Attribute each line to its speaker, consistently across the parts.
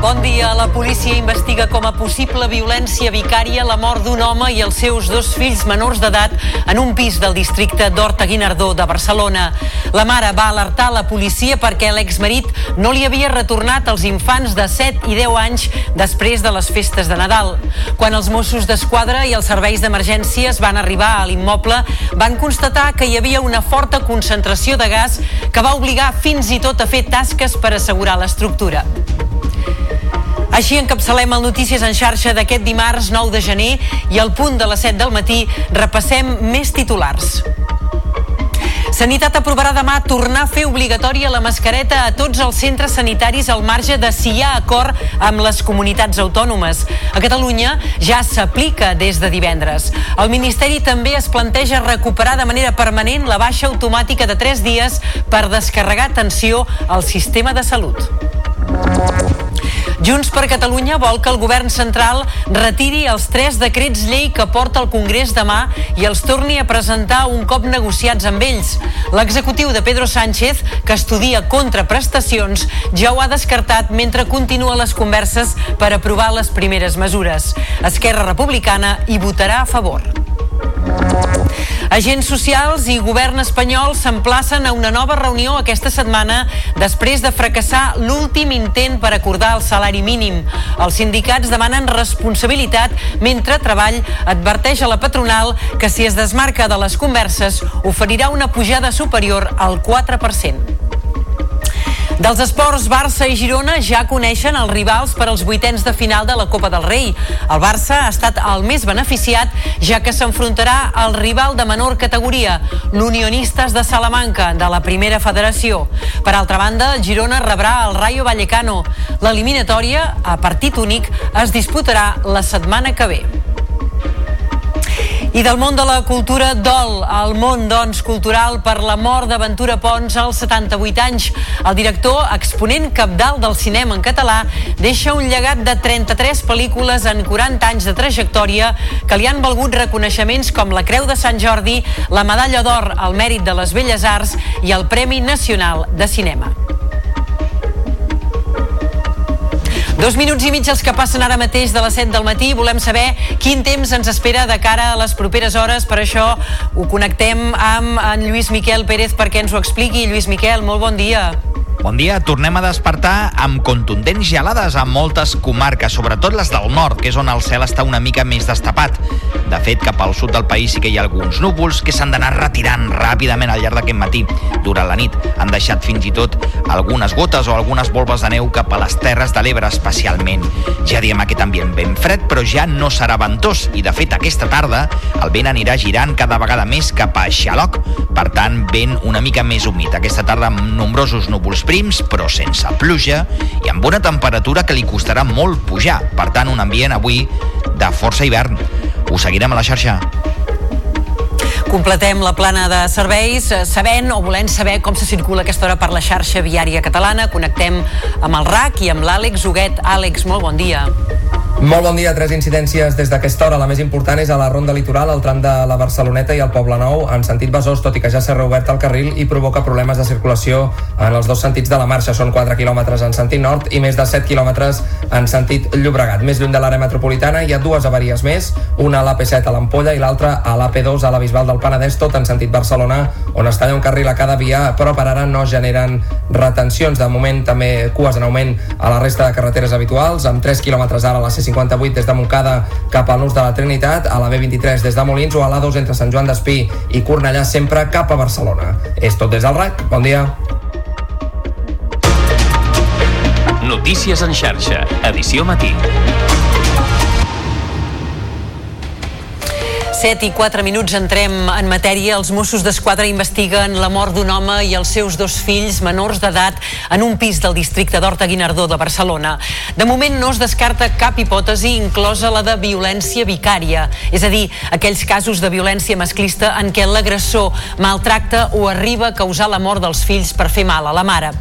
Speaker 1: Bon dia. La policia investiga com a possible violència vicària la mort d'un home i els seus dos fills menors d'edat en un pis del districte d'Horta Guinardó de Barcelona. La mare va alertar la policia perquè l'exmarit no li havia retornat els infants de 7 i 10 anys després de les festes de Nadal. Quan els Mossos d'Esquadra i els serveis d'emergències van arribar a l'immoble, van constatar que hi havia una forta concentració de gas que va obligar fins i tot a fer tasques per assegurar l'estructura. Així encapçalem el Notícies en xarxa d'aquest dimarts 9 de gener i al punt de les 7 del matí repassem més titulars. Sanitat aprovarà demà tornar a fer obligatòria la mascareta a tots els centres sanitaris al marge de si hi ha acord amb les comunitats autònomes. A Catalunya ja s'aplica des de divendres. El Ministeri també es planteja recuperar de manera permanent la baixa automàtica de 3 dies per descarregar atenció al sistema de salut. Junts per Catalunya vol que el govern central retiri els tres decrets llei que porta al Congrés demà i els torni a presentar un cop negociats amb ells. L'executiu de Pedro Sánchez, que estudia contraprestacions, ja ho ha descartat mentre continua les converses per aprovar les primeres mesures. Esquerra Republicana hi votarà a favor. Agents socials i govern espanyol s'emplacen a una nova reunió aquesta setmana després de fracassar l'últim intent per acordar el salari mínim. Els sindicats demanen responsabilitat mentre Treball adverteix a la patronal que si es desmarca de les converses oferirà una pujada superior al 4%. Dels esports, Barça i Girona ja coneixen els rivals per als vuitens de final de la Copa del Rei. El Barça ha estat el més beneficiat, ja que s'enfrontarà al rival de menor categoria, l'Unionistes de Salamanca, de la primera federació. Per altra banda, el Girona rebrà el Rayo Vallecano. L'eliminatòria, a partit únic, es disputarà la setmana que ve. I del món de la cultura dol al món doncs, cultural per la mort d'Aventura Pons als 78 anys. El director, exponent capdalt del cinema en català, deixa un llegat de 33 pel·lícules en 40 anys de trajectòria que li han valgut reconeixements com la Creu de Sant Jordi, la Medalla d'Or al Mèrit de les Belles Arts i el Premi Nacional de Cinema. Dos minuts i mig els que passen ara mateix de les 7 del matí. Volem saber quin temps ens espera de cara a les properes hores. Per això ho connectem amb en Lluís Miquel Pérez perquè ens ho expliqui. Lluís Miquel, molt bon dia.
Speaker 2: Bon dia, tornem a despertar amb contundents gelades a moltes comarques, sobretot les del nord, que és on el cel està una mica més destapat. De fet, cap al sud del país sí que hi ha alguns núvols que s'han d'anar retirant ràpidament al llarg d'aquest matí. Durant la nit han deixat fins i tot algunes gotes o algunes volves de neu cap a les terres de l'Ebre especialment. Ja diem aquest ambient ben fred, però ja no serà ventós i de fet aquesta tarda el vent anirà girant cada vegada més cap a Xaloc, per tant vent una mica més humit. Aquesta tarda amb nombrosos núvols prims, però sense pluja, i amb una temperatura que li costarà molt pujar. Per tant, un ambient avui de força hivern. Ho seguirem a la xarxa.
Speaker 1: Completem la plana de serveis eh, sabent o volent saber com se circula aquesta hora per la xarxa viària catalana. Connectem amb el RAC i amb l'Àlex Huguet. Àlex, molt bon dia.
Speaker 3: Molt bon dia. Tres incidències des d'aquesta hora. La més important és a la ronda litoral, al tram de la Barceloneta i el Poble Nou, en sentit Besòs, tot i que ja s'ha reobert el carril i provoca problemes de circulació en els dos sentits de la marxa. Són 4 quilòmetres en sentit nord i més de 7 quilòmetres en sentit Llobregat. Més lluny de l'àrea metropolitana hi ha dues avaries més, una a l'AP7 a l'Ampolla i l'altra a l'AP2 a la Bisbal del Penedès, tot en sentit Barcelona, on es talla un carril a cada via, però per ara no generen retencions. De moment també cues en augment a la resta de carreteres habituals, amb 3 quilòmetres ara a la C58 des de Montcada cap al nus de la Trinitat, a la B23 des de Molins o a l'A2 entre Sant Joan d'Espí i Cornellà sempre cap a Barcelona. És tot des del RAC. Bon dia.
Speaker 4: Notícies en xarxa, edició matí.
Speaker 1: 7 i 4 minuts entrem en matèria. Els Mossos d'Esquadra investiguen la mort d'un home i els seus dos fills menors d'edat en un pis del districte d'Horta Guinardó de Barcelona. De moment no es descarta cap hipòtesi, inclosa la de violència vicària, és a dir, aquells casos de violència masclista en què l'agressor maltracta o arriba a causar la mort dels fills per fer mal a la mare.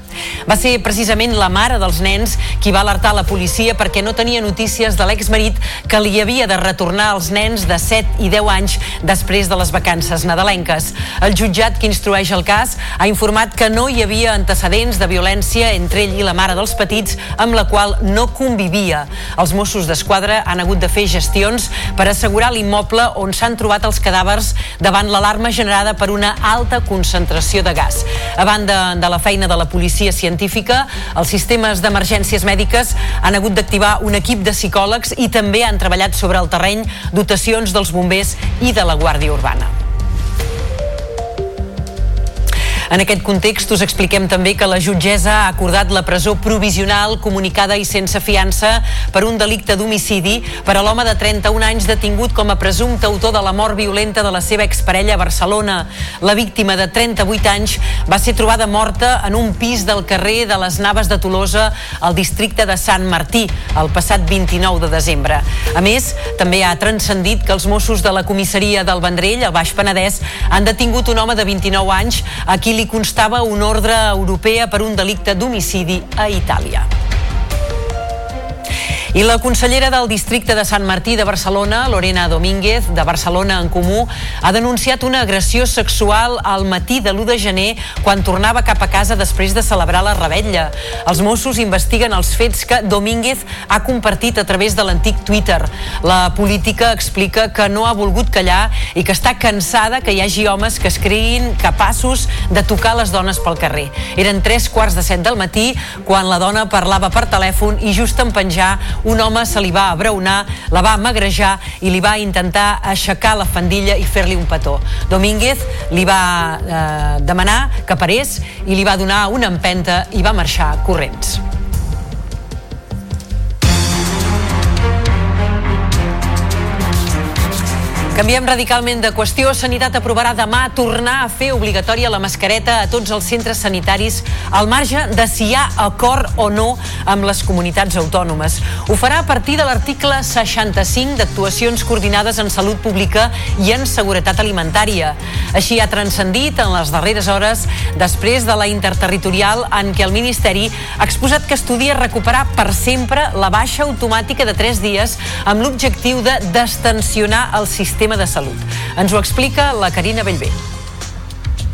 Speaker 1: Va ser precisament la mare dels nens qui va alertar la policia perquè no tenia notícies de l'exmarit que li havia de retornar els nens de 7 i 10 anys després de les vacances nadalenques. El jutjat que instrueix el cas ha informat que no hi havia antecedents de violència entre ell i la mare dels petits amb la qual no convivia. Els Mossos d'Esquadra han hagut de fer gestions per assegurar l'immoble on s'han trobat els cadàvers davant l'alarma generada per una alta concentració de gas. A banda de la feina de la policia científica, els sistemes d'emergències mèdiques han hagut d'activar un equip de psicòlegs i també han treballat sobre el terreny dotacions dels bombers i de la Guàrdia Urbana. En aquest context us expliquem també que la jutgessa ha acordat la presó provisional comunicada i sense fiança per un delicte d'homicidi per a l'home de 31 anys detingut com a presumpte autor de la mort violenta de la seva exparella a Barcelona. La víctima de 38 anys va ser trobada morta en un pis del carrer de les Naves de Tolosa al districte de Sant Martí el passat 29 de desembre. A més, també ha transcendit que els Mossos de la comissaria del Vendrell, al Baix Penedès, han detingut un home de 29 anys a qui li constava una ordre europea per un delicte d'homicidi a Itàlia. I la consellera del districte de Sant Martí de Barcelona, Lorena Domínguez, de Barcelona en Comú, ha denunciat una agressió sexual al matí de l'1 de gener quan tornava cap a casa després de celebrar la rebetlla. Els Mossos investiguen els fets que Domínguez ha compartit a través de l'antic Twitter. La política explica que no ha volgut callar i que està cansada que hi hagi homes que es creguin capaços de tocar les dones pel carrer. Eren tres quarts de set del matí quan la dona parlava per telèfon i just en penjar un home se li va abraonar, la va magrejar i li va intentar aixecar la fandilla i fer-li un petó. Domínguez li va eh, demanar que parés i li va donar una empenta i va marxar corrents. Canviem radicalment de qüestió. Sanitat aprovarà demà tornar a fer obligatòria la mascareta a tots els centres sanitaris al marge de si hi ha acord o no amb les comunitats autònomes. Ho farà a partir de l'article 65 d'actuacions coordinades en salut pública i en seguretat alimentària. Així ha transcendit en les darreres hores després de la interterritorial en què el Ministeri ha exposat que estudia recuperar per sempre la baixa automàtica de 3 dies amb l'objectiu de destensionar el sistema sistema de salut. Ens ho explica la Carina Bellver.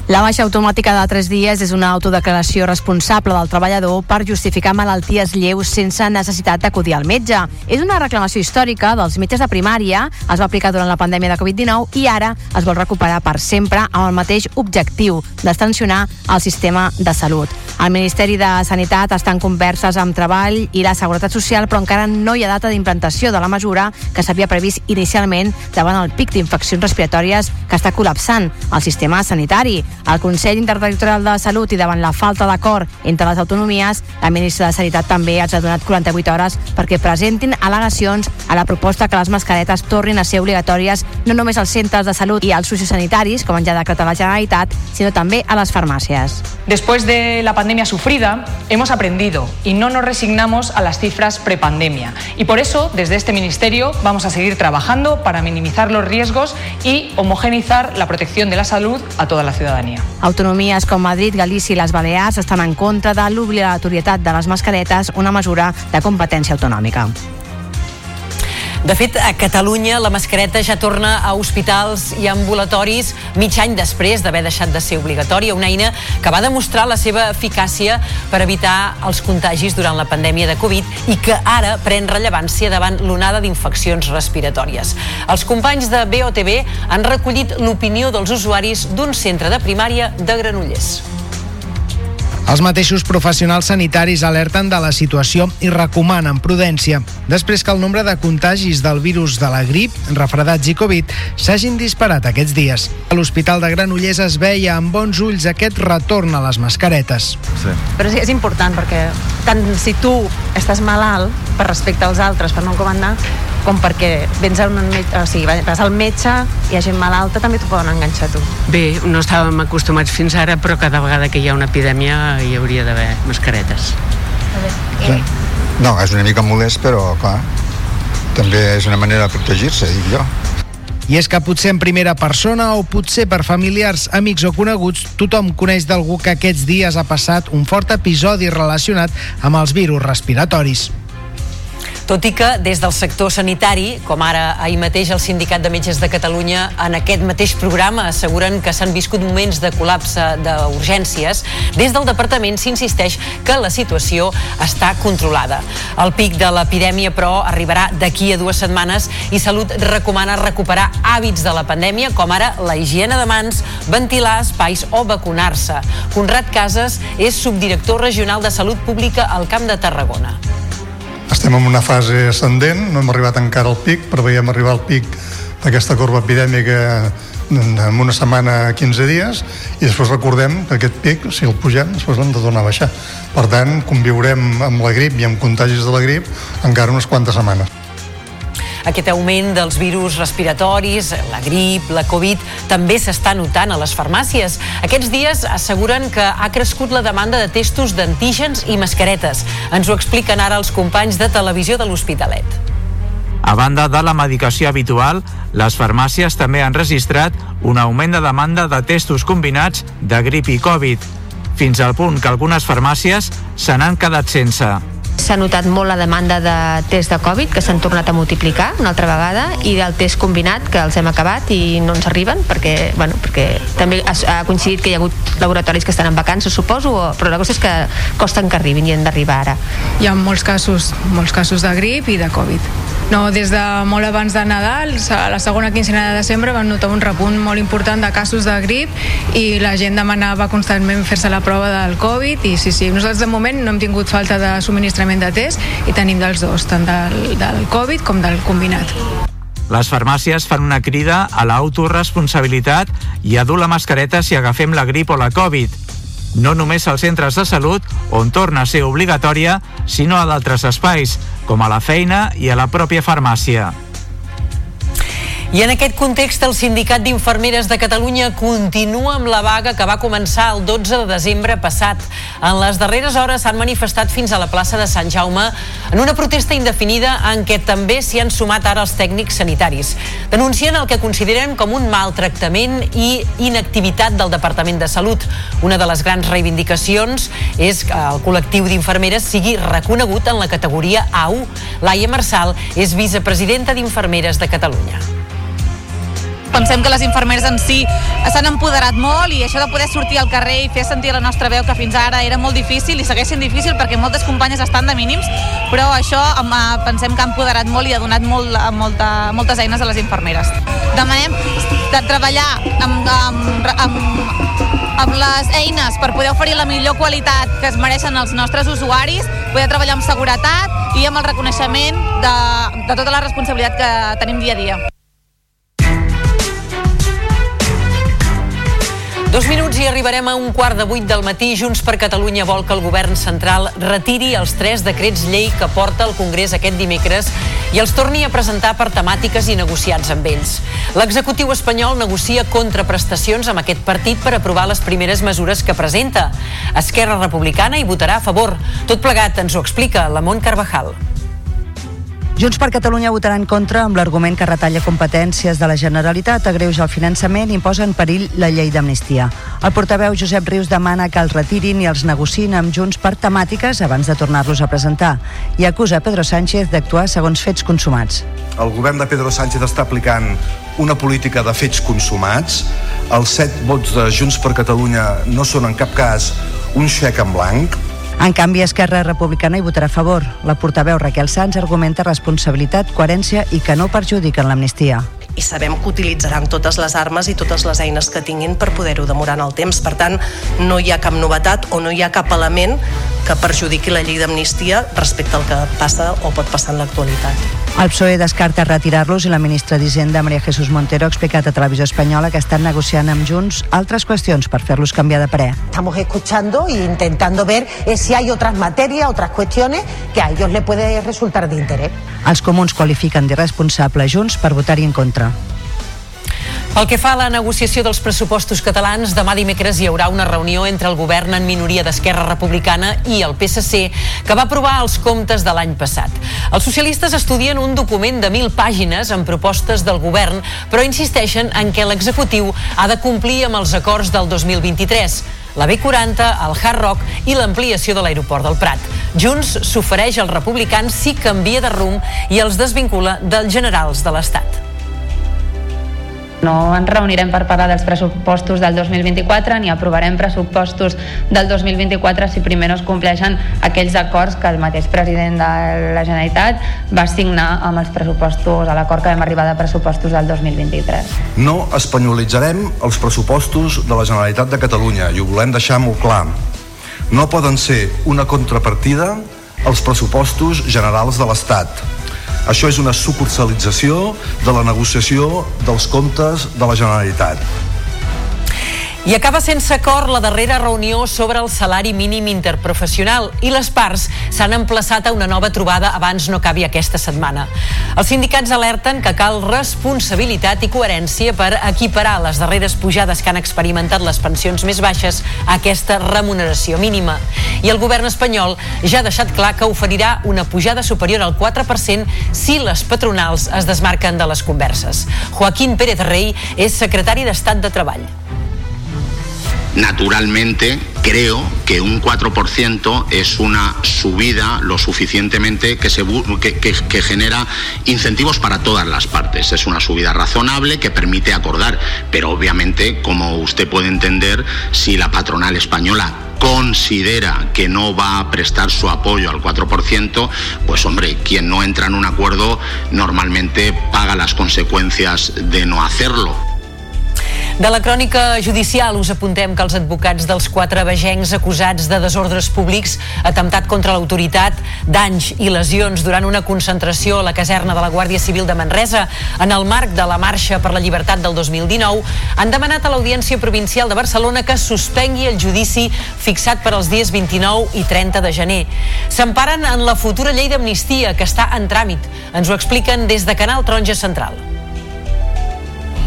Speaker 5: La baixa automàtica de 3 dies és una autodeclaració responsable del treballador per justificar malalties lleus sense necessitat d'acudir al metge. És una reclamació històrica dels metges de primària, es va aplicar durant la pandèmia de Covid-19 i ara es vol recuperar per sempre amb el mateix objectiu, d'extensionar el sistema de salut. El Ministeri de Sanitat està en converses amb Treball i la Seguretat Social, però encara no hi ha data d'implantació de la mesura que s'havia previst inicialment davant el pic d'infeccions respiratòries que està col·lapsant el sistema sanitari. El Consell Interterritorial de Salut i davant la falta d'acord entre les autonomies, la ministra de Sanitat també els ha donat 48 hores perquè presentin al·legacions a la proposta que les mascaretes tornin a ser obligatòries no només als centres de salut i als sociosanitaris, com ja ha decretat la Generalitat, sinó també a les farmàcies.
Speaker 6: Después de la pandemia sufrida, hemos aprendido y no nos resignamos a las cifras prepandemia. Y por eso, desde este Ministerio, vamos a seguir trabajando para minimizar los riesgos y homogenizar la protección de la salud a toda la ciudadanía.
Speaker 5: Autonomies com Madrid, Galícia i les Balears estan en contra de l'obligatorietat de les mascaretes, una mesura de competència autonòmica.
Speaker 1: De fet, a Catalunya la mascareta ja torna a hospitals i ambulatoris mig any després d'haver deixat de ser obligatòria, una eina que va demostrar la seva eficàcia per evitar els contagis durant la pandèmia de Covid i que ara pren rellevància davant l'onada d'infeccions respiratòries. Els companys de BOTB han recollit l'opinió dels usuaris d'un centre de primària de Granollers.
Speaker 7: Els mateixos professionals sanitaris alerten de la situació i recomanen prudència després que el nombre de contagis del virus de la grip, refredats i Covid s'hagin disparat aquests dies. A l'Hospital de Granollers es veia amb bons ulls aquest retorn a les mascaretes.
Speaker 8: Sí. Però sí, és important perquè tant si tu estàs malalt per respecte als altres, per no comandar, com perquè vens a un metge, o sigui, vas al metge, hi ha gent malalta, també t'ho poden enganxar tu.
Speaker 9: Bé, no estàvem acostumats fins ara, però cada vegada que hi ha una epidèmia hi hauria d'haver mascaretes.
Speaker 10: Sí. No, és una mica molest, però clar, també és una manera de protegir-se, dic jo.
Speaker 7: I és que potser en primera persona o potser per familiars, amics o coneguts, tothom coneix d'algú que aquests dies ha passat un fort episodi relacionat amb els virus respiratoris.
Speaker 1: Tot i que des del sector sanitari, com ara ahir mateix el Sindicat de Metges de Catalunya en aquest mateix programa asseguren que s'han viscut moments de col·lapse d'urgències, des del departament s'insisteix que la situació està controlada. El pic de l'epidèmia, però, arribarà d'aquí a dues setmanes i Salut recomana recuperar hàbits de la pandèmia, com ara la higiene de mans, ventilar espais o vacunar-se. Conrad Casas és subdirector regional de Salut Pública al Camp de Tarragona.
Speaker 11: Estem en una fase ascendent, no hem arribat encara al pic, però veiem arribar al pic d'aquesta corba epidèmica en una setmana, 15 dies, i després recordem que aquest pic, si el pugem, després l'hem de tornar a baixar. Per tant, conviurem amb la grip i amb contagis de la grip encara unes quantes setmanes.
Speaker 1: Aquest augment dels virus respiratoris, la grip, la Covid, també s'està notant a les farmàcies. Aquests dies asseguren que ha crescut la demanda de testos d'antígens i mascaretes. Ens ho expliquen ara els companys de televisió de l'Hospitalet.
Speaker 12: A banda de la medicació habitual, les farmàcies també han registrat un augment de demanda de testos combinats de grip i Covid, fins al punt que algunes farmàcies se n'han quedat sense.
Speaker 13: S'ha notat molt la demanda de test de Covid, que s'han tornat a multiplicar una altra vegada, i del test combinat, que els hem acabat i no ens arriben, perquè, bueno, perquè també ha, coincidit que hi ha hagut laboratoris que estan en vacances, suposo, però la cosa és que costen que arribin i han d'arribar ara.
Speaker 14: Hi ha molts casos, molts casos de grip i de Covid. No, des de molt abans de Nadal, a la segona quincena de desembre, vam notar un repunt molt important de casos de grip i la gent demanava constantment fer-se la prova del Covid i sí, sí, nosaltres de moment no hem tingut falta de subministrament de test i tenim dels dos, tant del, del Covid com del combinat.
Speaker 12: Les farmàcies fan una crida a l'autoresponsabilitat i a dur la mascareta si agafem la grip o la Covid. No només als centres de salut, on torna a ser obligatòria, sinó a d'altres espais, com a la feina i a la pròpia farmàcia.
Speaker 1: I en aquest context, el Sindicat d'Infermeres de Catalunya continua amb la vaga que va començar el 12 de desembre passat. En les darreres hores s'han manifestat fins a la plaça de Sant Jaume en una protesta indefinida en què també s'hi han sumat ara els tècnics sanitaris. Denuncien el que consideren com un maltractament i inactivitat del Departament de Salut. Una de les grans reivindicacions és que el col·lectiu d'infermeres sigui reconegut en la categoria A1. Laia Marçal és vicepresidenta d'Infermeres de Catalunya
Speaker 15: pensem que les infermeres en si s'han empoderat molt i això de poder sortir al carrer i fer sentir la nostra veu que fins ara era molt difícil i segueix sent difícil perquè moltes companyes estan de mínims però això pensem que ha empoderat molt i ha donat molt, molta, moltes eines a les infermeres. Demanem de treballar amb, amb, amb, amb les eines per poder oferir la millor qualitat que es mereixen els nostres usuaris, poder treballar amb seguretat i amb el reconeixement de, de tota la responsabilitat que tenim dia a dia.
Speaker 1: Dos minuts i arribarem a un quart de vuit del matí. Junts per Catalunya vol que el govern central retiri els tres decrets llei que porta al Congrés aquest dimecres i els torni a presentar per temàtiques i negociats amb ells. L'executiu espanyol negocia contraprestacions amb aquest partit per aprovar les primeres mesures que presenta. Esquerra Republicana hi votarà a favor. Tot plegat ens ho explica la Mont Carvajal.
Speaker 16: Junts per Catalunya votarà en contra amb l'argument que retalla competències de la Generalitat, agreuja el finançament i posa en perill la llei d'amnistia. El portaveu Josep Rius demana que els retirin i els negociïn amb Junts per temàtiques abans de tornar-los a presentar i acusa Pedro Sánchez d'actuar segons fets consumats.
Speaker 17: El govern de Pedro Sánchez està aplicant una política de fets consumats. Els set vots de Junts per Catalunya no són en cap cas un xec en blanc,
Speaker 16: en canvi, Esquerra Republicana hi votarà a favor. La portaveu Raquel Sanz argumenta responsabilitat, coherència i que no perjudiquen l'amnistia
Speaker 18: i sabem que utilitzaran totes les armes i totes les eines que tinguin per poder-ho demorar en el temps. Per tant, no hi ha cap novetat o no hi ha cap element que perjudiqui la llei d'amnistia respecte al que passa o pot passar en l'actualitat.
Speaker 16: El PSOE descarta retirar-los i la ministra d'Hisenda, Maria Jesús Montero, ha explicat a Televisió Espanyola que estan negociant amb Junts altres qüestions per fer-los canviar de parer.
Speaker 19: Estamos escuchando e intentando ver eh, si hay otras materias, otras cuestiones que a ellos le puede resultar de interés.
Speaker 16: Els comuns qualifiquen d'irresponsable Junts per votar-hi en contra.
Speaker 1: Pel que fa a la negociació dels pressupostos catalans, demà dimecres hi haurà una reunió entre el govern en minoria d'Esquerra Republicana i el PSC, que va aprovar els comptes de l'any passat. Els socialistes estudien un document de mil pàgines amb propostes del govern, però insisteixen en què l'executiu ha de complir amb els acords del 2023 la B40, el Hard Rock i l'ampliació de l'aeroport del Prat. Junts s'ofereix als republicans si canvia de rumb i els desvincula dels generals de l'Estat.
Speaker 20: No ens reunirem per parlar dels pressupostos del 2024 ni aprovarem pressupostos del 2024 si primer no es compleixen aquells acords que el mateix president de la Generalitat va signar amb els pressupostos, a l'acord que vam arribar de pressupostos del 2023.
Speaker 17: No espanyolitzarem els pressupostos de la Generalitat de Catalunya i ho volem deixar molt clar. No poden ser una contrapartida als pressupostos generals de l'Estat això és una sucursalització de la negociació dels comptes de la Generalitat.
Speaker 1: I acaba sense acord la darrera reunió sobre el salari mínim interprofessional i les parts s'han emplaçat a una nova trobada abans no acabi aquesta setmana. Els sindicats alerten que cal responsabilitat i coherència per equiparar les darreres pujades que han experimentat les pensions més baixes a aquesta remuneració mínima. I el govern espanyol ja ha deixat clar que oferirà una pujada superior al 4% si les patronals es desmarquen de les converses. Joaquín Pérez Rey és secretari d'Estat de Treball.
Speaker 21: Naturalmente, creo que un 4% es una subida lo suficientemente que, que, genera incentivos para todas las partes. Es una subida razonable que permite acordar, pero obviamente, como usted puede entender, si la patronal española considera que no va a prestar su apoyo al 4%, pues hombre, quien no entra en un acuerdo normalmente paga las consecuencias de no hacerlo.
Speaker 1: De la crònica judicial us apuntem que els advocats dels quatre vegencs acusats de desordres públics, atemptat contra l'autoritat, danys i lesions durant una concentració a la caserna de la Guàrdia Civil de Manresa en el marc de la Marxa per la Llibertat del 2019, han demanat a l'Audiència Provincial de Barcelona que suspengui el judici fixat per als dies 29 i 30 de gener. S'emparen en la futura llei d'amnistia que està en tràmit. Ens ho expliquen des de Canal Taronja Central.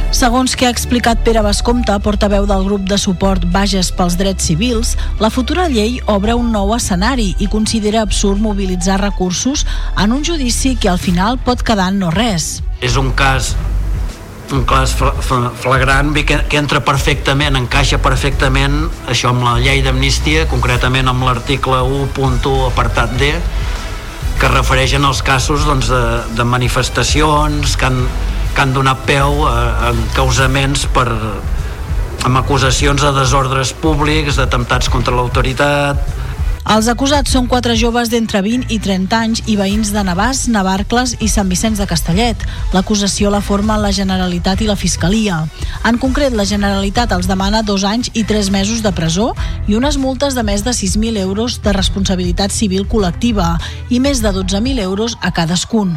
Speaker 22: Segons que ha explicat Pere Bascomte, portaveu del grup de suport Bages pels Drets Civils, la futura llei obre un nou escenari i considera absurd mobilitzar recursos en un judici que al final pot quedar en no res.
Speaker 23: És un cas un cas flagrant que, que entra perfectament, encaixa perfectament això amb la llei d'amnistia, concretament amb l'article 1.1 apartat D, que refereix en els casos doncs, de, de manifestacions que han, que han donat peu a, a encausaments per, amb acusacions de desordres públics, d'atemptats contra l'autoritat,
Speaker 22: els acusats són quatre joves d'entre 20 i 30 anys i veïns de Navàs, Navarcles i Sant Vicenç de Castellet. L'acusació la formen la Generalitat i la Fiscalia. En concret, la Generalitat els demana dos anys i tres mesos de presó i unes multes de més de 6.000 euros de responsabilitat civil col·lectiva i més de 12.000 euros a cadascun.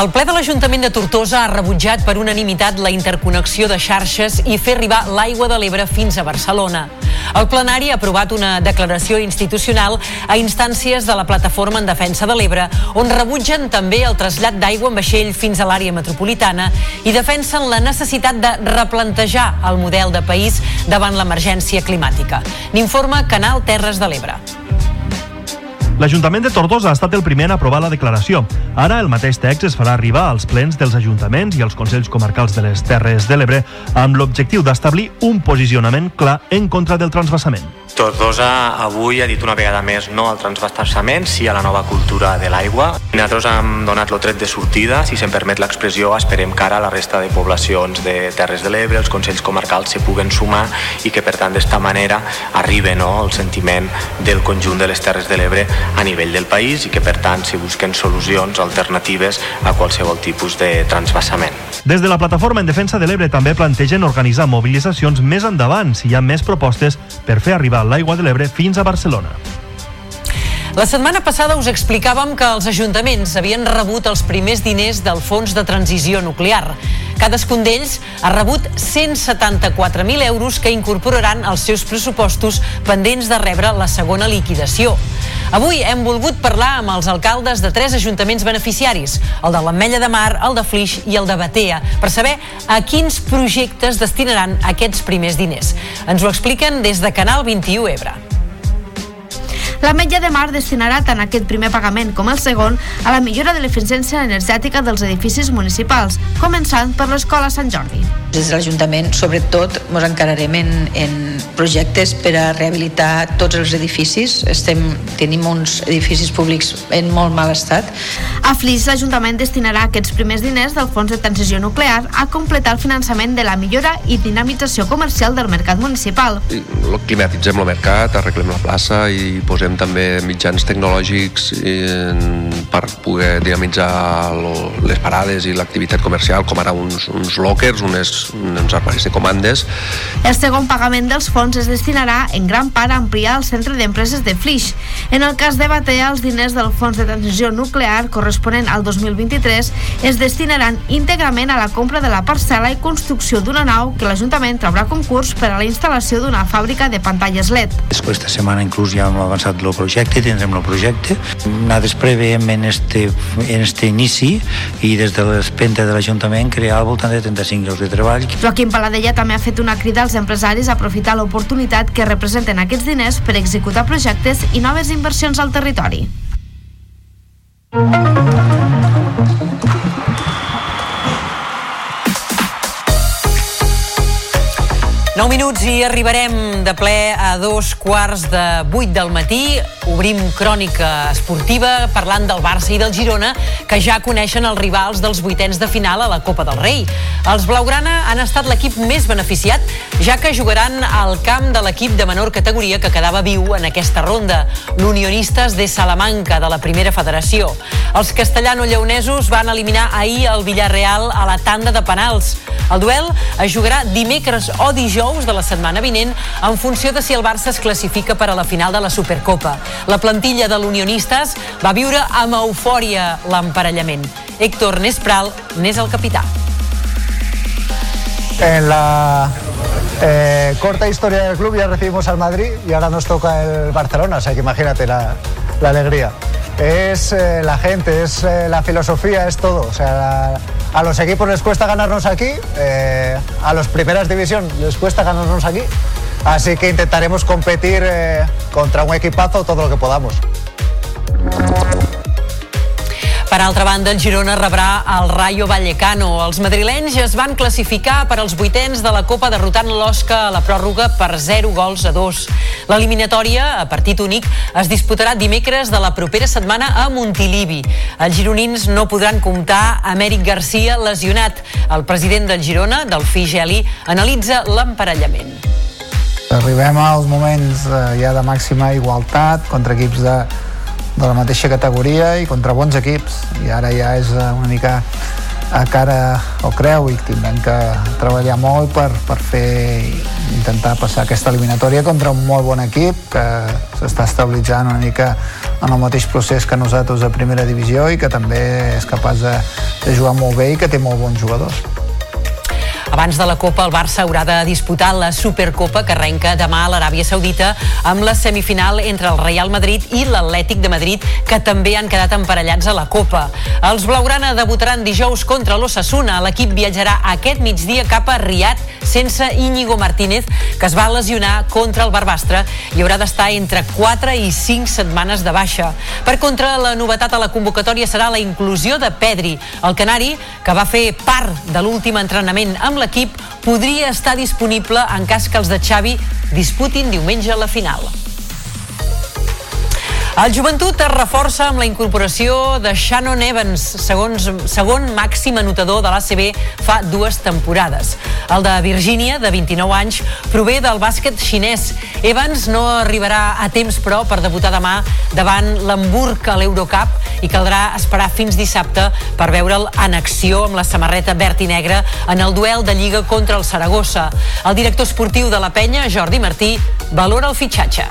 Speaker 1: El ple de l'Ajuntament de Tortosa ha rebutjat per unanimitat la interconnexió de xarxes i fer arribar l'aigua de l'Ebre fins a Barcelona. El plenari ha aprovat una declaració institucional a instàncies de la Plataforma en Defensa de l'Ebre, on rebutgen també el trasllat d'aigua en vaixell fins a l'àrea metropolitana i defensen la necessitat de replantejar el model de país davant l'emergència climàtica. N'informa Canal Terres de l'Ebre.
Speaker 24: L'Ajuntament de Tortosa ha estat el primer en aprovar la declaració. Ara el mateix text es farà arribar als plens dels ajuntaments i als Consells Comarcals de les Terres de l'Ebre amb l'objectiu d'establir un posicionament clar en contra del transvasament.
Speaker 25: Tortosa avui ha dit una vegada més no al transvasament, sí a la nova cultura de l'aigua. Nosaltres hem donat el tret de sortida, si se'm permet l'expressió, esperem que ara la resta de poblacions de Terres de l'Ebre, els Consells Comarcals se puguen sumar i que per tant d'esta manera arribi no, el sentiment del conjunt de les Terres de l'Ebre a nivell del país i que per tant s'hi busquen solucions alternatives a qualsevol tipus de transvasament.
Speaker 24: Des de la plataforma en defensa de l'Ebre també plantegen organitzar mobilitzacions més endavant si hi ha més propostes per fer arribar l'aigua de l'Ebre fins a Barcelona.
Speaker 1: La setmana passada us explicàvem que els ajuntaments havien rebut els primers diners del Fons de Transició Nuclear. Cadascun d'ells ha rebut 174.000 euros que incorporaran als seus pressupostos pendents de rebre la segona liquidació. Avui hem volgut parlar amb els alcaldes de tres ajuntaments beneficiaris, el de l'Ametlla de Mar, el de Flix i el de Batea, per saber a quins projectes destinaran aquests primers diners. Ens ho expliquen des de Canal 21 Ebre.
Speaker 26: La Metlla de Mar destinarà tant aquest primer pagament com el segon a la millora de l'eficiència energètica dels edificis municipals, començant per l'Escola Sant Jordi.
Speaker 19: Des de l'Ajuntament, sobretot, ens encararem en, en projectes per a rehabilitar tots els edificis. Estem, tenim uns edificis públics en molt mal estat.
Speaker 26: A Flix, l'Ajuntament destinarà aquests primers diners del Fons de Transició Nuclear a completar el finançament de la millora i dinamització comercial del mercat municipal.
Speaker 27: Climatitzem el mercat, arreglem la plaça i posem també mitjans tecnològics per poder dinamitzar les parades i l'activitat comercial, com ara uns, uns lockers, unes uns armaris de comandes.
Speaker 26: El segon pagament dels fons es destinarà en gran part a ampliar el centre d'empreses de Flix. En el cas de Batea, els diners del Fons de Transició Nuclear corresponent al 2023 es destinaran íntegrament a la compra de la parcel·la i construcció d'una nau que l'Ajuntament traurà concurs per a la instal·lació d'una fàbrica de pantalles LED.
Speaker 28: Esta setmana inclús ja hem avançat el projecte, tindrem el projecte. Nosaltres preveiem en este, en este inici i des de l'espenta de l'Ajuntament crear al voltant de 35 llocs de treball.
Speaker 26: Joaquim Paladella també ha fet una crida als empresaris a aprofitar l'oportunitat que representen aquests diners per executar projectes i noves inversions al territori.
Speaker 1: 9 minuts i arribarem de ple a dos quarts de vuit del matí. Obrim crònica esportiva parlant del Barça i del Girona, que ja coneixen els rivals dels vuitens de final a la Copa del Rei. Els Blaugrana han estat l'equip més beneficiat, ja que jugaran al camp de l'equip de menor categoria que quedava viu en aquesta ronda, l'Unionistes de Salamanca, de la Primera Federació. Els castellano-lleonesos van eliminar ahir el Villarreal a la tanda de penals. El duel es jugarà dimecres o dijous dijous de la setmana vinent en funció de si el Barça es classifica per a la final de la Supercopa. La plantilla de l'Unionistes va viure amb eufòria l'emparellament. Héctor Nespral n'és el capità.
Speaker 29: En la eh, corta historia del club ya recibimos al Madrid y ahora nos toca el Barcelona, o sea que imagínate la, la alegría. Es eh, la gente, es eh, la filosofía, es todo. O sea, a los equipos les cuesta ganarnos aquí, eh, a los primeras división les cuesta ganarnos aquí, así que intentaremos competir contra un equipazo todo lo que podamos.
Speaker 1: Per altra banda, el Girona rebrà el Rayo Vallecano. Els madrilenys es van classificar per als vuitens de la Copa derrotant l'Osca a la pròrroga per 0 gols a 2. L'eliminatòria, a partit únic, es disputarà dimecres de la propera setmana a Montilivi. Els gironins no podran comptar amb Eric Garcia lesionat. El president del Girona, Delfí Geli, analitza l'emparellament.
Speaker 29: Arribem als moments eh, ja de màxima igualtat contra equips de, de la mateixa categoria i contra bons equips i ara ja és eh, una mica a cara o creu i tindrem que treballar molt per, per fer intentar passar aquesta eliminatòria contra un molt bon equip que s'està estabilitzant una mica en el mateix procés que nosaltres a primera divisió i que també és capaç de, de jugar molt bé i que té molt bons jugadors.
Speaker 1: Abans de la Copa, el Barça haurà de disputar la Supercopa que arrenca demà a l'Aràbia Saudita amb la semifinal entre el Real Madrid i l'Atlètic de Madrid, que també han quedat emparellats a la Copa. Els Blaugrana debutaran dijous contra l'Ossassuna. L'equip viatjarà aquest migdia cap a Riad sense Íñigo Martínez, que es va lesionar contra el Barbastre i haurà d'estar entre 4 i 5 setmanes de baixa. Per contra, la novetat a la convocatòria serà la inclusió de Pedri, el canari que va fer part de l'últim entrenament amb l'equip podria estar disponible en cas que els de Xavi disputin diumenge la final. El joventut es reforça amb la incorporació de Shannon Evans, segons, segon màxim anotador de l'ACB fa dues temporades. El de Virgínia, de 29 anys, prové del bàsquet xinès. Evans no arribarà a temps, però, per debutar demà davant l'Hamburg a l'Eurocup i caldrà esperar fins dissabte per veure'l en acció amb la samarreta verd i negra en el duel de Lliga contra el Saragossa. El director esportiu de la penya, Jordi Martí, valora el fitxatge.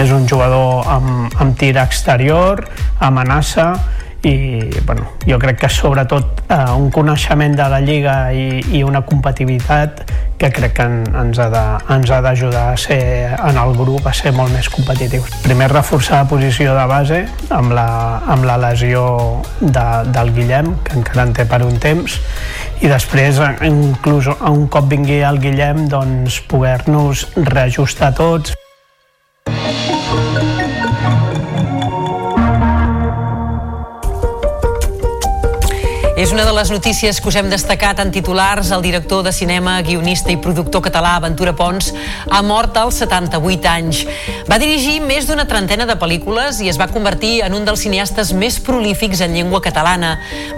Speaker 30: És un jugador amb, amb tir exterior, amenaça, i bueno, jo crec que sobretot eh, un coneixement de la Lliga i, i una competitivitat que crec que en, ens ha d'ajudar a ser en el grup a ser molt més competitius. Primer reforçar la posició de base amb la, amb la lesió de, del Guillem, que encara en té per un temps, i després inclús un cop vingui el Guillem doncs poder-nos reajustar tots
Speaker 1: És una de les notícies que us hem destacat en titulars. El director de cinema, guionista i productor català Ventura Pons ha mort als 78 anys. Va dirigir més d'una trentena de pel·lícules i es va convertir en un dels cineastes més prolífics en llengua catalana.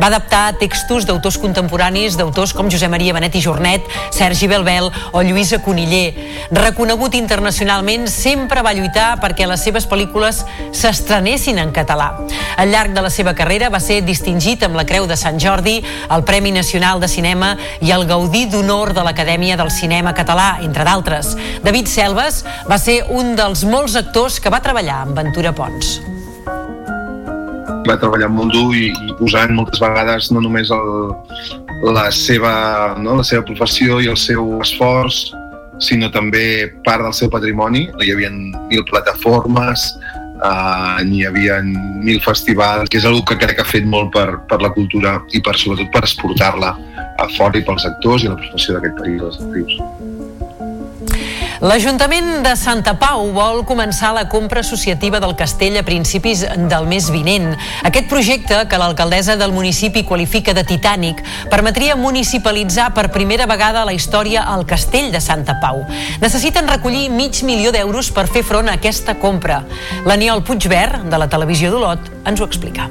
Speaker 1: Va adaptar textos d'autors contemporanis d'autors com Josep Maria Benet i Jornet, Sergi Belbel o Lluïsa Coniller. Reconegut internacionalment, sempre va lluitar perquè les seves pel·lícules s'estrenessin en català. Al llarg de la seva carrera va ser distingit amb la Creu de Sant Jordi, el Premi Nacional de Cinema i el Gaudí d'Honor de l'Acadèmia del Cinema Català, entre d'altres. David Selves va ser un dels molts actors que va treballar amb Ventura Pons
Speaker 31: va treballar molt dur i, i posant moltes vegades no només el, la, seva, no, la seva professió i el seu esforç, sinó també part del seu patrimoni. Hi havia mil plataformes, uh, hi havia mil festivals, que és una que crec que ha fet molt per, per la cultura i per, sobretot per exportar-la a fora i pels actors i la professió d'aquest país, els actius.
Speaker 1: L'Ajuntament de Santa Pau vol començar la compra associativa del castell a principis del mes vinent. Aquest projecte, que l'alcaldessa del municipi qualifica de titànic, permetria municipalitzar per primera vegada a la història el castell de Santa Pau. Necessiten recollir mig milió d'euros per fer front a aquesta compra. L'Aniol Puigverd, de la televisió d'Olot, ens ho explica.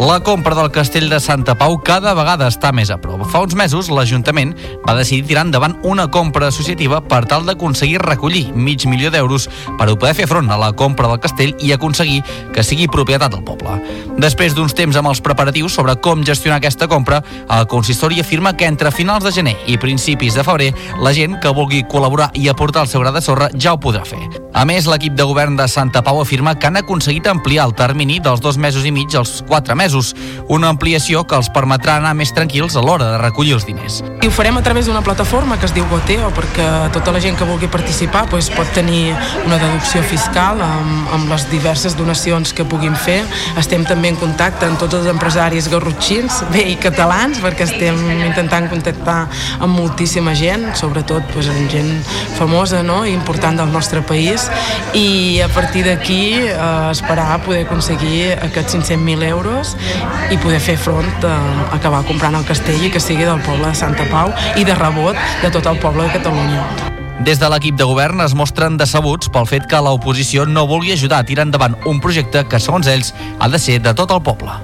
Speaker 32: La compra del castell de Santa Pau cada vegada està més a prop. Fa uns mesos, l'Ajuntament va decidir tirar endavant una compra associativa per tal d'aconseguir recollir mig milió d'euros per poder fer front a la compra del castell i aconseguir que sigui propietat del poble. Després d'uns temps amb els preparatius sobre com gestionar aquesta compra, el consistori afirma que entre finals de gener i principis de febrer, la gent que vulgui col·laborar i aportar el seu gra de sorra ja ho podrà fer. A més, l'equip de govern de Santa Pau afirma que han aconseguit ampliar el termini dels dos mesos i mig als quatre mesos mesos, una ampliació que els permetrà anar més tranquils a l'hora de recollir els diners.
Speaker 33: I ho farem a través d'una plataforma que es diu Goteo, perquè tota la gent que vulgui participar doncs, pot tenir una deducció fiscal amb, amb les diverses donacions que puguin fer. Estem també en contacte amb tots els empresaris garrotxins, bé, i catalans, perquè estem intentant contactar amb moltíssima gent, sobretot doncs, amb gent famosa no? i important del nostre país, i a partir d'aquí eh, esperar poder aconseguir aquests 500.000 euros i poder fer front a acabar comprant el castell i que sigui del poble de Santa Pau i de rebot de tot el poble de Catalunya.
Speaker 32: Des de l'equip de govern es mostren decebuts pel fet que l'oposició no vulgui ajudar a tirar endavant un projecte que, segons ells, ha de ser de tot el poble.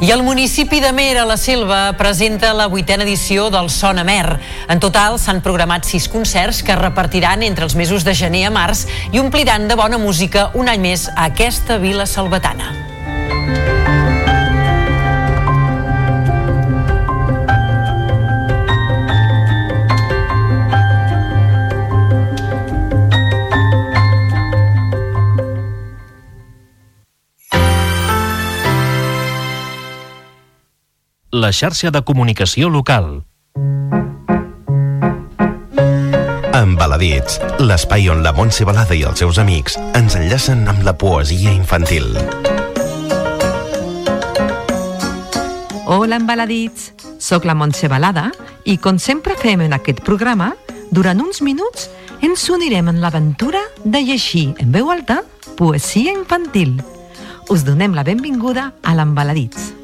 Speaker 1: I el municipi de Mer, a la Selva, presenta la vuitena edició del Son a Mer. En total s'han programat sis concerts que repartiran entre els mesos de gener a març i ompliran de bona música un any més a aquesta vila salvatana.
Speaker 24: La xarxa de comunicació local.
Speaker 34: Embaladits, l'espai on la Montse Balada i els seus amics ens enllacen amb la poesia infantil.
Speaker 35: Hola, embaladits! Soc la Montse Balada i, com sempre fem en aquest programa, durant uns minuts ens unirem en l'aventura de llegir en veu alta poesia infantil. Us donem la benvinguda a l'Embaladits.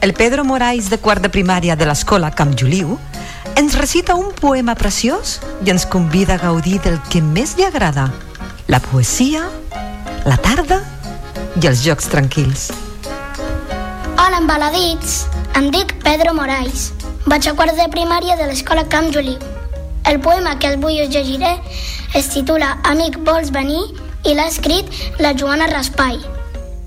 Speaker 35: El Pedro Moraes, de quart de primària de l'escola Camp Juliu, ens recita un poema preciós i ens convida a gaudir del que més li agrada, la poesia, la tarda i els jocs tranquils.
Speaker 36: Hola, embaladits! Em dic Pedro Moraes. Vaig a quart de primària de l'escola Camp Juliu. El poema que avui us llegiré es titula Amic, vols venir? i l'ha escrit la Joana Raspai.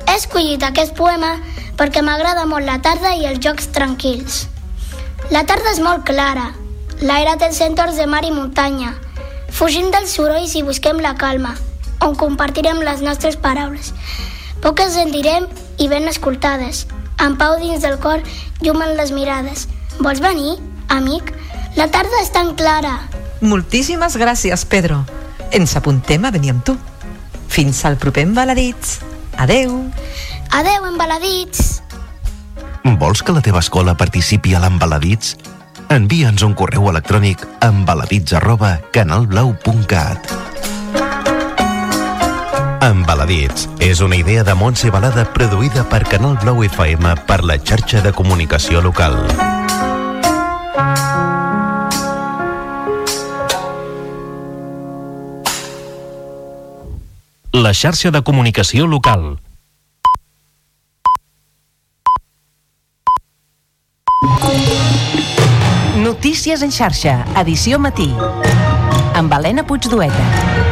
Speaker 36: He escollit aquest poema perquè m'agrada molt la tarda i els jocs tranquils. La tarda és molt clara, l'aire té els centres de mar i muntanya. Fugim dels sorolls i busquem la calma, on compartirem les nostres paraules. Poques en direm i ben escoltades, amb pau dins del cor, llum en les mirades. Vols venir, amic? La tarda és tan clara.
Speaker 35: Moltíssimes gràcies, Pedro. Ens apuntem a venir amb tu. Fins al proper Embaladits. Adeu.
Speaker 36: Adeu, embaladits!
Speaker 34: Vols que la teva escola participi a l'Embaladits? Envia'ns un correu electrònic a embaladits arroba canalblau.cat Embaladits és una idea de Montse Balada produïda per Canal Blau FM per la xarxa de comunicació local.
Speaker 4: La xarxa de comunicació local.
Speaker 37: Notícies en xarxa, edició matí. Amb Helena Puigdueta.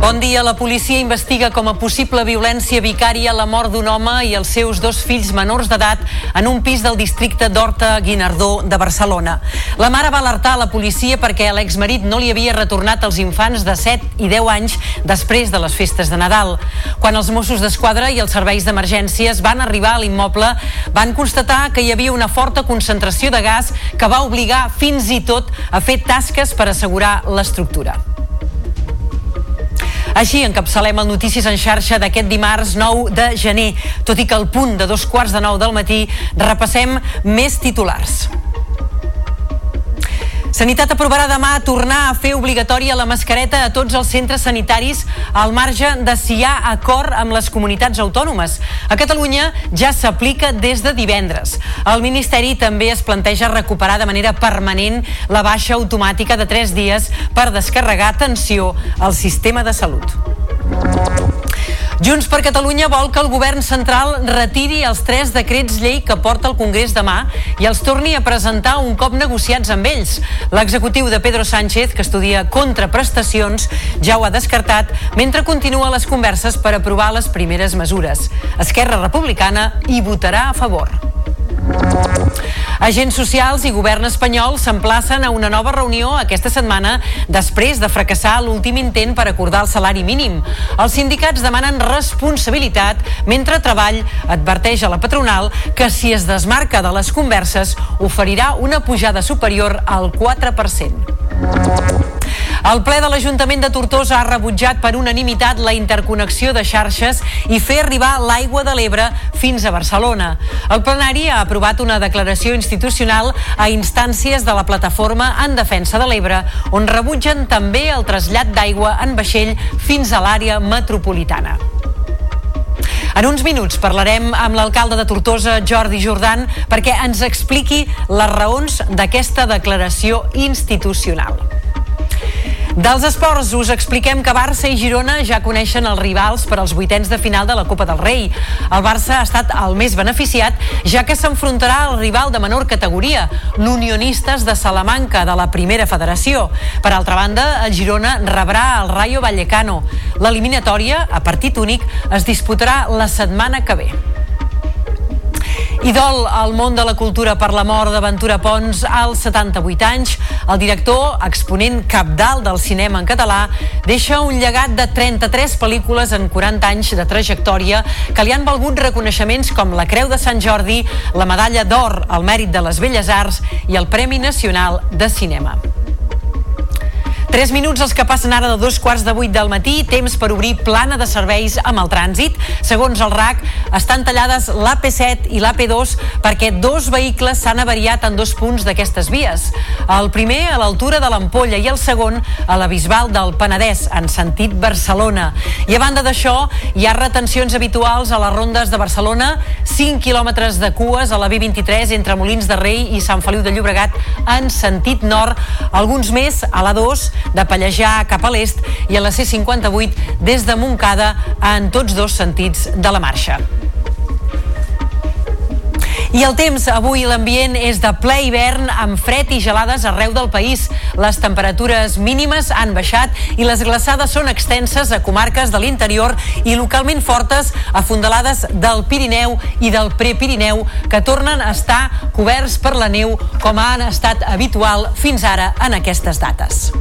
Speaker 1: Bon dia. La policia investiga com a possible violència vicària la mort d'un home i els seus dos fills menors d'edat en un pis del districte d'Horta Guinardó de Barcelona. La mare va alertar la policia perquè l'exmarit no li havia retornat els infants de 7 i 10 anys després de les festes de Nadal. Quan els Mossos d'Esquadra i els serveis d'emergències van arribar a l'immoble, van constatar que hi havia una forta concentració de gas que va obligar fins i tot a fer tasques per assegurar l'estructura. Així encapçalem el Notícies en xarxa d'aquest dimarts 9 de gener. Tot i que al punt de dos quarts de nou del matí repassem més titulars. Sanitat aprovarà demà tornar a fer obligatòria la mascareta a tots els centres sanitaris al marge de si hi ha acord amb les comunitats autònomes. A Catalunya ja s'aplica des de divendres. El Ministeri també es planteja recuperar de manera permanent la baixa automàtica de 3 dies per descarregar atenció al sistema de salut. Junts per Catalunya vol que el govern central retiri els tres decrets llei que porta al Congrés demà i els torni a presentar un cop negociats amb ells. L'executiu de Pedro Sánchez, que estudia contraprestacions, ja ho ha descartat mentre continua les converses per aprovar les primeres mesures. Esquerra Republicana hi votarà a favor. Agents socials i govern espanyol s'emplacen a una nova reunió aquesta setmana després de fracassar l'últim intent per acordar el salari mínim. Els sindicats demanen responsabilitat mentre Treball adverteix a la patronal que si es desmarca de les converses oferirà una pujada superior al 4%. El ple de l'Ajuntament de Tortosa ha rebutjat per unanimitat la interconnexió de xarxes i fer arribar l'aigua de l'Ebre fins a Barcelona. El plenari ha aprovat una declaració institucional a instàncies de la plataforma en defensa de l'Ebre, on rebutgen també el trasllat d'aigua en vaixell fins a l'àrea metropolitana. En uns minuts parlarem amb l'alcalde de Tortosa, Jordi Jordan, perquè ens expliqui les raons d'aquesta declaració institucional. Dels esports us expliquem que Barça i Girona ja coneixen els rivals per als vuitens de final de la Copa del Rei. El Barça ha estat el més beneficiat, ja que s'enfrontarà al rival de menor categoria, l'Unionistes de Salamanca, de la primera federació. Per altra banda, el Girona rebrà el Rayo Vallecano. L'eliminatòria, a partit únic, es disputarà la setmana que ve. I dol al món de la cultura per la mort d'Aventura Pons als 78 anys. El director, exponent capdalt del cinema en català, deixa un llegat de 33 pel·lícules en 40 anys de trajectòria que li han valgut reconeixements com la Creu de Sant Jordi, la Medalla d'Or al Mèrit de les Belles Arts i el Premi Nacional de Cinema. Tres minuts els que passen ara de dos quarts de vuit del matí, temps per obrir plana de serveis amb el trànsit. Segons el RAC, estan tallades l'AP7 i l'AP2 perquè dos vehicles s'han avariat en dos punts d'aquestes vies. El primer a l'altura de l'Ampolla i el segon a la Bisbal del Penedès, en sentit Barcelona. I a banda d'això, hi ha retencions habituals a les rondes de Barcelona, 5 quilòmetres de cues a la B23 entre Molins de Rei i Sant Feliu de Llobregat en sentit nord, alguns més a la 2 de Pallejà cap a l'est i a la C58 des de Montcada en tots dos sentits de la marxa. I el temps, avui l'ambient és de ple hivern amb fred i gelades arreu del país. Les temperatures mínimes han baixat i les glaçades són extenses a comarques de l'interior i localment fortes a fondalades del Pirineu i del Prepirineu que tornen a estar coberts per la neu com han estat habitual fins ara en aquestes dates.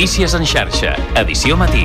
Speaker 4: Notícies en xarxa, edició matí.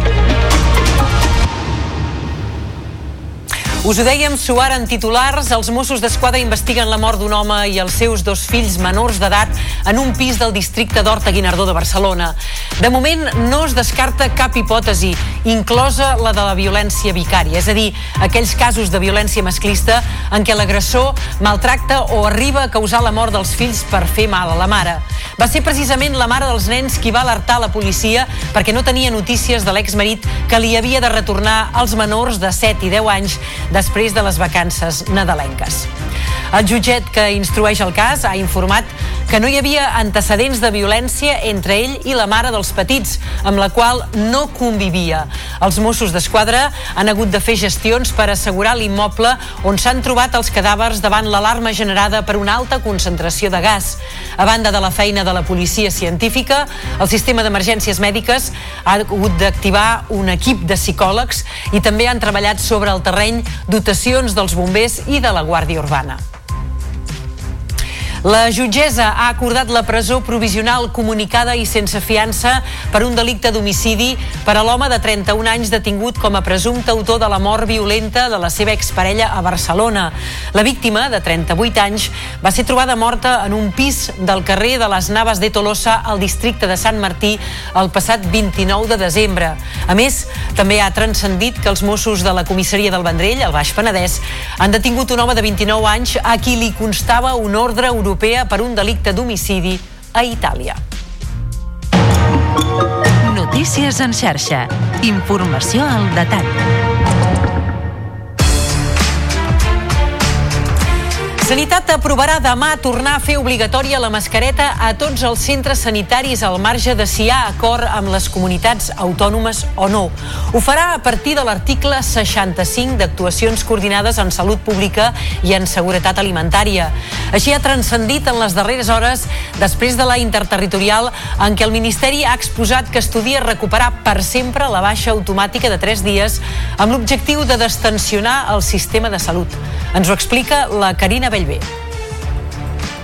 Speaker 1: Us ho dèiem suar en titulars, els Mossos d'Esquadra investiguen la mort d'un home i els seus dos fills menors d'edat en un pis del districte d'Horta Guinardó de Barcelona. De moment no es descarta cap hipòtesi, inclosa la de la violència vicària, és a dir, aquells casos de violència masclista en què l'agressor maltracta o arriba a causar la mort dels fills per fer mal a la mare. Va ser precisament la mare dels nens qui va alertar la policia perquè no tenia notícies de l'exmarit que li havia de retornar als menors de 7 i 10 anys després de les vacances nadalenques. El jutget que instrueix el cas ha informat que no hi havia antecedents de violència entre ell i la mare dels petits, amb la qual no convivia. Els Mossos d'Esquadra han hagut de fer gestions per assegurar l'immoble on s'han trobat els cadàvers davant l'alarma generada per una alta concentració de gas. A banda de la feina de la policia científica, el sistema d'emergències mèdiques ha hagut d'activar un equip de psicòlegs i també han treballat sobre el terreny dotacions dels bombers i de la Guàrdia Urbana. La jutgessa ha acordat la presó provisional comunicada i sense fiança per un delicte d'homicidi per a l'home de 31 anys detingut com a presumpte autor de la mort violenta de la seva exparella a Barcelona. La víctima, de 38 anys, va ser trobada morta en un pis del carrer de les Naves de Tolosa al districte de Sant Martí el passat 29 de desembre. A més, també ha transcendit que els Mossos de la comissaria del Vendrell, al Baix Penedès, han detingut un home de 29 anys a qui li constava un ordre europeu Europea per un delicte d'homicidi a Itàlia.
Speaker 38: Notícies en xarxa. Informació al detall.
Speaker 1: Sanitat aprovarà demà tornar a fer obligatòria la mascareta a tots els centres sanitaris al marge de si hi ha acord amb les comunitats autònomes o no. Ho farà a partir de l'article 65 d'actuacions coordinades en salut pública i en seguretat alimentària. Així ha transcendit en les darreres hores després de la interterritorial en què el Ministeri ha exposat que estudia recuperar per sempre la baixa automàtica de 3 dies amb l'objectiu de destensionar el sistema de salut. Ens ho explica la Carina Bellver.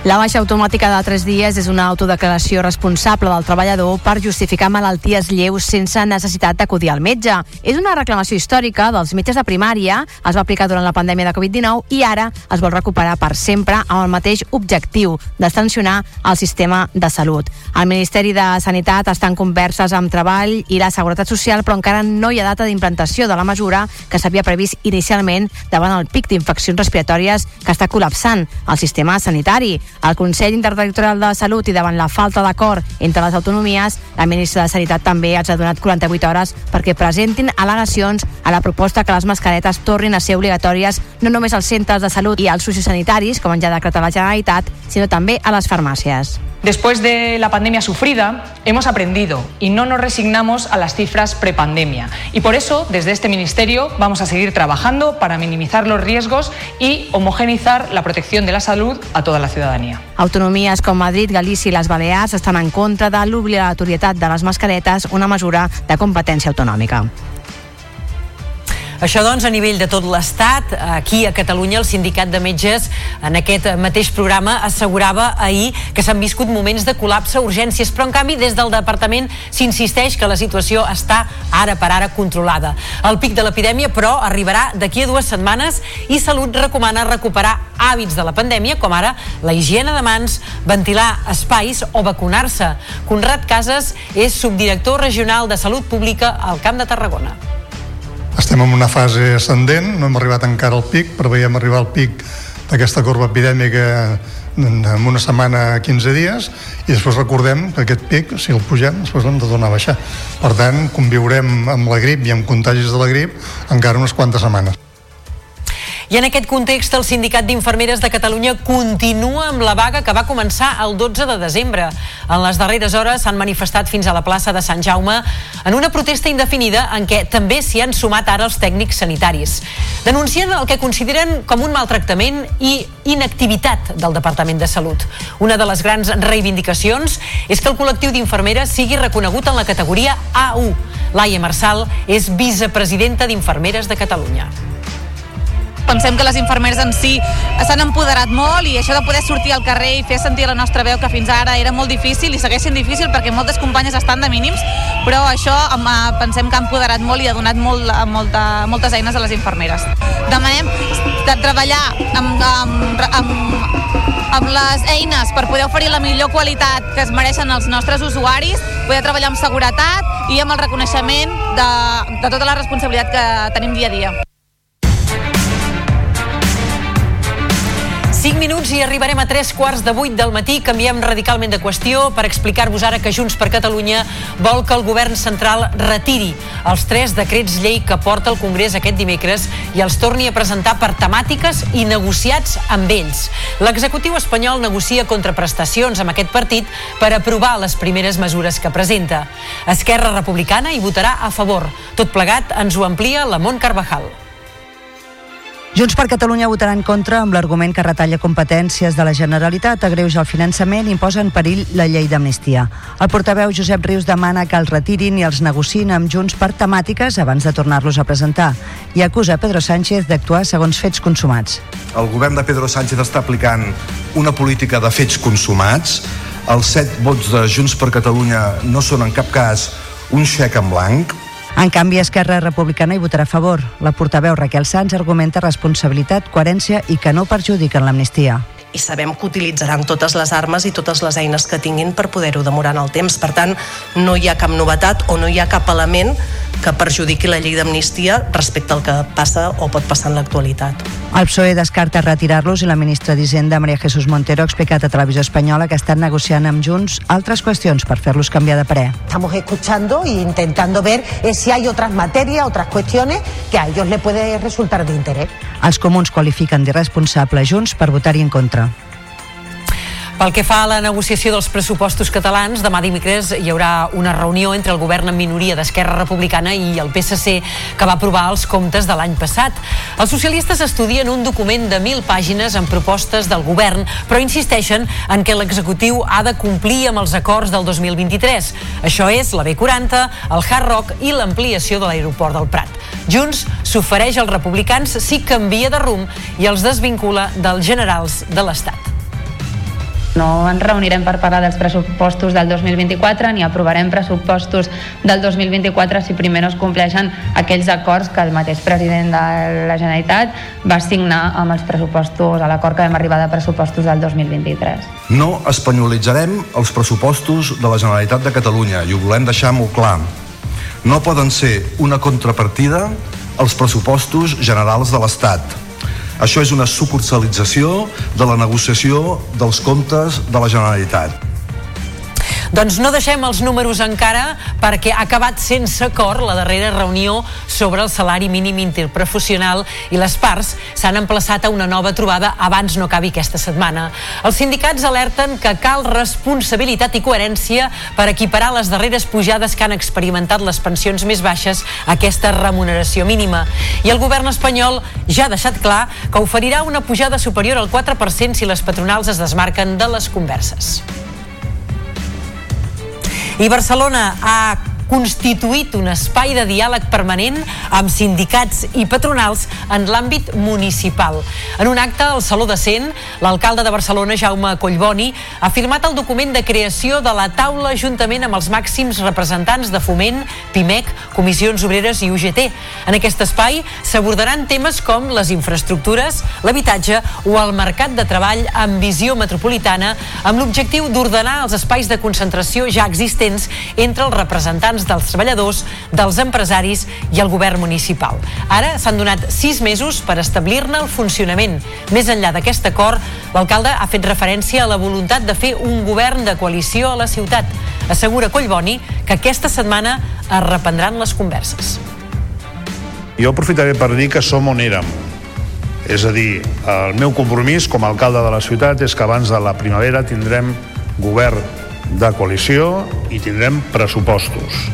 Speaker 5: La baixa automàtica de 3 dies és una autodeclaració responsable del treballador per justificar malalties lleus sense necessitat d'acudir al metge. És una reclamació històrica dels metges de primària, es va aplicar durant la pandèmia de Covid-19 i ara es vol recuperar per sempre amb el mateix objectiu, d'extensionar el sistema de salut. El Ministeri de Sanitat està en converses amb Treball i la Seguretat Social, però encara no hi ha data d'implantació de la mesura que s'havia previst inicialment davant el pic d'infeccions respiratòries que està col·lapsant el sistema sanitari. El Consell Interterritorial de Salut i davant la falta d'acord entre les autonomies, la ministra de Sanitat també els ha donat 48 hores perquè presentin al·legacions a la proposta que les mascaretes tornin a ser obligatòries no només als centres de salut i als sociosanitaris, com ja decretat la Generalitat, sinó també a les farmàcies.
Speaker 6: Después de la pandemia sufrida, hemos aprendido y no nos resignamos a las cifras prepandemia. Y por eso, desde este Ministerio, vamos a seguir trabajando para minimizar los riesgos y homogeneizar la protección de la salud a toda la ciudadanía.
Speaker 5: Autonomies com Madrid, Galícia i les Balears estan en contra de l'obligatorietat de les mascaretes, una mesura de competència autonòmica.
Speaker 1: Això, doncs, a nivell de tot l'Estat. Aquí, a Catalunya, el Sindicat de Metges, en aquest mateix programa, assegurava ahir que s'han viscut moments de col·lapse, urgències, però, en canvi, des del departament s'insisteix que la situació està ara per ara controlada. El pic de l'epidèmia, però, arribarà d'aquí a dues setmanes i Salut recomana recuperar hàbits de la pandèmia, com ara la higiene de mans, ventilar espais o vacunar-se. Conrad Casas és subdirector regional de Salut Pública al Camp de Tarragona.
Speaker 39: Estem en una fase ascendent, no hem arribat encara al pic, però veiem arribar al pic d'aquesta corba epidèmica en una setmana, 15 dies, i després recordem que aquest pic, si el pugem, després l'hem de tornar a baixar. Per tant, conviurem amb la grip i amb contagis de la grip encara unes quantes setmanes.
Speaker 1: I en aquest context, el Sindicat d'Infermeres de Catalunya continua amb la vaga que va començar el 12 de desembre. En les darreres hores s'han manifestat fins a la plaça de Sant Jaume en una protesta indefinida en què també s'hi han sumat ara els tècnics sanitaris. Denuncien el que consideren com un maltractament i inactivitat del Departament de Salut. Una de les grans reivindicacions és que el col·lectiu d'infermeres sigui reconegut en la categoria A1. Laia Marçal és vicepresidenta d'Infermeres de Catalunya.
Speaker 15: Pensem que les infermeres en si s'han empoderat molt i això de poder sortir al carrer i fer sentir la nostra veu que fins ara era molt difícil i segueix sent difícil perquè moltes companyes estan de mínims, però això pensem que ha empoderat molt i ha donat molt, molta, moltes eines a les infermeres. Demanem de treballar amb, amb, amb, amb les eines per poder oferir la millor qualitat que es mereixen els nostres usuaris, poder treballar amb seguretat i amb el reconeixement de, de tota la responsabilitat que tenim dia a dia.
Speaker 1: 5 minuts i arribarem a 3 quarts de 8 del matí. Canviem radicalment de qüestió per explicar-vos ara que Junts per Catalunya vol que el govern central retiri els tres decrets llei que porta al Congrés aquest dimecres i els torni a presentar per temàtiques i negociats amb ells. L'executiu espanyol negocia contraprestacions amb aquest partit per aprovar les primeres mesures que presenta. Esquerra Republicana hi votarà a favor. Tot plegat ens ho amplia la Mont Carvajal.
Speaker 16: Junts per Catalunya votarà en contra amb l'argument que retalla competències de la Generalitat, agreuja el finançament i imposa en perill la llei d'amnistia. El portaveu Josep Rius demana que els retirin i els negociïn amb Junts per temàtiques abans de tornar-los a presentar i acusa Pedro Sánchez d'actuar segons fets consumats.
Speaker 17: El govern de Pedro Sánchez està aplicant una política de fets consumats. Els set vots de Junts per Catalunya no són en cap cas un xec en blanc,
Speaker 16: en canvi, Esquerra Republicana hi votarà a favor. La portaveu Raquel Sanz argumenta responsabilitat, coherència i que no perjudiquen l'amnistia
Speaker 18: i sabem que utilitzaran totes les armes i totes les eines que tinguin per poder-ho demorar en el temps. Per tant, no hi ha cap novetat o no hi ha cap element que perjudiqui la llei d'amnistia respecte al que passa o pot passar en l'actualitat.
Speaker 16: El PSOE descarta retirar-los i la ministra d'Hisenda, Maria Jesús Montero, ha explicat a Televisió Espanyola que estan negociant amb Junts altres qüestions per fer-los canviar de parer.
Speaker 19: Estamos escuchando e intentando ver eh, si hay otras materias, otras cuestiones que a ellos le puede resultar de interés.
Speaker 16: Els comuns qualifiquen d'irresponsable Junts per votar-hi en contra.
Speaker 1: Pel que fa a la negociació dels pressupostos catalans, demà dimecres hi haurà una reunió entre el govern en minoria d'Esquerra Republicana i el PSC que va aprovar els comptes de l'any passat. Els socialistes estudien un document de mil pàgines amb propostes del govern, però insisteixen en que l'executiu ha de complir amb els acords del 2023. Això és la B40, el Hard Rock i l'ampliació de l'aeroport del Prat. Junts s'ofereix als republicans si canvia de rumb i els desvincula dels generals de l'Estat.
Speaker 20: No ens reunirem per parlar dels pressupostos del 2024 ni aprovarem pressupostos del 2024 si primer no es compleixen aquells acords que el mateix president de la Generalitat va signar amb els pressupostos, a l'acord que vam arribar de pressupostos del 2023.
Speaker 17: No espanyolitzarem els pressupostos de la Generalitat de Catalunya i ho volem deixar molt clar. No poden ser una contrapartida als pressupostos generals de l'Estat això és una sucursalització de la negociació dels comptes de la Generalitat.
Speaker 1: Doncs no deixem els números encara perquè ha acabat sense acord la darrera reunió sobre el salari mínim interprofessional i les parts s'han emplaçat a una nova trobada abans no acabi aquesta setmana. Els sindicats alerten que cal responsabilitat i coherència per equiparar les darreres pujades que han experimentat les pensions més baixes a aquesta remuneració mínima. I el govern espanyol ja ha deixat clar que oferirà una pujada superior al 4% si les patronals es desmarquen de les converses. I Barcelona ha constituït un espai de diàleg permanent amb sindicats i patronals en l'àmbit municipal. En un acte al Saló de Cent, l'alcalde de Barcelona, Jaume Collboni, ha firmat el document de creació de la taula juntament amb els màxims representants de Foment, PIMEC, Comissions Obreres i UGT. En aquest espai s'abordaran temes com les infraestructures, l'habitatge o el mercat de treball amb visió metropolitana amb l'objectiu d'ordenar els espais de concentració ja existents entre els representants representants dels treballadors, dels empresaris i el govern municipal. Ara s'han donat sis mesos per establir-ne el funcionament. Més enllà d'aquest acord, l'alcalde ha fet referència a la voluntat de fer un govern de coalició a la ciutat. Assegura Collboni que aquesta setmana es reprendran les converses.
Speaker 31: Jo aprofitaré per dir que som on érem. És a dir, el meu compromís com a alcalde de la ciutat és que abans de la primavera tindrem govern de coalició i tindrem pressupostos.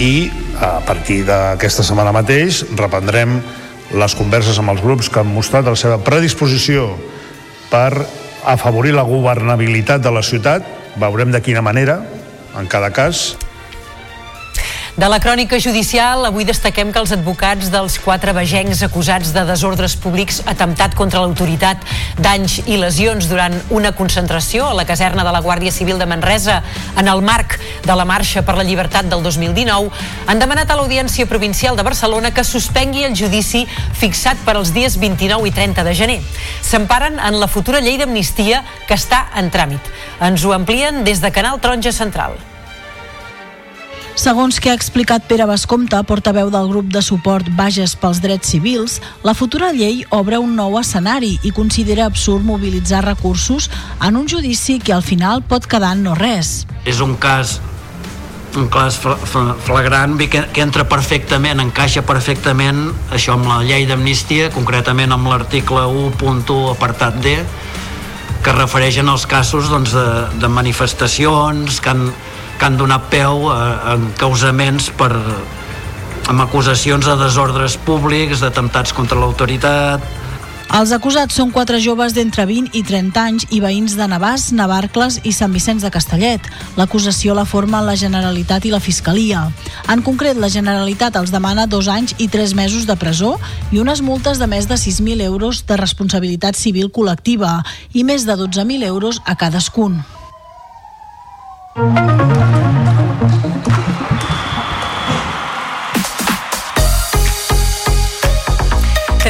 Speaker 31: I a partir d'aquesta setmana mateix reprendrem les converses amb els grups que han mostrat la seva predisposició per afavorir la governabilitat de la ciutat. Veurem de quina manera, en cada cas,
Speaker 1: De la crònica judicial, avui destaquem que els advocats dels quatre vegencs acusats de desordres públics, atemptat contra l'autoritat, danys i lesions durant una concentració a la caserna de la Guàrdia Civil de Manresa en el marc de la Marxa per la Llibertat del 2019, han demanat a l'Audiència Provincial de Barcelona que suspengui el judici fixat per als dies 29 i 30 de gener. S'emparen en la futura llei d'amnistia que està en tràmit. Ens ho amplien des de Canal Taronja Central.
Speaker 22: Segons que ha explicat Pere Bascompte, portaveu del grup de suport Bages pels Drets Civils, la futura llei obre un nou escenari i considera absurd mobilitzar recursos en un judici que al final pot quedar no res.
Speaker 23: És un cas un cas flagrant que, que entra perfectament, encaixa perfectament això amb la llei d'amnistia, concretament amb l'article 1.1 apartat D, que refereixen als casos doncs, de, de manifestacions que han, que han donat peu a, a encausaments per, amb acusacions de desordres públics, d'atemptats contra l'autoritat,
Speaker 22: els acusats són quatre joves d'entre 20 i 30 anys i veïns de Navàs, Navarcles i Sant Vicenç de Castellet. L'acusació la formen la Generalitat i la Fiscalia. En concret, la Generalitat els demana dos anys i tres mesos de presó i unes multes de més de 6.000 euros de responsabilitat civil col·lectiva i més de 12.000 euros a cadascun.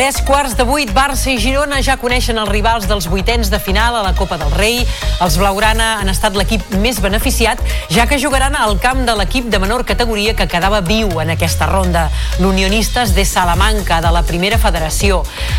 Speaker 1: Tres quarts de vuit, Barça i Girona ja coneixen els rivals dels vuitens de final a la Copa del Rei. Els Blaugrana han estat l'equip més beneficiat, ja que jugaran al camp de l'equip de menor categoria que quedava viu en aquesta ronda, l'Unionistes de Salamanca, de la primera federació.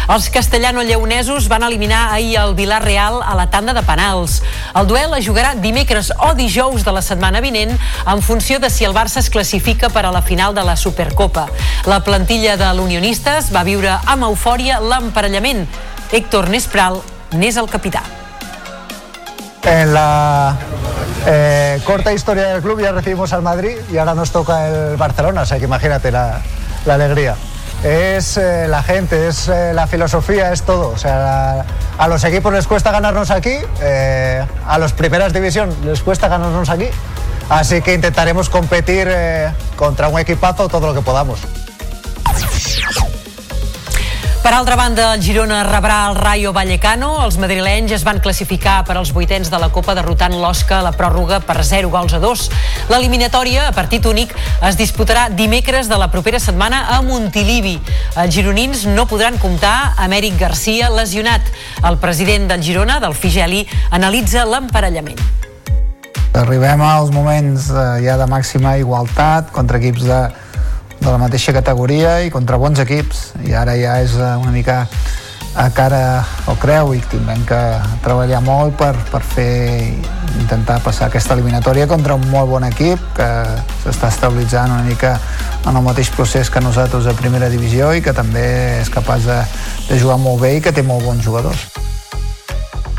Speaker 1: Els castellano-lleonesos van eliminar ahir el Vilar Real a la tanda de penals. El duel es jugarà dimecres o dijous de la setmana vinent en funció de si el Barça es classifica per a la final de la Supercopa. La plantilla de l'Unionistes va viure amb eufòria l'emparellament. Héctor Nespral n'és el capità.
Speaker 40: En la eh, corta historia del club ya recibimos al Madrid y ahora nos toca el Barcelona, o sea que imagínate la, la alegría. Es eh, la gente, es eh, la filosofía, es todo. O sea, la, a los equipos les cuesta ganarnos aquí, eh, a los primeras división les cuesta ganarnos aquí. Así que intentaremos competir eh, contra un equipazo todo lo que podamos.
Speaker 1: Per altra banda, el Girona rebrà el Rayo Vallecano. Els madrilenys es van classificar per als vuitens de la Copa derrotant l'Osca a la pròrroga per 0 gols a 2. L'eliminatòria, a partit únic, es disputarà dimecres de la propera setmana a Montilivi. Els gironins no podran comptar amb Eric Garcia lesionat. El president del Girona, del Figeli, analitza l'emparellament.
Speaker 41: Arribem als moments eh, ja de màxima igualtat contra equips de, de la mateixa categoria i contra bons equips i ara ja és eh, una mica a cara o creu i tindrem que treballar molt per, per fer intentar passar aquesta eliminatòria contra un molt bon equip que s'està estabilitzant una mica en el mateix procés que nosaltres a primera divisió i que també és capaç de, de jugar molt bé i que té molt bons jugadors.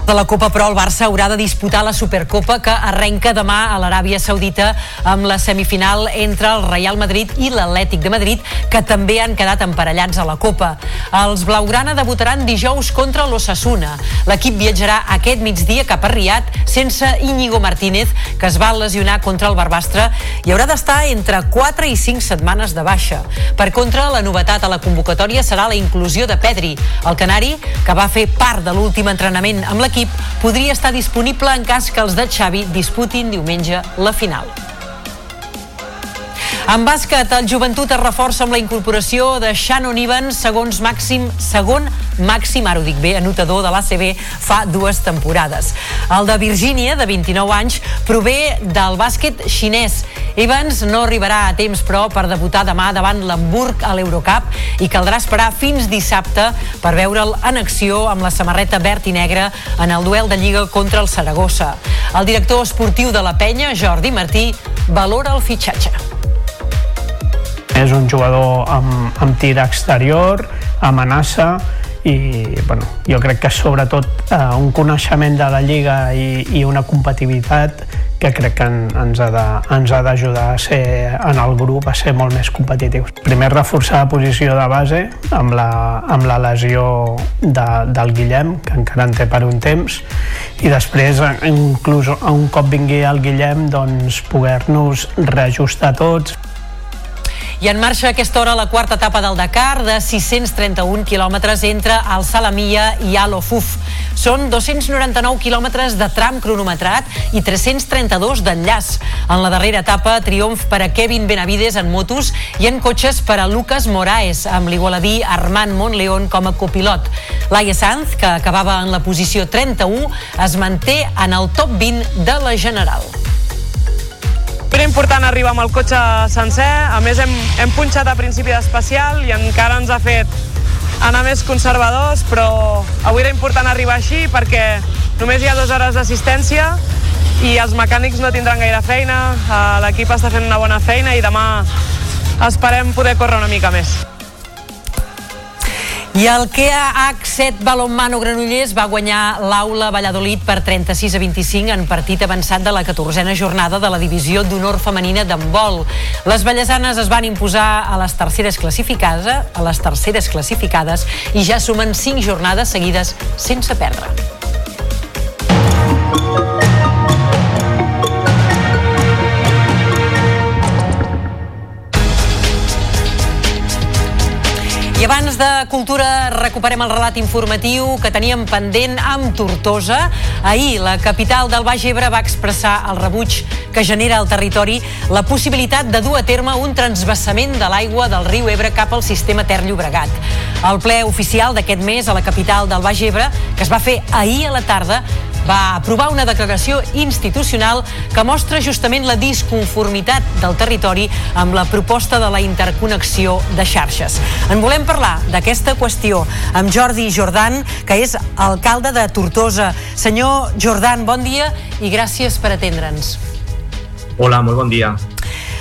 Speaker 1: De la Copa Pro, el Barça haurà de disputar la Supercopa que arrenca demà a l'Aràbia Saudita amb la semifinal entre el Real Madrid i l'Atlètic de Madrid, que també han quedat emparellats a la Copa. Els Blaugrana debutaran dijous contra l'Ossassuna. L'equip viatjarà aquest migdia cap a Riad sense Íñigo Martínez, que es va lesionar contra el Barbastre i haurà d'estar entre 4 i 5 setmanes de baixa. Per contra, la novetat a la convocatòria serà la inclusió de Pedri, el canari, que va fer part de l'últim entrenament amb l'equip l'equip podria estar disponible en cas que els de Xavi disputin diumenge la final. En bàsquet, el joventut es reforça amb la incorporació de Shannon Evans, segons màxim, segon màxim, ara ho dic bé, anotador de l'ACB fa dues temporades. El de Virgínia, de 29 anys, prové del bàsquet xinès. Evans no arribarà a temps, però, per debutar demà davant l'Hamburg a l'Eurocup i caldrà esperar fins dissabte per veure'l en acció amb la samarreta verd i negra en el duel de Lliga contra el Saragossa. El director esportiu de la penya, Jordi Martí, valora el fitxatge.
Speaker 42: És un jugador amb, amb tir exterior, amenaça, i bueno, jo crec que sobretot eh, un coneixement de la Lliga i, i una competitivitat que crec que en, ens ha d'ajudar a ser en el grup a ser molt més competitius. Primer reforçar la posició de base amb la, amb la lesió de, del Guillem, que encara en té per un temps, i després, inclús un cop vingui el Guillem, doncs poder-nos reajustar tots
Speaker 1: I en marxa a aquesta hora la quarta etapa del Dakar de 631 quilòmetres entre el Salamia i Alofuf. Són 299 quilòmetres de tram cronometrat i 332 d'enllaç. En la darrera etapa, triomf per a Kevin Benavides en motos i en cotxes per a Lucas Moraes, amb l'igualadí Armand Montleón com a copilot. Laia Sanz, que acabava en la posició 31, es manté en el top 20 de la General.
Speaker 43: Era important arribar amb el cotxe sencer, a més hem, hem punxat a principi d'especial i encara ens ha fet anar més conservadors, però avui era important arribar així perquè només hi ha dues hores d'assistència i els mecànics no tindran gaire feina, eh, l'equip està fent una bona feina i demà esperem poder córrer una mica més.
Speaker 1: I el KH7 Balonmano Granollers va guanyar l'Aula Valladolid per 36 a 25 en partit avançat de la 14a jornada de la divisió d'honor femenina d'handbol. Les ballesanes es van imposar a les terceres classificades, a les terceres classificades i ja sumen 5 jornades seguides sense perdre. De Cultura recuperem el relat informatiu que teníem pendent amb Tortosa. Ahir la capital del Baix Ebre va expressar el rebuig que genera al territori la possibilitat de dur a terme un transbassament de l'aigua del riu Ebre cap al sistema Ter Llobregat. El ple oficial d'aquest mes a la capital del Baix Ebre, que es va fer ahir a la tarda, va aprovar una declaració institucional que mostra justament la disconformitat del territori amb la proposta de la interconnexió de xarxes. En volem parlar d'aquesta qüestió amb Jordi Jordan, que és alcalde de Tortosa. Senyor Jordan, bon dia i gràcies per atendre'ns.
Speaker 44: Hola, molt bon dia.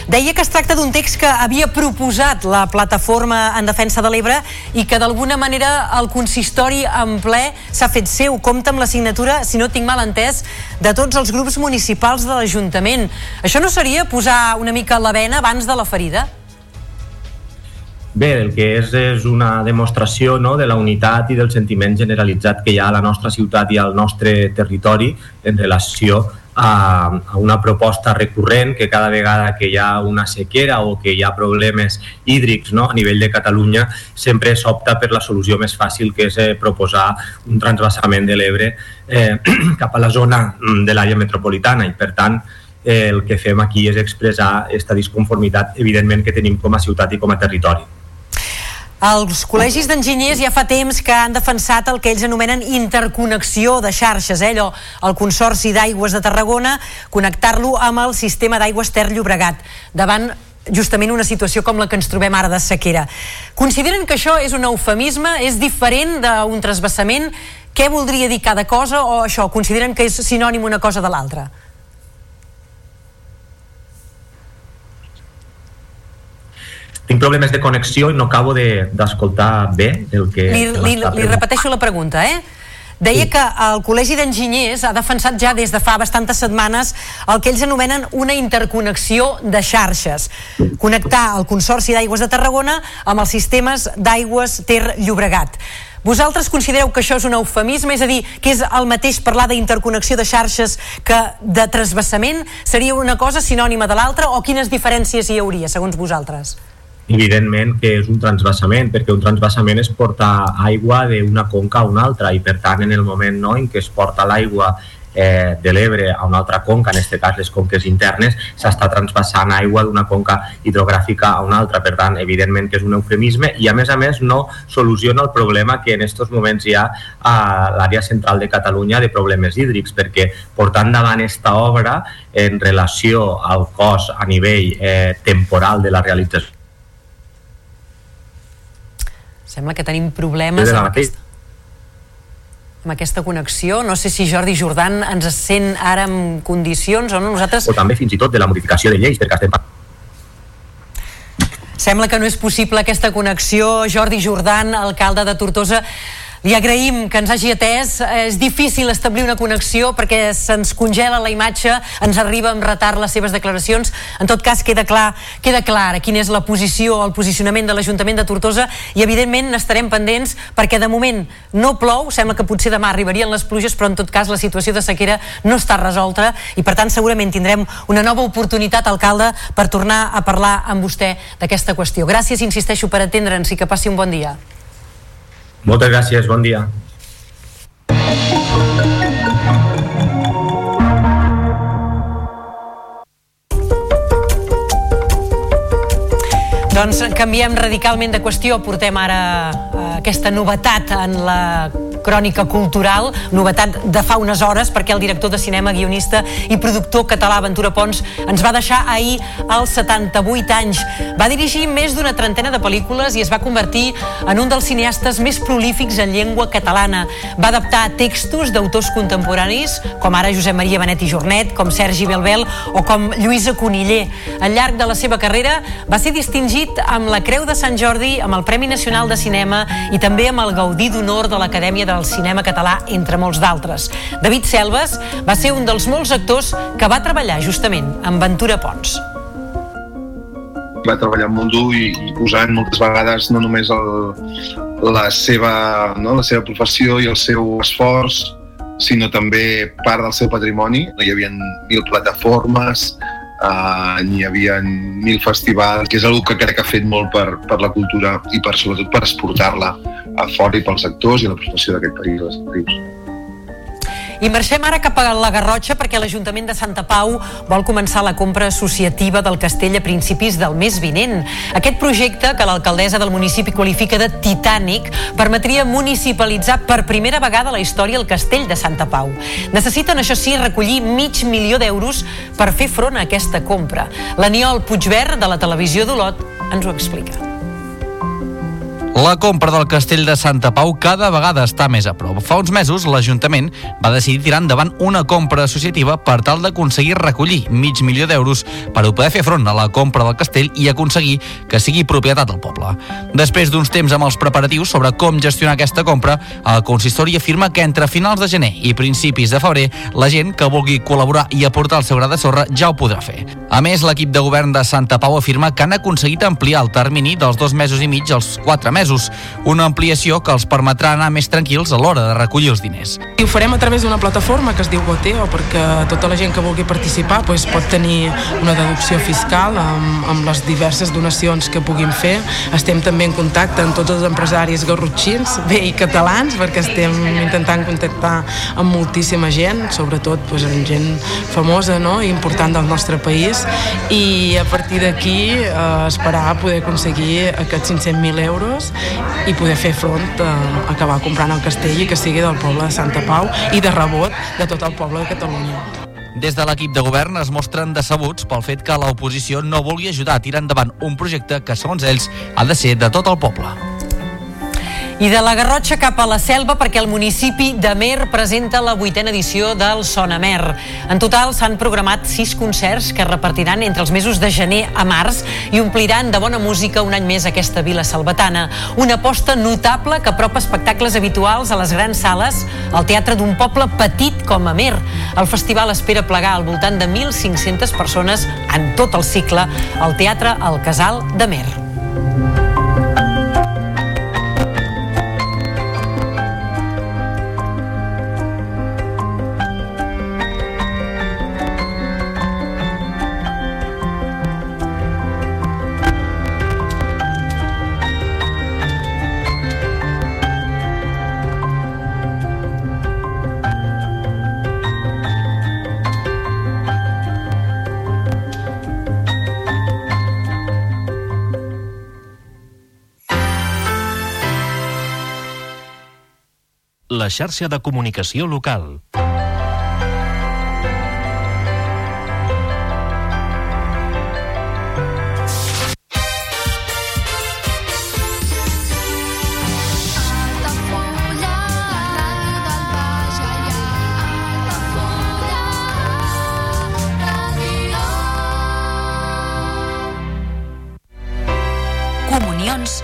Speaker 1: Deia que es tracta d'un text que havia proposat la plataforma en defensa de l'Ebre i que d'alguna manera el consistori en ple s'ha fet seu. Compta amb la signatura, si no tinc mal entès, de tots els grups municipals de l'Ajuntament. Això no seria posar una mica la vena abans de la ferida?
Speaker 44: Bé, el que és és una demostració no, de la unitat i del sentiment generalitzat que hi ha a la nostra ciutat i al nostre territori en relació a, a una proposta recurrent que cada vegada que hi ha una sequera o que hi ha problemes hídrics no, a nivell de Catalunya sempre s'opta per la solució més fàcil que és eh, proposar un transvasament de l'Ebre eh, cap a la zona mm, de l'àrea metropolitana i per tant eh, el que fem aquí és expressar aquesta disconformitat evidentment que tenim com a ciutat i com a territori.
Speaker 1: Els col·legis d'enginyers ja fa temps que han defensat el que ells anomenen interconnexió de xarxes, eh? allò, el Consorci d'Aigües de Tarragona, connectar-lo amb el sistema d'aigües Ter Llobregat, davant justament una situació com la que ens trobem ara de sequera. Consideren que això és un eufemisme, és diferent d'un trasbassament? Què voldria dir cada cosa o això, consideren que és sinònim una cosa de l'altra?
Speaker 44: Tinc problemes de connexió i no acabo d'escoltar de, bé el que...
Speaker 1: Li, li, li repeteixo la pregunta, eh? Deia que el Col·legi d'Enginyers ha defensat ja des de fa bastantes setmanes el que ells anomenen una interconnexió de xarxes. Connectar el Consorci d'Aigües de Tarragona amb els sistemes d'aigües Ter Llobregat. Vosaltres considereu que això és un eufemisme? És a dir, que és el mateix parlar d'interconnexió de xarxes que de trasbassament? Seria una cosa sinònima de l'altra o quines diferències hi hauria, segons vosaltres?
Speaker 44: Evidentment que és un transvasament, perquè un transvasament és portar aigua d'una conca a una altra i per tant en el moment no, en què es porta l'aigua eh, de l'Ebre a una altra conca, en aquest cas les conques internes, s'està transvasant aigua d'una conca hidrogràfica a una altra. Per tant, evidentment que és un eufemisme i a més a més no soluciona el problema que en aquests moments hi ha a l'àrea central de Catalunya de problemes hídrics, perquè portant davant aquesta obra en relació al cost a nivell eh, temporal de la realització
Speaker 1: Sembla que tenim problemes amb aquesta, amb aquesta connexió. No sé si Jordi Jordan ens sent ara en condicions o no. Nosaltres...
Speaker 44: O també fins i tot de la modificació de lleis, perquè estem
Speaker 1: Sembla que no és possible aquesta connexió. Jordi Jordan, alcalde de Tortosa. Li agraïm que ens hagi atès. És difícil establir una connexió perquè se'ns congela la imatge, ens arriba amb retard les seves declaracions. En tot cas, queda clar, queda clara quina és la posició, el posicionament de l'Ajuntament de Tortosa i, evidentment, n'estarem pendents perquè, de moment, no plou. Sembla que potser demà arribarien les pluges, però, en tot cas, la situació de sequera no està resolta i, per tant, segurament tindrem una nova oportunitat, alcalde, per tornar a parlar amb vostè d'aquesta qüestió. Gràcies, insisteixo, per atendre'ns i que passi un bon dia.
Speaker 44: Moltes gràcies, bon dia.
Speaker 1: Doncs canviem radicalment de qüestió, portem ara eh, aquesta novetat en la crònica cultural, novetat de fa unes hores perquè el director de cinema, guionista i productor català Ventura Pons ens va deixar ahir als 78 anys. Va dirigir més d'una trentena de pel·lícules i es va convertir en un dels cineastes més prolífics en llengua catalana. Va adaptar textos d'autors contemporanis com ara Josep Maria Benet i Jornet, com Sergi Belbel o com Lluïsa Coniller. Al llarg de la seva carrera va ser distingit amb la Creu de Sant Jordi, amb el Premi Nacional de Cinema i també amb el Gaudí d'Honor de l'Acadèmia del cinema català, entre molts d'altres. David Selves va ser un dels molts actors que va treballar justament amb Ventura Pons
Speaker 31: va treballar molt dur i, i posant moltes vegades no només el, la, seva, no, la seva professió i el seu esforç, sinó també part del seu patrimoni. Hi havia mil plataformes, uh, n'hi havia mil festivals, que és una que crec que ha fet molt per, per la cultura i per, sobretot per exportar-la a fora i pels actors i la professió d'aquest país, les actrius.
Speaker 1: I marxem ara cap a la Garrotxa perquè l'Ajuntament de Santa Pau vol començar la compra associativa del castell a principis del mes vinent. Aquest projecte, que l'alcaldessa del municipi qualifica de titànic, permetria municipalitzar per primera vegada a la història el castell de Santa Pau. Necessiten, això sí, recollir mig milió d'euros per fer front a aquesta compra. L'Aniol Puigverd, de la televisió d'Olot, ens ho explica.
Speaker 32: La compra del castell de Santa Pau cada vegada està més a prop. Fa uns mesos, l'Ajuntament va decidir tirar endavant una compra associativa per tal d'aconseguir recollir mig milió d'euros per poder fer front a la compra del castell i aconseguir que sigui propietat del poble. Després d'uns temps amb els preparatius sobre com gestionar aquesta compra, el consistori afirma que entre finals de gener i principis de febrer, la gent que vulgui col·laborar i aportar el seu gra de sorra ja ho podrà fer. A més, l'equip de govern de Santa Pau afirma que han aconseguit ampliar el termini dels dos mesos i mig als quatre mesos mesos, una ampliació que els permetrà anar més tranquils a l'hora de recollir els diners.
Speaker 33: I ho farem a través d'una plataforma que es diu Goteo, perquè tota la gent que vulgui participar pues, pot tenir una deducció fiscal amb, amb les diverses donacions que puguin fer. Estem també en contacte amb tots els empresaris garrotxins, bé i catalans, perquè estem intentant contactar amb moltíssima gent, sobretot pues, amb gent famosa no? i important del nostre país, i a partir d'aquí eh, esperar poder aconseguir aquests 500.000 euros i poder fer front a acabar comprant el castell i que sigui del poble de Santa Pau i de rebot de tot el poble de Catalunya.
Speaker 32: Des de l'equip de govern es mostren decebuts pel fet que l'oposició no vulgui ajudar a tirar endavant un projecte que, segons ells, ha de ser de tot el poble.
Speaker 1: I de la Garrotxa cap a la Selva perquè el municipi de Mer presenta la vuitena edició del Sonamer. En total s'han programat sis concerts que repartiran entre els mesos de gener a març i ompliran de bona música un any més aquesta vila salvatana. Una aposta notable que apropa espectacles habituals a les grans sales al teatre d'un poble petit com a Mer. El festival espera plegar al voltant de 1.500 persones en tot el cicle al Teatre El Casal de Mer.
Speaker 24: Xarxa de comunicació local.
Speaker 45: Comunió camions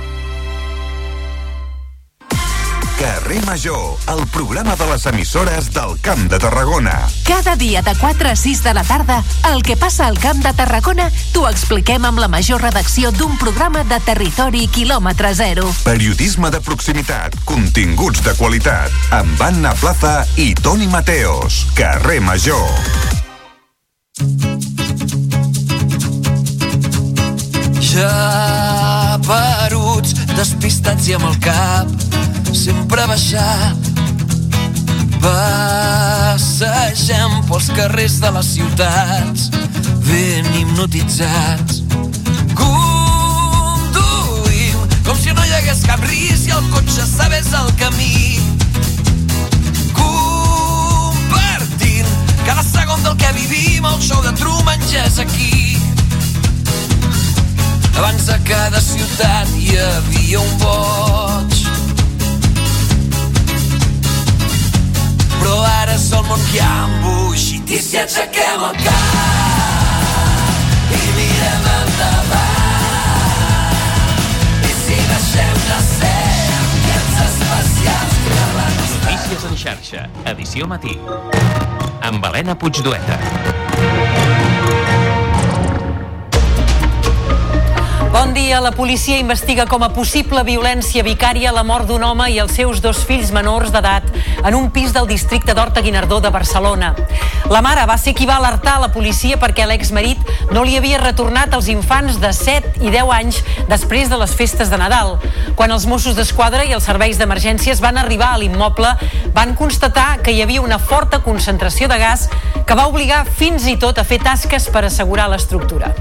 Speaker 46: Carrer Major, el programa de les emissores del Camp de Tarragona.
Speaker 37: Cada dia de 4 a 6 de la tarda, el que passa al Camp de Tarragona t'ho expliquem amb la major redacció d'un programa de territori quilòmetre zero.
Speaker 46: Periodisme de proximitat, continguts de qualitat, amb Anna Plaza i Toni Mateos. Carrer Major.
Speaker 47: Ja peruts, despistats i amb el cap sempre baixat. Passegem pels carrers de les ciutats, ben hipnotitzats. Conduïm com si no hi hagués cap risc i el cotxe sabés el camí. Compartint cada segon del que vivim, el show de Truman ja és aquí. Abans a cada ciutat hi havia un boig. Però ara és el món que ha embogit i si aixequem el cap i mirem endavant i si deixem de ser aquests especials que van
Speaker 4: Notícies en xarxa, edició matí. Amb Helena Puigdueta.
Speaker 1: Bon dia. La policia investiga com a possible violència vicària la mort d'un home i els seus dos fills menors d'edat en un pis del districte d'Horta Guinardó de Barcelona. La mare va ser qui va alertar la policia perquè l'exmarit no li havia retornat els infants de 7 i 10 anys després de les festes de Nadal. Quan els Mossos d'Esquadra i els serveis d'emergències van arribar a l'immoble, van constatar que hi havia una forta concentració de gas que va obligar fins i tot a fer tasques per assegurar l'estructura.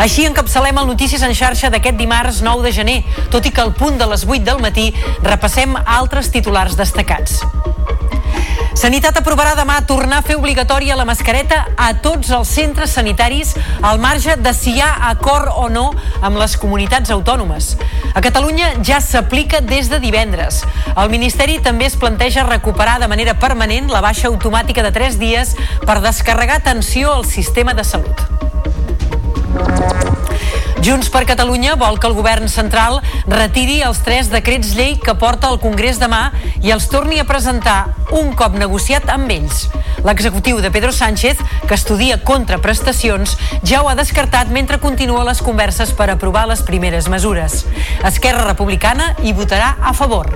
Speaker 1: Així encapçalem el Notícies en xarxa d'aquest dimarts 9 de gener, tot i que al punt de les 8 del matí repassem altres titulars destacats. Sanitat aprovarà demà tornar a fer obligatòria la mascareta a tots els centres sanitaris al marge de si hi ha acord o no amb les comunitats autònomes. A Catalunya ja s'aplica des de divendres. El Ministeri també es planteja recuperar de manera permanent la baixa automàtica de 3 dies per descarregar tensió al sistema de salut. Junts per Catalunya vol que el govern central retiri els tres decrets llei que porta al Congrés demà i els torni a presentar un cop negociat amb ells. L'executiu de Pedro Sánchez, que estudia contraprestacions, ja ho ha descartat mentre continua les converses per aprovar les primeres mesures. Esquerra Republicana hi votarà a favor.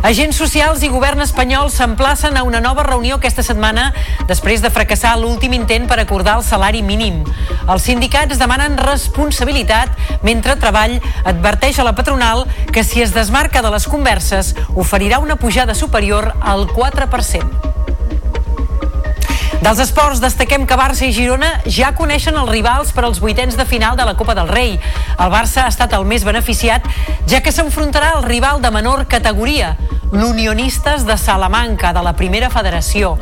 Speaker 1: Agents socials i govern espanyol s'emplacen a una nova reunió aquesta setmana després de fracassar l'últim intent per acordar el salari mínim. Els sindicats demanen responsabilitat mentre Treball adverteix a la patronal que si es desmarca de les converses oferirà una pujada superior al 4%. Dels esports destaquem que Barça i Girona ja coneixen els rivals per als vuitens de final de la Copa del Rei. El Barça ha estat el més beneficiat, ja que s'enfrontarà al rival de menor categoria, l'Unionistes de Salamanca, de la primera federació.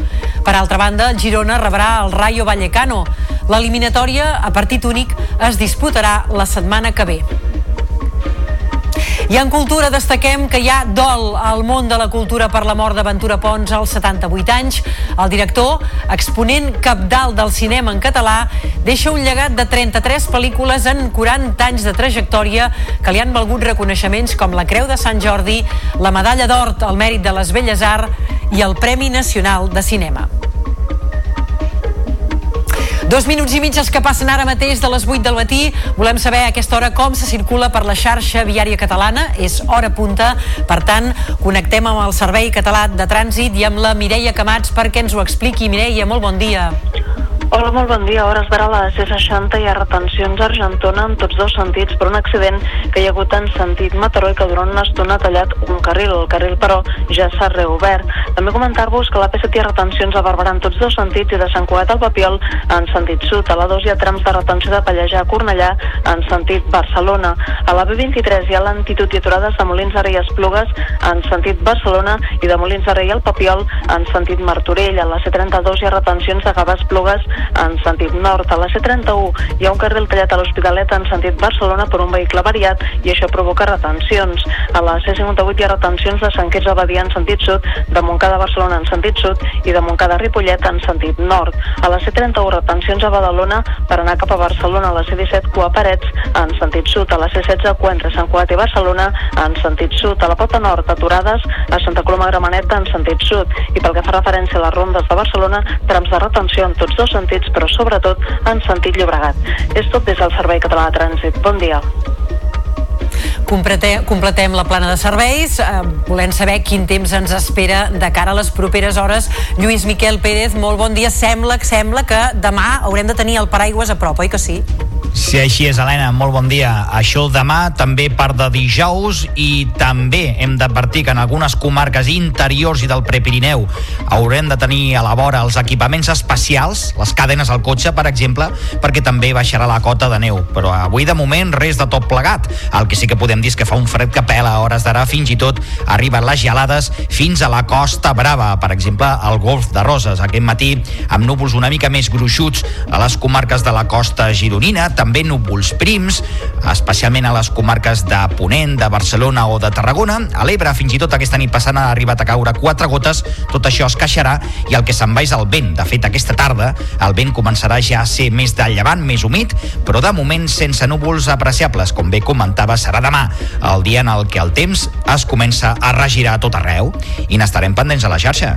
Speaker 1: Per altra banda, el Girona rebrà el Rayo Vallecano. L'eliminatòria a partit únic es disputarà la setmana que ve. I en cultura destaquem que hi ha dol al món de la cultura per la mort d'Aventura Pons als 78 anys. El director, exponent capdalt del cinema en català, deixa un llegat de 33 pel·lícules en 40 anys de trajectòria que li han valgut reconeixements com la Creu de Sant Jordi, la Medalla d'Or al Mèrit de les Belles Arts i el Premi Nacional de Cinema. Dos minuts i mig els que passen ara mateix de les 8 del matí. Volem saber a aquesta hora com se circula per la xarxa viària catalana. És hora punta. Per tant, connectem amb el Servei Català de Trànsit i amb la Mireia Camats perquè ens ho expliqui. Mireia, molt bon dia.
Speaker 48: Hola, molt bon dia. Hores d'ara a la C60 hi ha retencions a Argentona en tots dos sentits per un accident que hi ha hagut en sentit Mataró i que durant una estona ha tallat un carril. El carril, però, ja s'ha reobert. També comentar-vos que la P7 hi ha retencions a Barberà en tots dos sentits i de Sant Cugat al Papiol en sentit sud. A la 2 hi ha trams de retenció de Pallejà a Cornellà en sentit Barcelona. A la B23 hi ha lentitud i aturades de Molins de Rei Esplugues en sentit Barcelona i de Molins de Rei al Papiol en sentit Martorell. A la C32 hi ha retencions de Gavà Esplugues en sentit nord. A la C31 hi ha un carril tallat a l'Hospitalet en sentit Barcelona per un vehicle variat i això provoca retencions. A la C58 hi ha retencions de Sant Quirze Badia en sentit sud, de Montcada Barcelona en sentit sud i de Montcada Ripollet en sentit nord. A la C31 retencions a Badalona per anar cap a Barcelona. A la C17 Cua Parets en sentit sud. A la C16 Cua entre Sant Cugat i Barcelona en sentit sud. A la Pota Nord aturades a Santa Coloma Gramenet en sentit sud. I pel que fa referència a les rondes de Barcelona, trams de retenció en tots dos sentits, però sobretot en sentit Llobregat. És tot des del Servei Català de Trànsit. Bon dia.
Speaker 1: Completem, completem la plana de serveis, eh, volent saber quin temps ens espera de cara a les properes hores. Lluís Miquel Pérez, molt bon dia. Sembla, sembla que demà haurem de tenir el paraigües a prop, oi que sí?
Speaker 49: Sí, així és, Helena. Molt bon dia. Això demà, també part de dijous, i també hem d'advertir que en algunes comarques interiors i del Prepirineu haurem de tenir a la vora els equipaments especials, les cadenes al cotxe, per exemple, perquè també baixarà la cota de neu. Però avui, de moment, res de tot plegat. El que sí que podem dir és que fa un fred que pela a hores d'ara, fins i tot arriben les gelades fins a la Costa Brava, per exemple, al Golf de Roses. Aquest matí, amb núvols una mica més gruixuts a les comarques de la costa gironina, també núvols prims, especialment a les comarques de Ponent, de Barcelona o de Tarragona. A l'Ebre, fins i tot aquesta nit passant, ha arribat a caure quatre gotes. Tot això es queixarà i el que se'n va és el vent. De fet, aquesta tarda el vent començarà ja a ser més de llevant, més humit, però de moment sense núvols apreciables. Com bé comentava, serà demà el dia en el que el temps es comença a regirar a tot arreu i n'estarem pendents a la xarxa.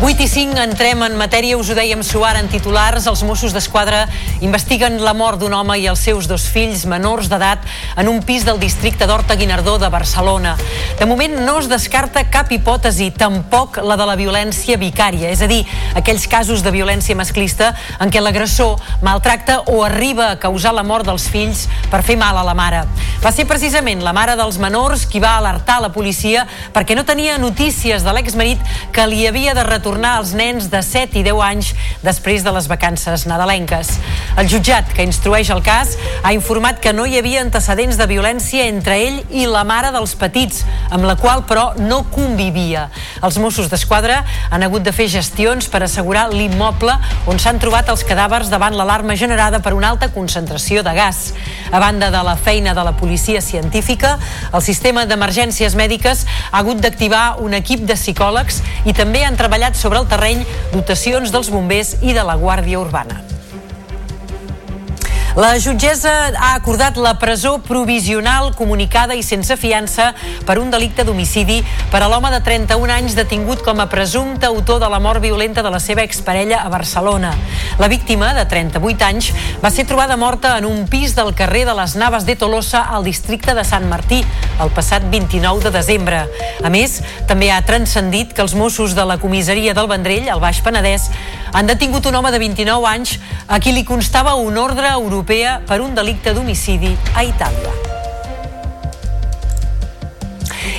Speaker 1: Vuit i 5, entrem en matèria, us ho dèiem suar en titulars, els Mossos d'Esquadra investiguen la mort d'un home i els seus dos fills menors d'edat en un pis del districte d'Horta Guinardó de Barcelona. De moment no es descarta cap hipòtesi, tampoc la de la violència vicària, és a dir, aquells casos de violència masclista en què l'agressor maltracta o arriba a causar la mort dels fills per fer mal a la mare. Va ser precisament la mare dels menors qui va alertar la policia perquè no tenia notícies de l'exmarit que li havia de retornar als nens de 7 i 10 anys després de les vacances nadalenques. El jutjat que instrueix el cas ha informat que no hi havia antecedents de violència entre ell i la mare dels petits, amb la qual però no convivia. Els Mossos d'Esquadra han hagut de fer gestions per assegurar l'immoble on s'han trobat els cadàvers davant l'alarma generada per una alta concentració de gas. A banda de la feina de la policia científica, el sistema d'emergències mèdiques ha hagut d'activar un equip de psicòlegs i també han treballat sobre el terreny dotacions dels bombers i de la Guàrdia Urbana. La jutgessa ha acordat la presó provisional comunicada i sense fiança per un delicte d'homicidi per a l'home de 31 anys detingut com a presumpte autor de la mort violenta de la seva exparella a Barcelona. La víctima, de 38 anys, va ser trobada morta en un pis del carrer de les Naves de Tolosa al districte de Sant Martí el passat 29 de desembre. A més, també ha transcendit que els Mossos de la comissaria del Vendrell, al Baix Penedès, han detingut un home de 29 anys a qui li constava un ordre europea per un delicte d'homicidi a Itàlia.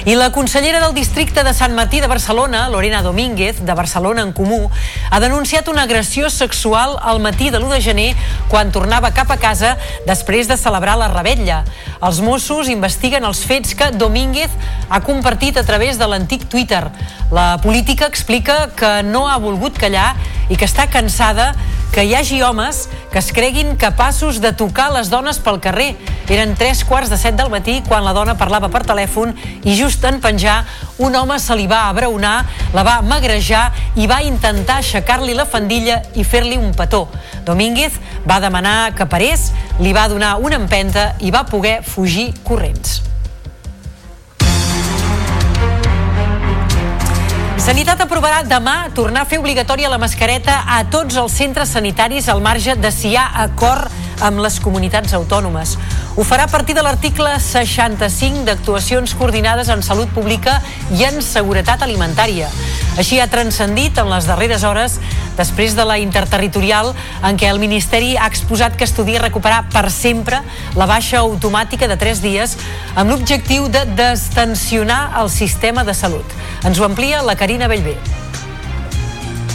Speaker 1: I la consellera del districte de Sant Martí de Barcelona, Lorena Domínguez, de Barcelona en Comú, ha denunciat una agressió sexual al matí de l'1 de gener quan tornava cap a casa després de celebrar la rebetlla. Els Mossos investiguen els fets que Domínguez ha compartit a través de l'antic Twitter. La política explica que no ha volgut callar i que està cansada que hi hagi homes que es creguin capaços de tocar les dones pel carrer. Eren tres quarts de set del matí quan la dona parlava per telèfon i just en penjar un home se li va abraonar, la va magrejar i va intentar aixecar-li la fandilla i fer-li un petó. Domínguez va demanar que parés, li va donar una empenta i va poder fugir corrents. Sanitat aprovarà demà tornar a fer obligatòria la mascareta a tots els centres sanitaris al marge de si hi ha acord amb les comunitats autònomes. Ho farà a partir de l'article 65 d'actuacions coordinades en salut pública i en seguretat alimentària. Així ha transcendit en les darreres hores després de la interterritorial en què el Ministeri ha exposat que estudia recuperar per sempre la baixa automàtica de 3 dies amb l'objectiu de destensionar el sistema de salut. Ens ho amplia la Carina Bellver.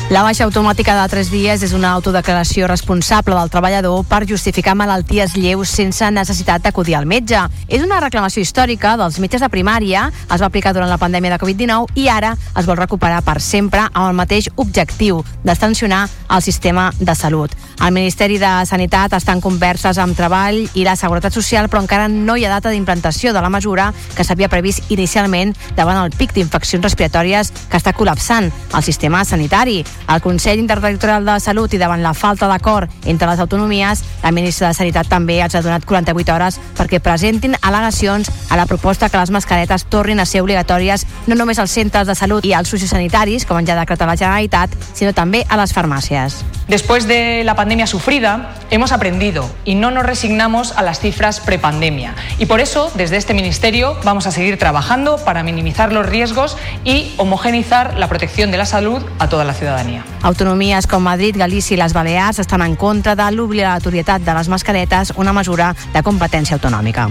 Speaker 5: La baixa automàtica de 3 dies és una autodeclaració responsable del treballador per justificar malalties lleus sense necessitat d'acudir al metge. És una reclamació històrica dels metges de primària, es va aplicar durant la pandèmia de Covid-19 i ara es vol recuperar per sempre amb el mateix objectiu, d'extensionar el sistema de salut. El Ministeri de Sanitat està en converses amb Treball i la Seguretat Social, però encara no hi ha data d'implantació de la mesura que s'havia previst inicialment davant el pic d'infeccions respiratòries que està col·lapsant el sistema sanitari. El Consell Interterritorial de Salut i davant la falta d'acord entre les autonomies, la ministra de Sanitat també els ha donat 48 hores perquè presentin al·legacions a la proposta que les mascaretes tornin a ser obligatòries no només als centres de salut i als sociosanitaris, com ja ha decretat la Generalitat, sinó també a les farmàcies.
Speaker 6: Después de la pandemia sufrida, hemos aprendido y no nos resignamos a las cifras prepandemia. Y por eso, desde este Ministerio, vamos a seguir trabajando para minimizar los riesgos y homogeneizar la protección de la salud a toda la ciudadanía.
Speaker 5: Autonomies com Madrid, Galícia i les Balears estan en contra de l'obligatorietat de les mascaretes, una mesura de competència autonòmica.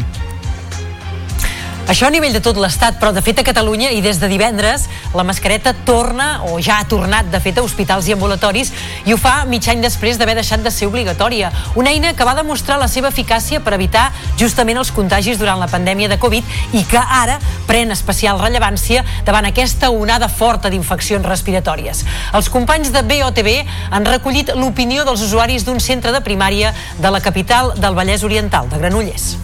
Speaker 1: Això a nivell de tot l'Estat, però de fet a Catalunya i des de divendres la mascareta torna, o ja ha tornat de fet a hospitals i ambulatoris i ho fa mig any després d'haver deixat de ser obligatòria. Una eina que va demostrar la seva eficàcia per evitar justament els contagis durant la pandèmia de Covid i que ara pren especial rellevància davant aquesta onada forta d'infeccions respiratòries. Els companys de BOTB han recollit l'opinió dels usuaris d'un centre de primària de la capital del Vallès Oriental, de Granollers.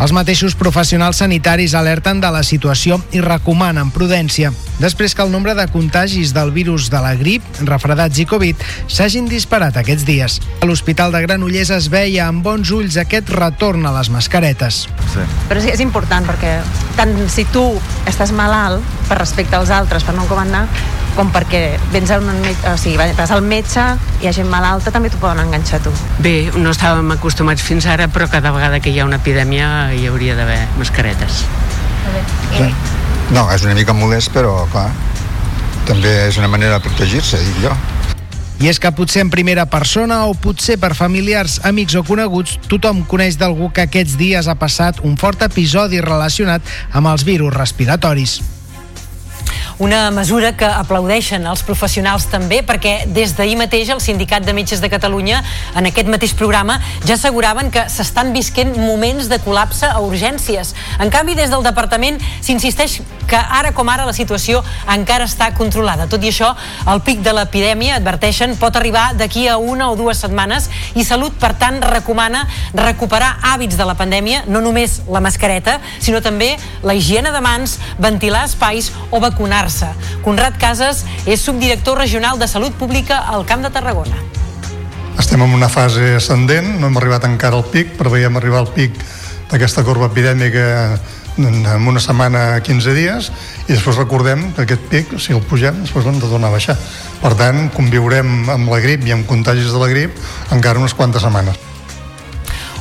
Speaker 7: Els mateixos professionals sanitaris alerten de la situació i recomanen prudència després que el nombre de contagis del virus de la grip, refredats i Covid s'hagin disparat aquests dies. A l'Hospital de Granollers es veia amb bons ulls aquest retorn a les mascaretes.
Speaker 50: Sí. Però sí, és important perquè tant si tu estàs malalt per respecte als altres, per no comandar, com perquè vens a un metge, o sigui, vas al metge, hi ha gent malalta, també t'ho poden enganxar tu.
Speaker 51: Bé, no estàvem acostumats fins ara, però cada vegada que hi ha una epidèmia hi hauria d'haver mascaretes.
Speaker 10: Sí. No, és una mica molest, però clar, també és una manera de protegir-se, dic jo.
Speaker 7: I és que potser en primera persona o potser per familiars, amics o coneguts, tothom coneix d'algú que aquests dies ha passat un fort episodi relacionat amb els virus respiratoris.
Speaker 1: Una mesura que aplaudeixen els professionals també perquè des d'ahir mateix el Sindicat de Metges de Catalunya en aquest mateix programa ja asseguraven que s'estan visquent moments de col·lapse a urgències. En canvi, des del departament s'insisteix que ara com ara la situació encara està controlada. Tot i això, el pic de l'epidèmia, adverteixen, pot arribar d'aquí a una o dues setmanes i Salut, per tant, recomana recuperar hàbits de la pandèmia, no només la mascareta, sinó també la higiene de mans, ventilar espais o vacunar-se. Conrad Casas és subdirector regional de Salut Pública al Camp de Tarragona.
Speaker 52: Estem en una fase ascendent, no hem arribat encara al pic, però veiem arribar al pic d'aquesta corba epidèmica en una setmana, 15 dies, i després recordem que aquest pic, si el pugem, després l'hem de tornar a baixar. Per tant, conviurem amb la grip i amb contagis de la grip encara unes quantes setmanes.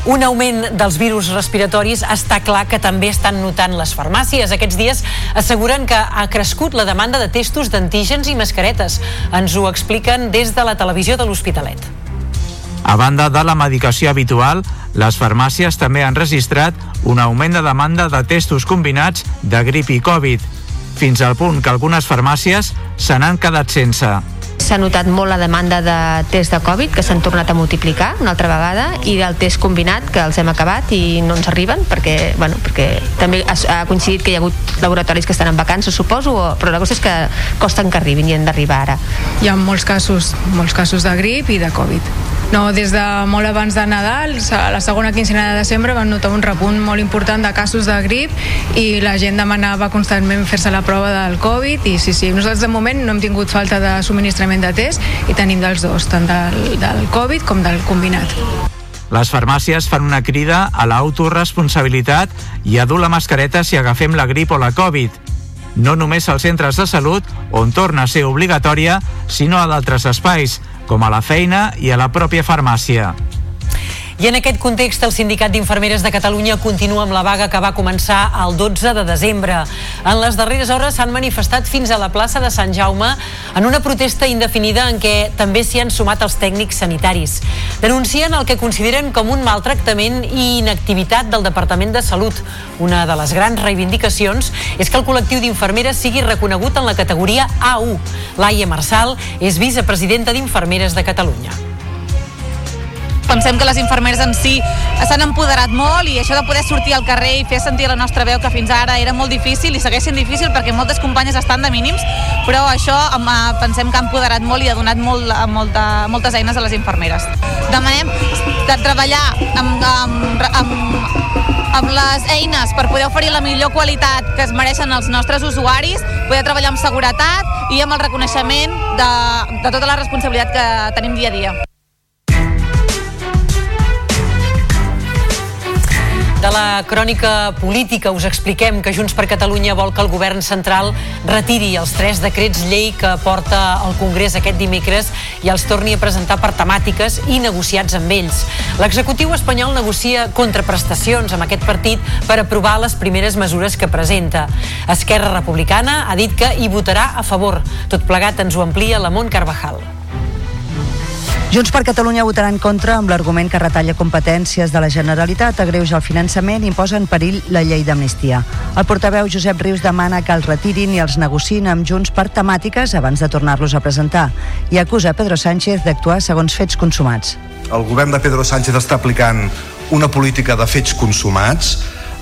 Speaker 1: Un augment dels virus respiratoris està clar que també estan notant les farmàcies. Aquests dies asseguren que ha crescut la demanda de testos d'antígens i mascaretes. Ens ho expliquen des de la televisió de l'Hospitalet.
Speaker 12: A banda de la medicació habitual, les farmàcies també han registrat un augment de demanda de testos combinats de grip i Covid, fins al punt que algunes farmàcies se n'han quedat sense.
Speaker 5: S'ha notat molt la demanda de test de Covid, que s'han tornat a multiplicar una altra vegada, i del test combinat, que els hem acabat i no ens arriben, perquè, bueno, perquè també ha, ha coincidit que hi ha hagut laboratoris que estan en vacances, suposo, o, però la cosa és que costen que arribin i han d'arribar ara.
Speaker 14: Hi ha molts casos, molts casos de grip i de Covid. No, des de molt abans de Nadal, a la segona quinzena de desembre van notar un repunt molt important de casos de grip i la gent demanava constantment fer-se la prova del Covid i sí, sí, nosaltres de moment no hem tingut falta de subministrament de test i tenim dels dos, tant del, del Covid com del combinat.
Speaker 12: Les farmàcies fan una crida a l'autoresponsabilitat i a dur la mascareta si agafem la grip o la Covid. No només als centres de salut, on torna a ser obligatòria, sinó a d'altres espais, com a la feina i a la pròpia farmàcia.
Speaker 1: I en aquest context, el Sindicat d'Infermeres de Catalunya continua amb la vaga que va començar el 12 de desembre. En les darreres hores s'han manifestat fins a la plaça de Sant Jaume en una protesta indefinida en què també s'hi han sumat els tècnics sanitaris. Denuncien el que consideren com un maltractament i inactivitat del Departament de Salut. Una de les grans reivindicacions és que el col·lectiu d'infermeres sigui reconegut en la categoria A1. Laia Marçal és vicepresidenta d'Infermeres de Catalunya
Speaker 15: pensem que les infermeres en si s'han empoderat molt i això de poder sortir al carrer i fer sentir la nostra veu que fins ara era molt difícil i segueix sent difícil perquè moltes companyes estan de mínims però això pensem que ha empoderat molt i ha donat molt, molta, moltes eines a les infermeres. Demanem de treballar amb, amb, amb, amb les eines per poder oferir la millor qualitat que es mereixen els nostres usuaris, poder treballar amb seguretat i amb el reconeixement de, de tota la responsabilitat que tenim dia a dia.
Speaker 1: De la crònica política us expliquem que Junts per Catalunya vol que el govern central retiri els tres decrets llei que porta al Congrés aquest dimecres i els torni a presentar per temàtiques i negociats amb ells. L'executiu espanyol negocia contraprestacions amb aquest partit per aprovar les primeres mesures que presenta. Esquerra Republicana ha dit que hi votarà a favor. Tot plegat ens ho amplia la Mont Carvajal.
Speaker 16: Junts per Catalunya votarà en contra amb l'argument que retalla competències de la Generalitat, agreuja el finançament i posa en perill la llei d'amnistia. El portaveu Josep Rius demana que els retirin i els negociïn amb Junts per temàtiques abans de tornar-los a presentar i acusa Pedro Sánchez d'actuar segons fets consumats.
Speaker 17: El govern de Pedro Sánchez està aplicant una política de fets consumats.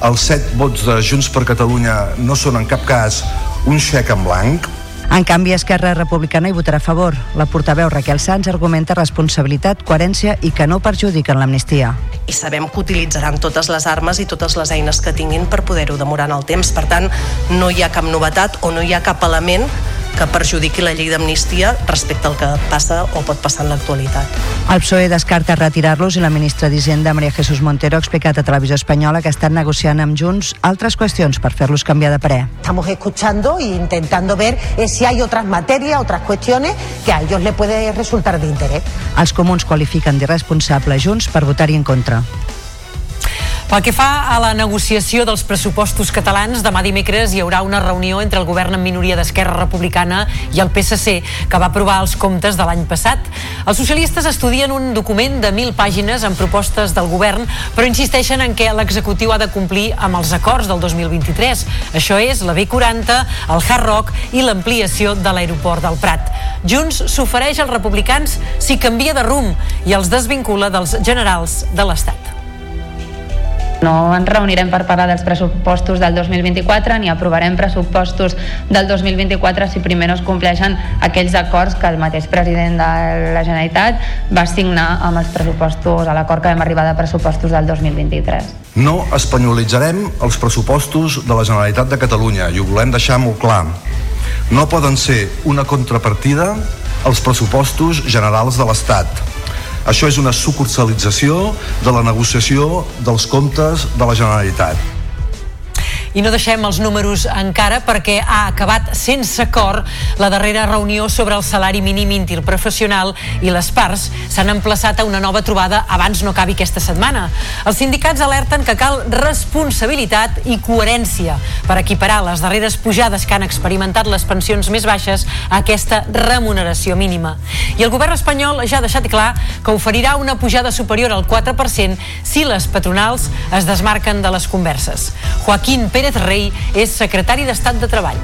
Speaker 17: Els set vots de Junts per Catalunya no són en cap cas un xec en blanc,
Speaker 16: en canvi, Esquerra Republicana hi votarà a favor. La portaveu Raquel Sanz argumenta responsabilitat, coherència i que no perjudiquen l'amnistia.
Speaker 18: I sabem que utilitzaran totes les armes i totes les eines que tinguin per poder-ho demorar en el temps. Per tant, no hi ha cap novetat o no hi ha cap element que perjudiqui la llei d'amnistia respecte al que passa o pot passar en l'actualitat.
Speaker 16: El PSOE descarta retirar-los i la ministra d'Hisenda, Maria Jesús Montero, ha explicat a Televisió Espanyola que estan negociant amb Junts altres qüestions per fer-los canviar de parer.
Speaker 19: Estamos escuchando e intentando ver si hay otras materias, otras cuestiones que a ellos le puede resultar de interés.
Speaker 16: Els comuns qualifiquen d'irresponsable Junts per votar-hi en contra.
Speaker 1: Pel que fa a la negociació dels pressupostos catalans, demà dimecres hi haurà una reunió entre el govern en minoria d'Esquerra Republicana i el PSC, que va aprovar els comptes de l'any passat. Els socialistes estudien un document de mil pàgines amb propostes del govern, però insisteixen en què l'executiu ha de complir amb els acords del 2023. Això és la B40, el Hard Rock i l'ampliació de l'aeroport del Prat. Junts s'ofereix als republicans si canvia de rumb i els desvincula dels generals de l'Estat.
Speaker 20: No ens reunirem per parlar dels pressupostos del 2024 ni aprovarem pressupostos del 2024 si primer no es compleixen aquells acords que el mateix president de la Generalitat va signar amb els pressupostos, a l'acord que vam arribar de pressupostos del 2023.
Speaker 17: No espanyolitzarem els pressupostos de la Generalitat de Catalunya i ho volem deixar molt clar. No poden ser una contrapartida als pressupostos generals de l'Estat això és una sucursalització de la negociació dels comptes de la Generalitat.
Speaker 1: I no deixem els números encara perquè ha acabat sense acord la darrera reunió sobre el salari mínim interprofessional i les parts s'han emplaçat a una nova trobada abans no acabi aquesta setmana. Els sindicats alerten que cal responsabilitat i coherència per equiparar les darreres pujades que han experimentat les pensions més baixes a aquesta remuneració mínima. I el govern espanyol ja ha deixat clar que oferirà una pujada superior al 4% si les patronals es desmarquen de les converses. Joaquín Pérez Pérez Rey es secretario de Estado de Trabajo.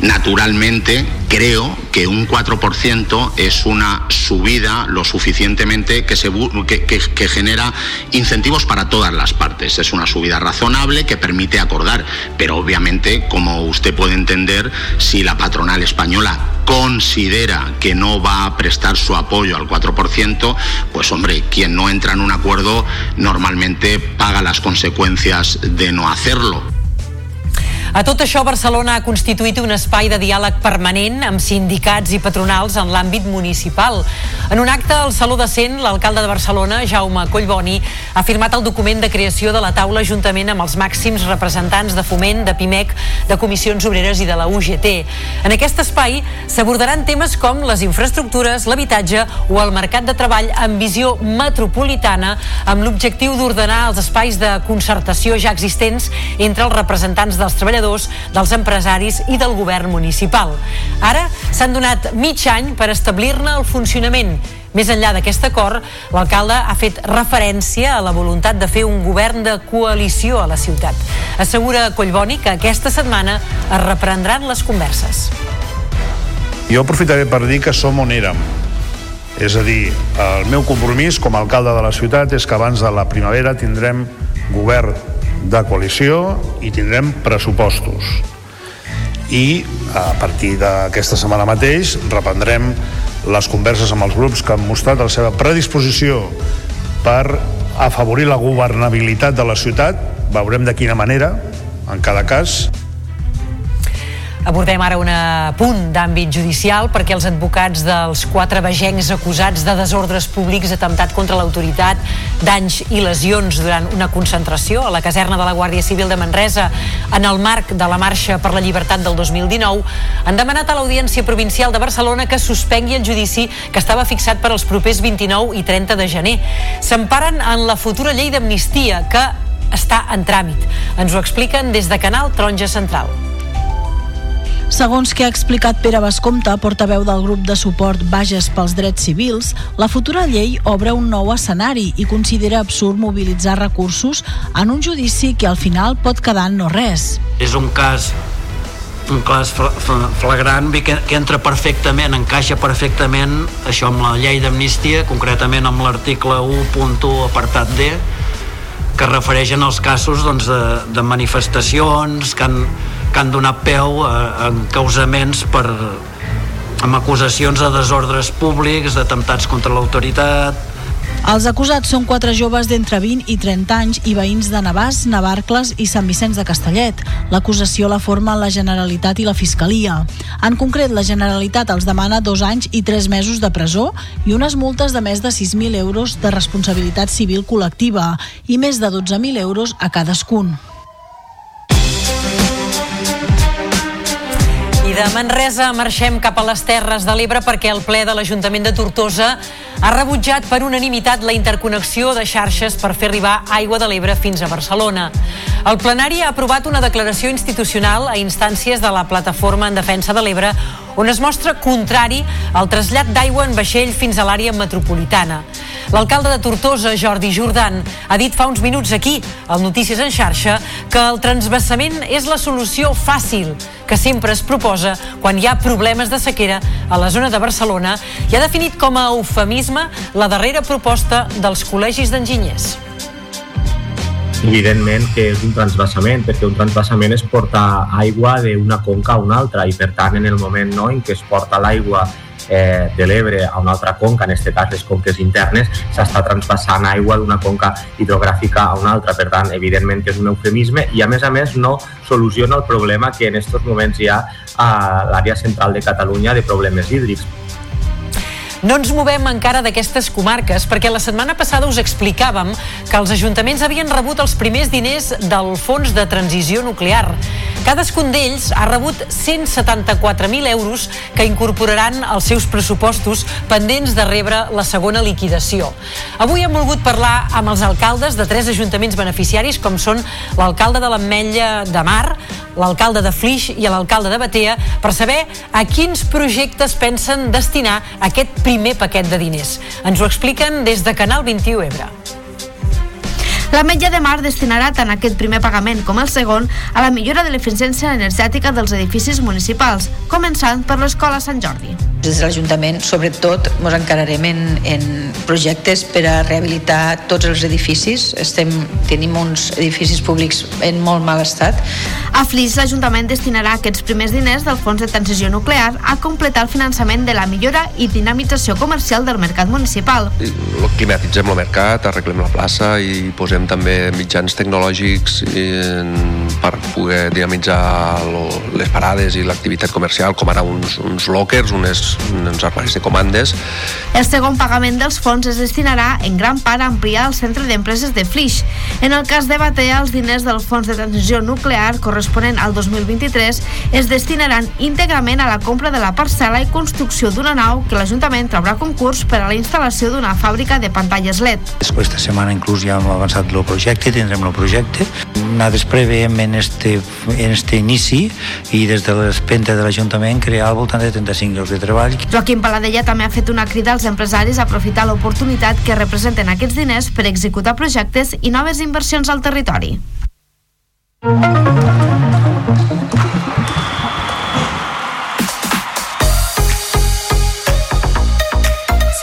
Speaker 21: Naturalmente, creo que un 4% es una subida lo suficientemente que, que, genera incentivos para todas las partes. Es una subida razonable que permite acordar, pero obviamente, como usted puede entender, si la patronal española considera que no va a prestar su apoyo al 4%, pues hombre, quien no entra en un acuerdo normalmente paga las consecuencias de no hacerlo.
Speaker 1: A tot això, Barcelona ha constituït un espai de diàleg permanent amb sindicats i patronals en l'àmbit municipal. En un acte al Saló de Cent, l'alcalde de Barcelona, Jaume Collboni, ha firmat el document de creació de la taula juntament amb els màxims representants de foment, de PIMEC, de comissions obreres i de la UGT. En aquest espai s'abordaran temes com les infraestructures, l'habitatge o el mercat de treball amb visió metropolitana amb l'objectiu d'ordenar els espais de concertació ja existents entre els representants dels treballadors, dels empresaris i del govern municipal. Ara s'han donat mig any per establir-ne el funcionament més enllà d'aquest acord, l'alcalde ha fet referència a la voluntat de fer un govern de coalició a la ciutat. Assegura Collboni que aquesta setmana es reprendran les converses.
Speaker 31: Jo aprofitaré per dir que som on érem. És a dir, el meu compromís com a alcalde de la ciutat és que abans de la primavera tindrem govern de coalició i tindrem pressupostos. I a partir d'aquesta setmana mateix reprendrem les converses amb els grups que han mostrat la seva predisposició per afavorir la governabilitat de la ciutat. Veurem de quina manera, en cada cas.
Speaker 1: Abordem ara un punt d'àmbit judicial perquè els advocats dels quatre vegencs acusats de desordres públics, atemptat contra l'autoritat, danys i lesions durant una concentració a la caserna de la Guàrdia Civil de Manresa en el marc de la Marxa per la Llibertat del 2019 han demanat a l'Audiència Provincial de Barcelona que suspengui el judici que estava fixat per als propers 29 i 30 de gener. S'emparen en la futura llei d'amnistia que està en tràmit. Ens ho expliquen des de Canal Taronja Central.
Speaker 22: Segons que ha explicat Pere Bascomte, portaveu del grup de suport Bages pels Drets Civils, la futura llei obre un nou escenari i considera absurd mobilitzar recursos en un judici que al final pot quedar en no res.
Speaker 23: És un cas un cas flagrant que, entra perfectament, encaixa perfectament això amb la llei d'amnistia, concretament amb l'article 1.1 apartat D, que refereixen als casos doncs, de, de manifestacions que han, que han donat peu a, a encausaments per, amb acusacions de desordres públics, d'atemptats contra l'autoritat,
Speaker 22: els acusats són quatre joves d'entre 20 i 30 anys i veïns de Navàs, Navarcles i Sant Vicenç de Castellet. L'acusació la formen la Generalitat i la Fiscalia. En concret, la Generalitat els demana dos anys i tres mesos de presó i unes multes de més de 6.000 euros de responsabilitat civil col·lectiva i més de 12.000 euros a cadascun.
Speaker 1: De Manresa marxem cap a les Terres de l'Ebre perquè el ple de l'Ajuntament de Tortosa ha rebutjat per unanimitat la interconnexió de xarxes per fer arribar aigua de l'Ebre fins a Barcelona. El plenari ha aprovat una declaració institucional a instàncies de la Plataforma en Defensa de l'Ebre on es mostra contrari al trasllat d'aigua en vaixell fins a l'àrea metropolitana. L'alcalde de Tortosa, Jordi Jordan, ha dit fa uns minuts aquí, al Notícies en xarxa, que el transbassament és la solució fàcil que sempre es proposa quan hi ha problemes de sequera a la zona de Barcelona i ha definit com a eufemisme la darrera proposta dels col·legis d'enginyers.
Speaker 44: Evidentment que és un transvasament, perquè un transvasament es porta aigua d'una conca a una altra i per tant en el moment no, en què es porta l'aigua eh, de l'Ebre a una altra conca, en aquest cas les conques internes, s'està transpassant aigua d'una conca hidrogràfica a una altra. Per tant, evidentment que és un eufemisme i a més a més no soluciona el problema que en aquests moments hi ha a l'àrea central de Catalunya de problemes hídrics
Speaker 1: no ens movem encara d'aquestes comarques perquè la setmana passada us explicàvem que els ajuntaments havien rebut els primers diners del Fons de Transició Nuclear. Cadascun d'ells ha rebut 174.000 euros que incorporaran als seus pressupostos pendents de rebre la segona liquidació. Avui hem volgut parlar amb els alcaldes de tres ajuntaments beneficiaris com són l'alcalde de l'Ametlla de Mar, l'alcalde de Flix i l'alcalde de Batea per saber a quins projectes pensen destinar aquest primer paquet de diners. Ens ho expliquen des de Canal 21 Ebre.
Speaker 53: La Metlla de Mar destinarà tant aquest primer pagament com el segon a la millora de l'eficiència energètica dels edificis municipals, començant per l'Escola Sant Jordi.
Speaker 54: Des de l'Ajuntament, sobretot, ens encararem en, en projectes per a rehabilitar tots els edificis. Estem, tenim uns edificis públics en molt mal estat.
Speaker 53: A Flix, l'Ajuntament destinarà aquests primers diners del Fons de Transició Nuclear a completar el finançament de la millora i dinamització comercial del mercat municipal.
Speaker 27: Climatitzem el mercat, arreglem la plaça i posem també mitjans tecnològics per poder dinamitzar les parades i l'activitat comercial, com ara uns, uns lockers, unes uns armaris de comandes.
Speaker 53: El segon pagament dels fons es destinarà en gran part a ampliar el centre d'empreses de Flix. En el cas de Batea, els diners del fons de transició nuclear corresponent al 2023 es destinaran íntegrament a la compra de la parcel·la i construcció d'una nau que l'Ajuntament traurà concurs per a la instal·lació d'una fàbrica de pantalles LED.
Speaker 55: Esta setmana inclús ja hem avançat el projecte, tindrem el projecte. Nosaltres preveiem en este, en este inici i des de l'espenta de l'Ajuntament crear al voltant de 35 llocs de treball.
Speaker 53: Joaquim Paladella també ha fet una crida als empresaris a aprofitar l'oportunitat que representen aquests diners per executar projectes i noves inversions al territori.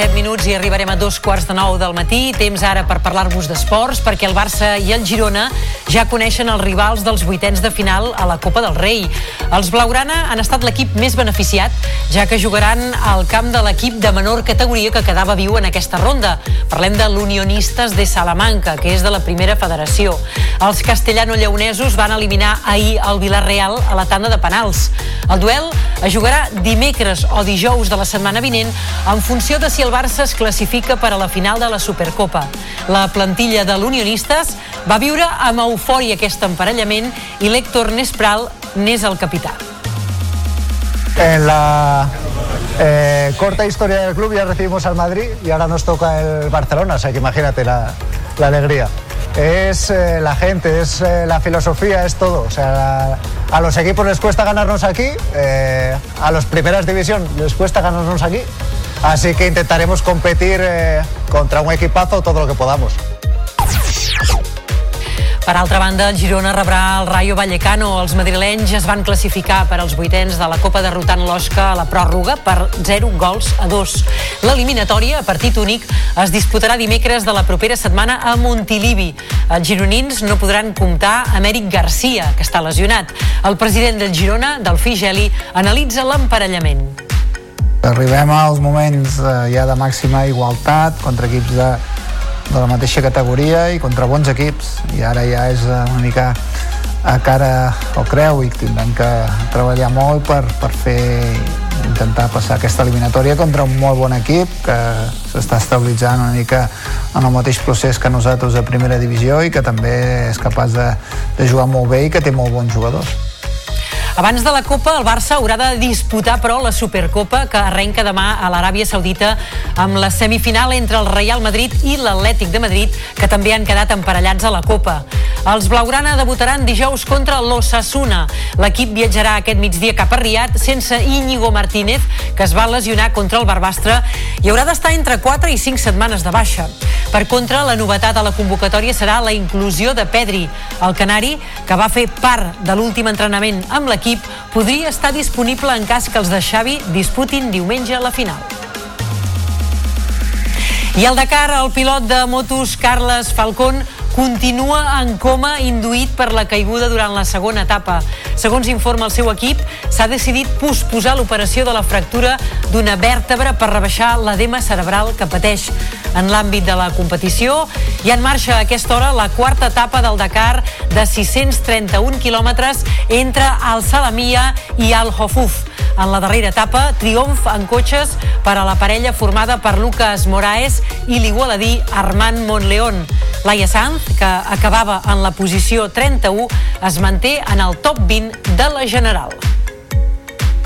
Speaker 1: 7 minuts i arribarem a dos quarts de nou del matí. Temps ara per parlar-vos d'esports, perquè el Barça i el Girona ja coneixen els rivals dels vuitens de final a la Copa del Rei. Els Blaugrana han estat l'equip més beneficiat, ja que jugaran al camp de l'equip de menor categoria que quedava viu en aquesta ronda. Parlem de l'Unionistes de Salamanca, que és de la primera federació. Els castellano-lleonesos van eliminar ahir el Villarreal a la tanda de penals. El duel es jugarà dimecres o dijous de la setmana vinent en funció de si el Barça es classifica per a la final de la Supercopa. La plantilla de l'Unionistes va viure amb eufòria aquest emparellament i l'Héctor Nespral n'és el capità.
Speaker 29: En la eh, corta historia del club ya recibimos al Madrid y ahora nos toca el Barcelona, o sea que imagínate la, la alegría. Es eh, la gente, es eh, la filosofía, es todo. O sea, la, a los equipos les cuesta ganarnos aquí, eh, a los primeras división les cuesta ganarnos aquí Así que intentaremos competir eh, contra un equipazo todo lo que podamos.
Speaker 1: Per altra banda, el Girona rebrà el Rayo Vallecano. Els madrilenys es van classificar per als vuitens de la Copa derrotant l'Osca a la pròrroga per 0 gols a 2. L'eliminatòria, a partit únic, es disputarà dimecres de la propera setmana a Montilivi. Els gironins no podran comptar amb Eric Garcia, que està lesionat. El president del Girona, Delfí Geli, analitza l'emparellament.
Speaker 29: Arribem als moments eh, ja de màxima igualtat contra equips de, de la mateixa categoria i contra bons equips i ara ja és eh, una mica a cara o creu i tindrem que treballar molt per, per fer intentar passar aquesta eliminatòria contra un molt bon equip que s'està estabilitzant una mica en el mateix procés que nosaltres a primera divisió i que també és capaç de, de jugar molt bé i que té molt bons jugadors.
Speaker 1: Abans de la Copa, el Barça haurà de disputar, però, la Supercopa que arrenca demà a l'Aràbia Saudita amb la semifinal entre el Real Madrid i l'Atlètic de Madrid, que també han quedat emparellats a la Copa. Els Blaugrana debutaran dijous contra l'Ossassuna. L'equip viatjarà aquest migdia cap a Riad sense Íñigo Martínez, que es va lesionar contra el Barbastre i haurà d'estar entre 4 i 5 setmanes de baixa. Per contra, la novetat a la convocatòria serà la inclusió de Pedri, el canari que va fer part de l'últim entrenament amb l'equip l'equip podria estar disponible en cas que els de Xavi disputin diumenge la final. I al Dakar, el pilot de motos Carles Falcón continua en coma induït per la caiguda durant la segona etapa. Segons informa el seu equip, s'ha decidit posposar l'operació de la fractura d'una vèrtebra per rebaixar l'edema cerebral que pateix. En l'àmbit de la competició, ha en marxa a aquesta hora la quarta etapa del Dakar de 631 quilòmetres entre el Salamia i el Hofuf. En la darrera etapa, triomf en cotxes per a la parella formada per Lucas Moraes i l'igualadí Armand Montleón. Laia Sanz, que acabava en la posició 31, es manté en el top 20 de la General.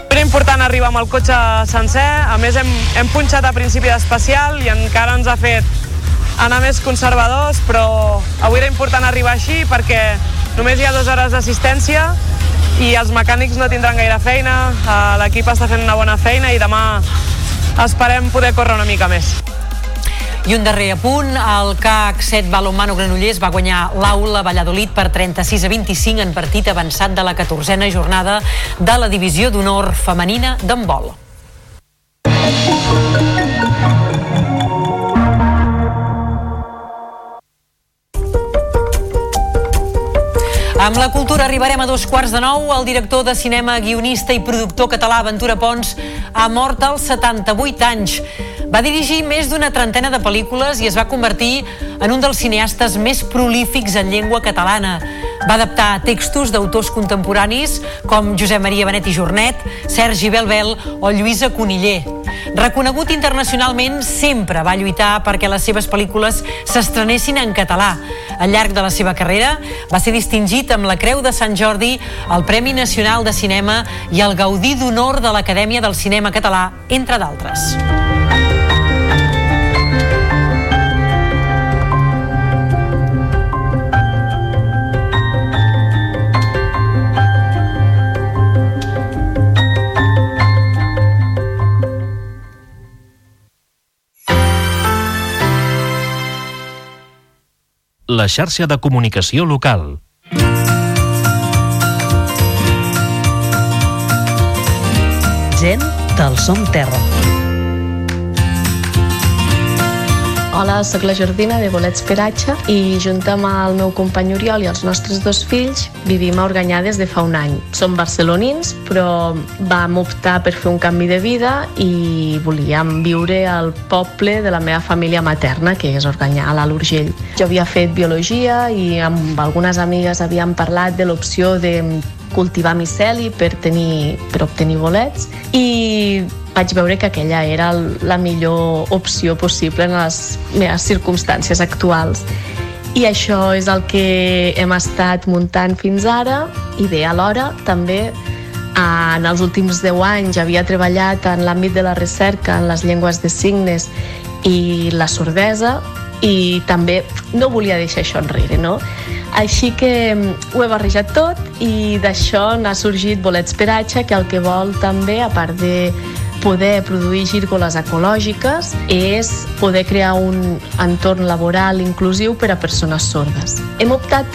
Speaker 56: Era important arribar amb el cotxe sencer, a més hem, hem punxat a principi d'especial i encara ens ha fet anar més conservadors, però avui era important arribar així perquè només hi ha dues hores d'assistència i els mecànics no tindran gaire feina, eh, l'equip està fent una bona feina i demà esperem poder córrer una mica més.
Speaker 1: I un darrer apunt, el CAC 7 Balomano Granollers va guanyar l'Aula Valladolid per 36 a 25 en partit avançat de la 14a jornada de la divisió d'honor femenina d'handbol. Amb la cultura arribarem a dos quarts de nou. El director de cinema, guionista i productor català Ventura Pons ha mort als 78 anys. Va dirigir més d'una trentena de pel·lícules i es va convertir en un dels cineastes més prolífics en llengua catalana. Va adaptar textos d'autors contemporanis com Josep Maria Benet i Jornet, Sergi Belbel o Lluïsa Coniller. Reconegut internacionalment, sempre va lluitar perquè les seves pel·lícules s'estrenessin en català. Al llarg de la seva carrera va ser distingit amb la Creu de Sant Jordi, el Premi Nacional de Cinema i el Gaudí d'Honor de l'Acadèmia del Cinema Català, entre d'altres.
Speaker 57: La xarxa de comunicació local.
Speaker 58: Gent del Som Terra.
Speaker 59: Hola, sóc la Jordina de Bolets Peratge i junt amb el meu company Oriol i els nostres dos fills vivim a Organyà des de fa un any. Som barcelonins, però vam optar per fer un canvi de vida i volíem viure al poble de la meva família materna, que és Organyà, a l'Alt Urgell. Jo havia fet biologia i amb algunes amigues havíem parlat de l'opció de cultivar miceli per, tenir, per obtenir bolets i vaig veure que aquella era la millor opció possible en les meves circumstàncies actuals. I això és el que hem estat muntant fins ara i bé, alhora també en els últims 10 anys havia treballat en l'àmbit de la recerca en les llengües de signes i la sordesa i també no volia deixar això enrere, no? Així que mm, ho he barrejat tot i d'això n'ha sorgit Bolets Peratge, que el que vol també, a part de poder produir gírgoles ecològiques és poder crear un entorn laboral inclusiu per a persones sordes. Hem optat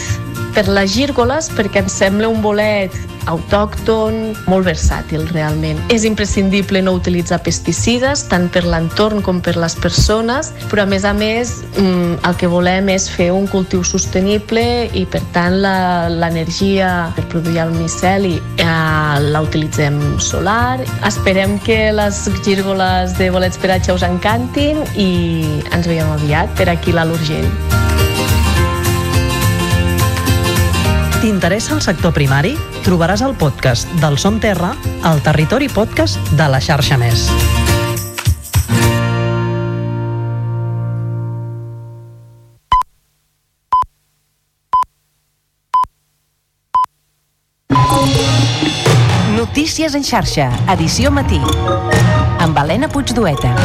Speaker 59: per les gírgoles perquè ens sembla un bolet autòcton, molt versàtil realment. És imprescindible no utilitzar pesticides, tant per l'entorn com per les persones, però a més a més mm, el que volem és fer un cultiu sostenible i per tant l'energia per produir el miceli eh, la utilitzem solar. Esperem que les gírgoles de bolets per us encantin i ens veiem aviat per aquí a l'Urgell.
Speaker 58: T'interessa el sector primari? Trobaràs el podcast del Som Terra al Territori Podcast de la xarxa Més.
Speaker 60: Notícies en xarxa, edició matí. Amb Helena Puigdueta.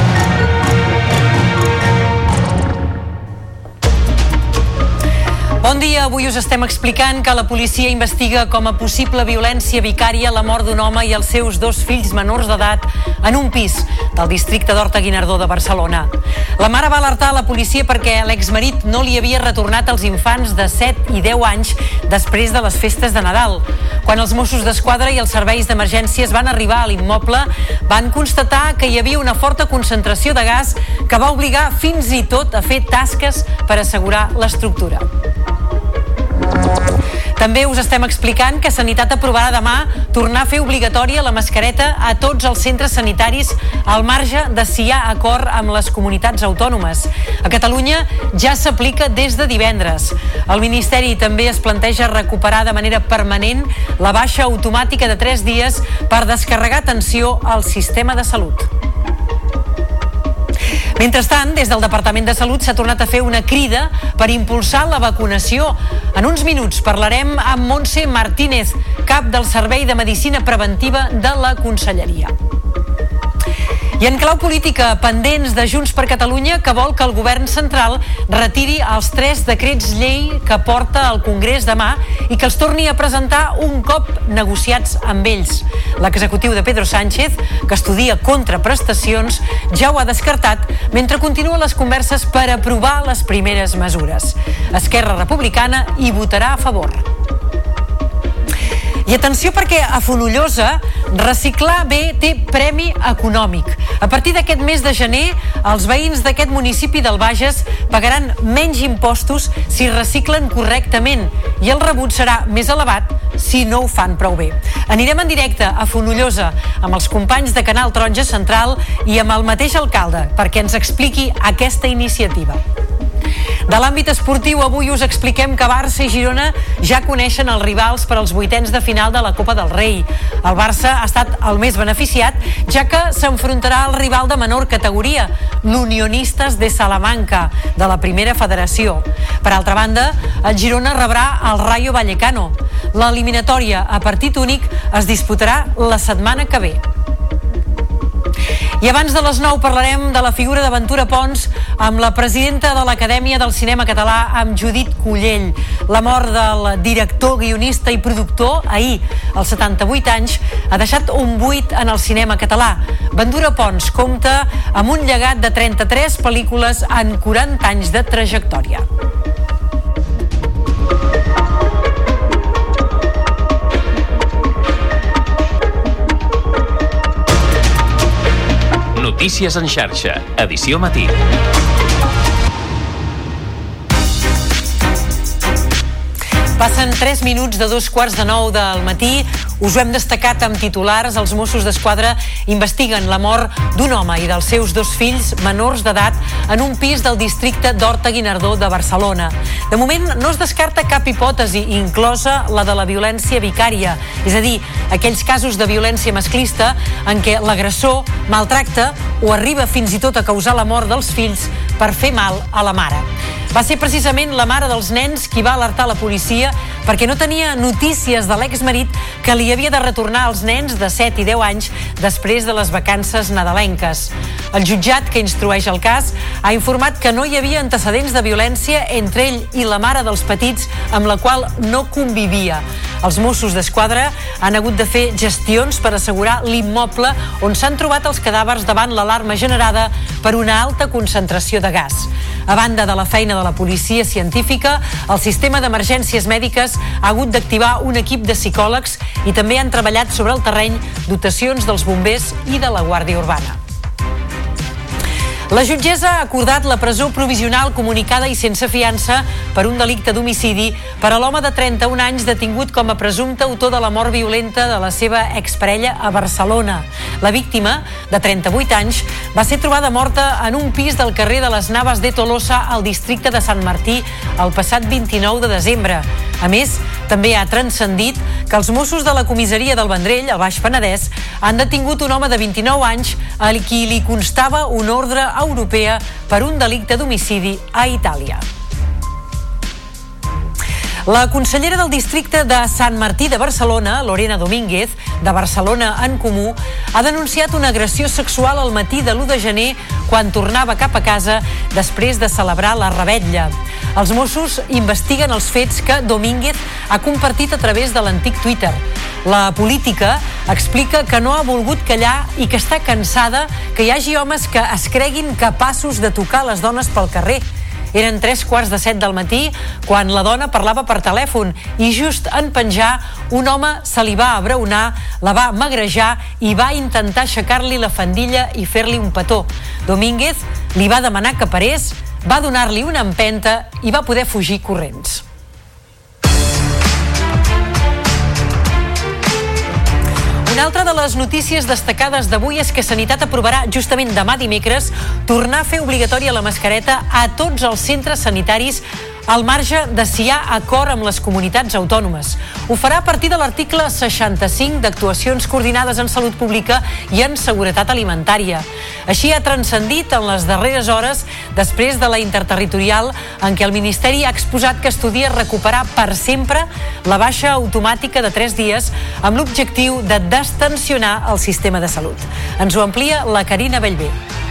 Speaker 1: Bon dia, avui us estem explicant que la policia investiga com a possible violència vicària la mort d'un home i els seus dos fills menors d'edat en un pis del districte d'Horta Guinardó de Barcelona. La mare va alertar la policia perquè l'exmarit no li havia retornat els infants de 7 i 10 anys després de les festes de Nadal. Quan els Mossos d'Esquadra i els serveis d'emergències van arribar a l'immoble, van constatar que hi havia una forta concentració de gas que va obligar fins i tot a fer tasques per assegurar l'estructura. També us estem explicant que Sanitat aprovarà demà tornar a fer obligatòria la mascareta a tots els centres sanitaris al marge de si hi ha acord amb les comunitats autònomes. A Catalunya ja s'aplica des de divendres. El Ministeri també es planteja recuperar de manera permanent la baixa automàtica de 3 dies per descarregar atenció al sistema de salut. Mentrestant, des del Departament de Salut s'ha tornat a fer una crida per impulsar la vacunació. En uns minuts parlarem amb Montse Martínez, cap del Servei de Medicina Preventiva de la Conselleria. I en clau política, pendents de Junts per Catalunya, que vol que el govern central retiri els tres decrets llei que porta al Congrés demà i que els torni a presentar un cop negociats amb ells. L'executiu de Pedro Sánchez, que estudia contraprestacions, ja ho ha descartat mentre continuen les converses per aprovar les primeres mesures. Esquerra Republicana hi votarà a favor. I atenció perquè a Fonollosa Reciclar bé té premi econòmic. A partir d'aquest mes de gener, els veïns d'aquest municipi del Bages pagaran menys impostos si reciclen correctament i el rebut serà més elevat si no ho fan prou bé. Anirem en directe a Fonollosa amb els companys de Canal Taronja Central i amb el mateix alcalde perquè ens expliqui aquesta iniciativa. De l'àmbit esportiu, avui us expliquem que Barça i Girona ja coneixen els rivals per als vuitens de final de la Copa del Rei. El Barça ha estat el més beneficiat, ja que s'enfrontarà al rival de menor categoria, l'Unionistes de Salamanca, de la primera federació. Per altra banda, el Girona rebrà el Rayo Vallecano. L'eliminatòria a partit únic es disputarà la setmana que ve. I abans de les 9 parlarem de la figura d'Aventura Pons amb la presidenta de l'Acadèmia del Cinema Català, amb Judit Cullell. La mort del director, guionista i productor, ahir, als 78 anys, ha deixat un buit en el cinema català. Ventura Pons compta amb un llegat de 33 pel·lícules en 40 anys de trajectòria.
Speaker 57: Notícies en xarxa, edició matí.
Speaker 1: Passen 3 minuts de dos quarts de nou del matí. Us ho hem destacat amb titulars. Els Mossos d'Esquadra investiguen la mort d'un home i dels seus dos fills menors d'edat en un pis del districte d'Horta Guinardó de Barcelona. De moment no es descarta cap hipòtesi, inclosa la de la violència vicària, és a dir, aquells casos de violència masclista en què l'agressor maltracta o arriba fins i tot a causar la mort dels fills per fer mal a la mare. Va ser precisament la mare dels nens qui va alertar la policia perquè no tenia notícies de l'exmarit que li havia de retornar als nens de 7 i 10 anys després de les vacances nadalenques. El jutjat que instrueix el cas ha informat que no hi havia antecedents de violència entre ell i la mare dels petits amb la qual no convivia. Els Mossos d'Esquadra han hagut de fer gestions per assegurar l'immoble on s'han trobat els cadàvers davant l'alarma generada per una alta concentració de gas. A banda de la feina de la policia científica, el sistema d'emergències mèdiques ha hagut d'activar un equip de psicòlegs i també han treballat sobre el terreny dotacions dels bombers i de la Guàrdia Urbana. La jutgessa ha acordat la presó provisional comunicada i sense fiança per un delicte d'homicidi per a l'home de 31 anys detingut com a presumpte autor de la mort violenta de la seva exparella a Barcelona. La víctima, de 38 anys, va ser trobada morta en un pis del carrer de les Naves de Tolosa al districte de Sant Martí el passat 29 de desembre. A més, també ha transcendit que els Mossos de la comissaria del Vendrell, al Baix Penedès, han detingut un home de 29 anys a qui li constava un ordre europea per un delicte d'homicidi a Itàlia. La consellera del districte de Sant Martí de Barcelona, Lorena Domínguez, de Barcelona en Comú, ha denunciat una agressió sexual al matí de l'1 de gener quan tornava cap a casa després de celebrar la rebetlla. Els Mossos investiguen els fets que Domínguez ha compartit a través de l'antic Twitter. La política explica que no ha volgut callar i que està cansada que hi hagi homes que es creguin capaços de tocar les dones pel carrer. Eren tres quarts de set del matí quan la dona parlava per telèfon i just en penjar un home se li va abraonar, la va magrejar i va intentar aixecar-li la fandilla i fer-li un petó. Domínguez li va demanar que parés, va donar-li una empenta i va poder fugir corrents. Una altra de les notícies destacades d'avui és que Sanitat aprovarà justament demà dimecres tornar a fer obligatòria la mascareta a tots els centres sanitaris al marge de si hi ha acord amb les comunitats autònomes. Ho farà a partir de l'article 65 d'actuacions coordinades en salut pública i en seguretat alimentària. Així ha transcendit en les darreres hores després de la interterritorial en què el Ministeri ha exposat que estudia recuperar per sempre la baixa automàtica de 3 dies amb l'objectiu de destensionar el sistema de salut. Ens ho amplia la Carina Bellver.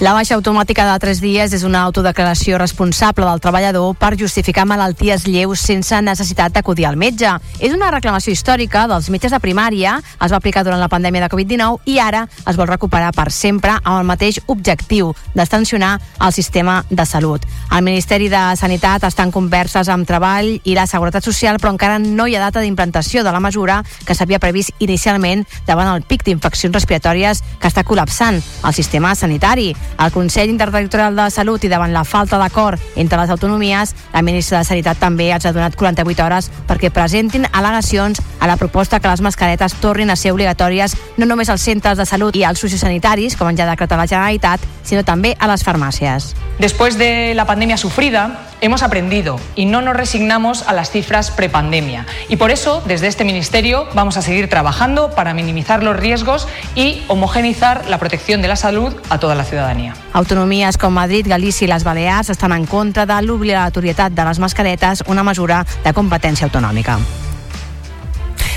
Speaker 5: La baixa automàtica de 3 dies és una autodeclaració responsable del treballador per justificar malalties lleus sense necessitat d'acudir al metge. És una reclamació històrica dels metges de primària, es va aplicar durant la pandèmia de Covid-19 i ara es vol recuperar per sempre amb el mateix objectiu d'extensionar el sistema de salut. El Ministeri de Sanitat està en converses amb Treball i la Seguretat Social, però encara no hi ha data d'implantació de la mesura que s'havia previst inicialment davant el pic d'infeccions respiratòries que està col·lapsant el sistema sanitari. El Consell Interterritorial de Salut i davant la falta d'acord entre les autonomies, la ministra de Sanitat també els ha donat 48 hores perquè presentin al·legacions a la proposta que les mascaretes tornin a ser obligatòries no només als centres de salut i als sociosanitaris, com ja ha decretat la Generalitat, sino también a las farmacias.
Speaker 6: Después de la pandemia sufrida, hemos aprendido y no nos resignamos a las cifras prepandemia. Y por eso, desde este Ministerio, vamos a seguir trabajando para minimizar los riesgos y homogenizar la protección de la salud a toda la ciudadanía.
Speaker 5: Autonomies com Madrid, Galícia i les Balears estan en contra de l'obligatorietat de les mascaretes, una mesura de competència autonòmica.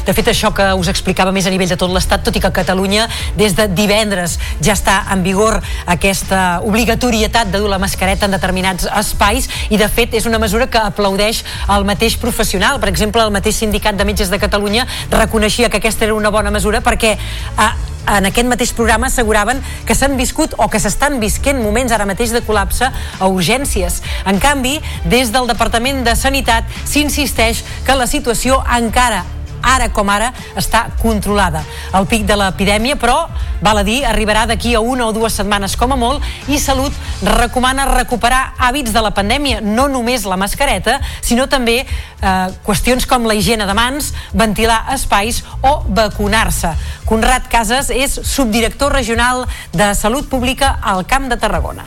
Speaker 1: De fet, això que us explicava més a nivell de tot l'Estat, tot i que a Catalunya des de divendres ja està en vigor aquesta obligatorietat de dur la mascareta en determinats espais i de fet és una mesura que aplaudeix el mateix professional. Per exemple, el mateix sindicat de metges de Catalunya reconeixia que aquesta era una bona mesura perquè eh, en aquest mateix programa asseguraven que s'han viscut o que s'estan visquent moments ara mateix de col·lapse a urgències. En canvi, des del Departament de Sanitat s'insisteix que la situació encara ara com ara està controlada. El pic de l'epidèmia, però, val a dir, arribarà d'aquí a una o dues setmanes com a molt i Salut recomana recuperar hàbits de la pandèmia, no només la mascareta, sinó també eh, qüestions com la higiene de mans, ventilar espais o vacunar-se. Conrad Casas és subdirector regional de Salut Pública al Camp de Tarragona.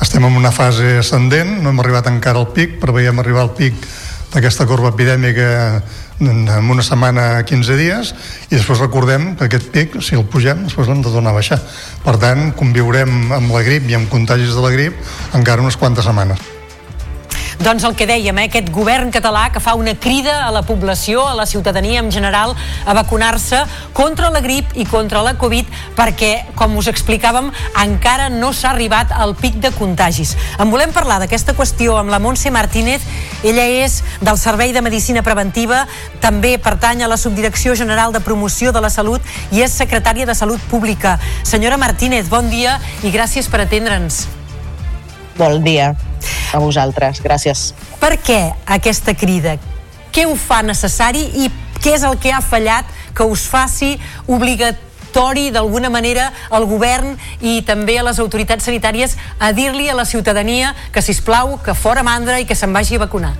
Speaker 61: Estem en una fase ascendent, no hem arribat encara al pic, però veiem arribar al pic d'aquesta corba epidèmica en una setmana 15 dies i després recordem que aquest pic, si el pugem, després l'hem de tornar a baixar. Per tant, conviurem amb la grip i amb contagis de la grip encara unes quantes setmanes.
Speaker 1: Doncs el que dèiem, eh, aquest govern català que fa una crida a la població, a la ciutadania en general, a vacunar-se contra la grip i contra la Covid, perquè, com us explicàvem, encara no s'ha arribat al pic de contagis. En volem parlar d'aquesta qüestió amb la Montse Martínez. Ella és del Servei de Medicina Preventiva, també pertany a la Subdirecció General de Promoció de la Salut i és secretària de Salut Pública. Senyora Martínez, bon dia i gràcies per atendre'ns.
Speaker 62: Bon dia a vosaltres, gràcies.
Speaker 1: Per què aquesta crida? Què ho fa necessari i què és el que ha fallat que us faci obligatori d'alguna manera al govern i també a les autoritats sanitàries a dir-li a la ciutadania que, si plau que fora mandra i que se'n vagi a vacunar?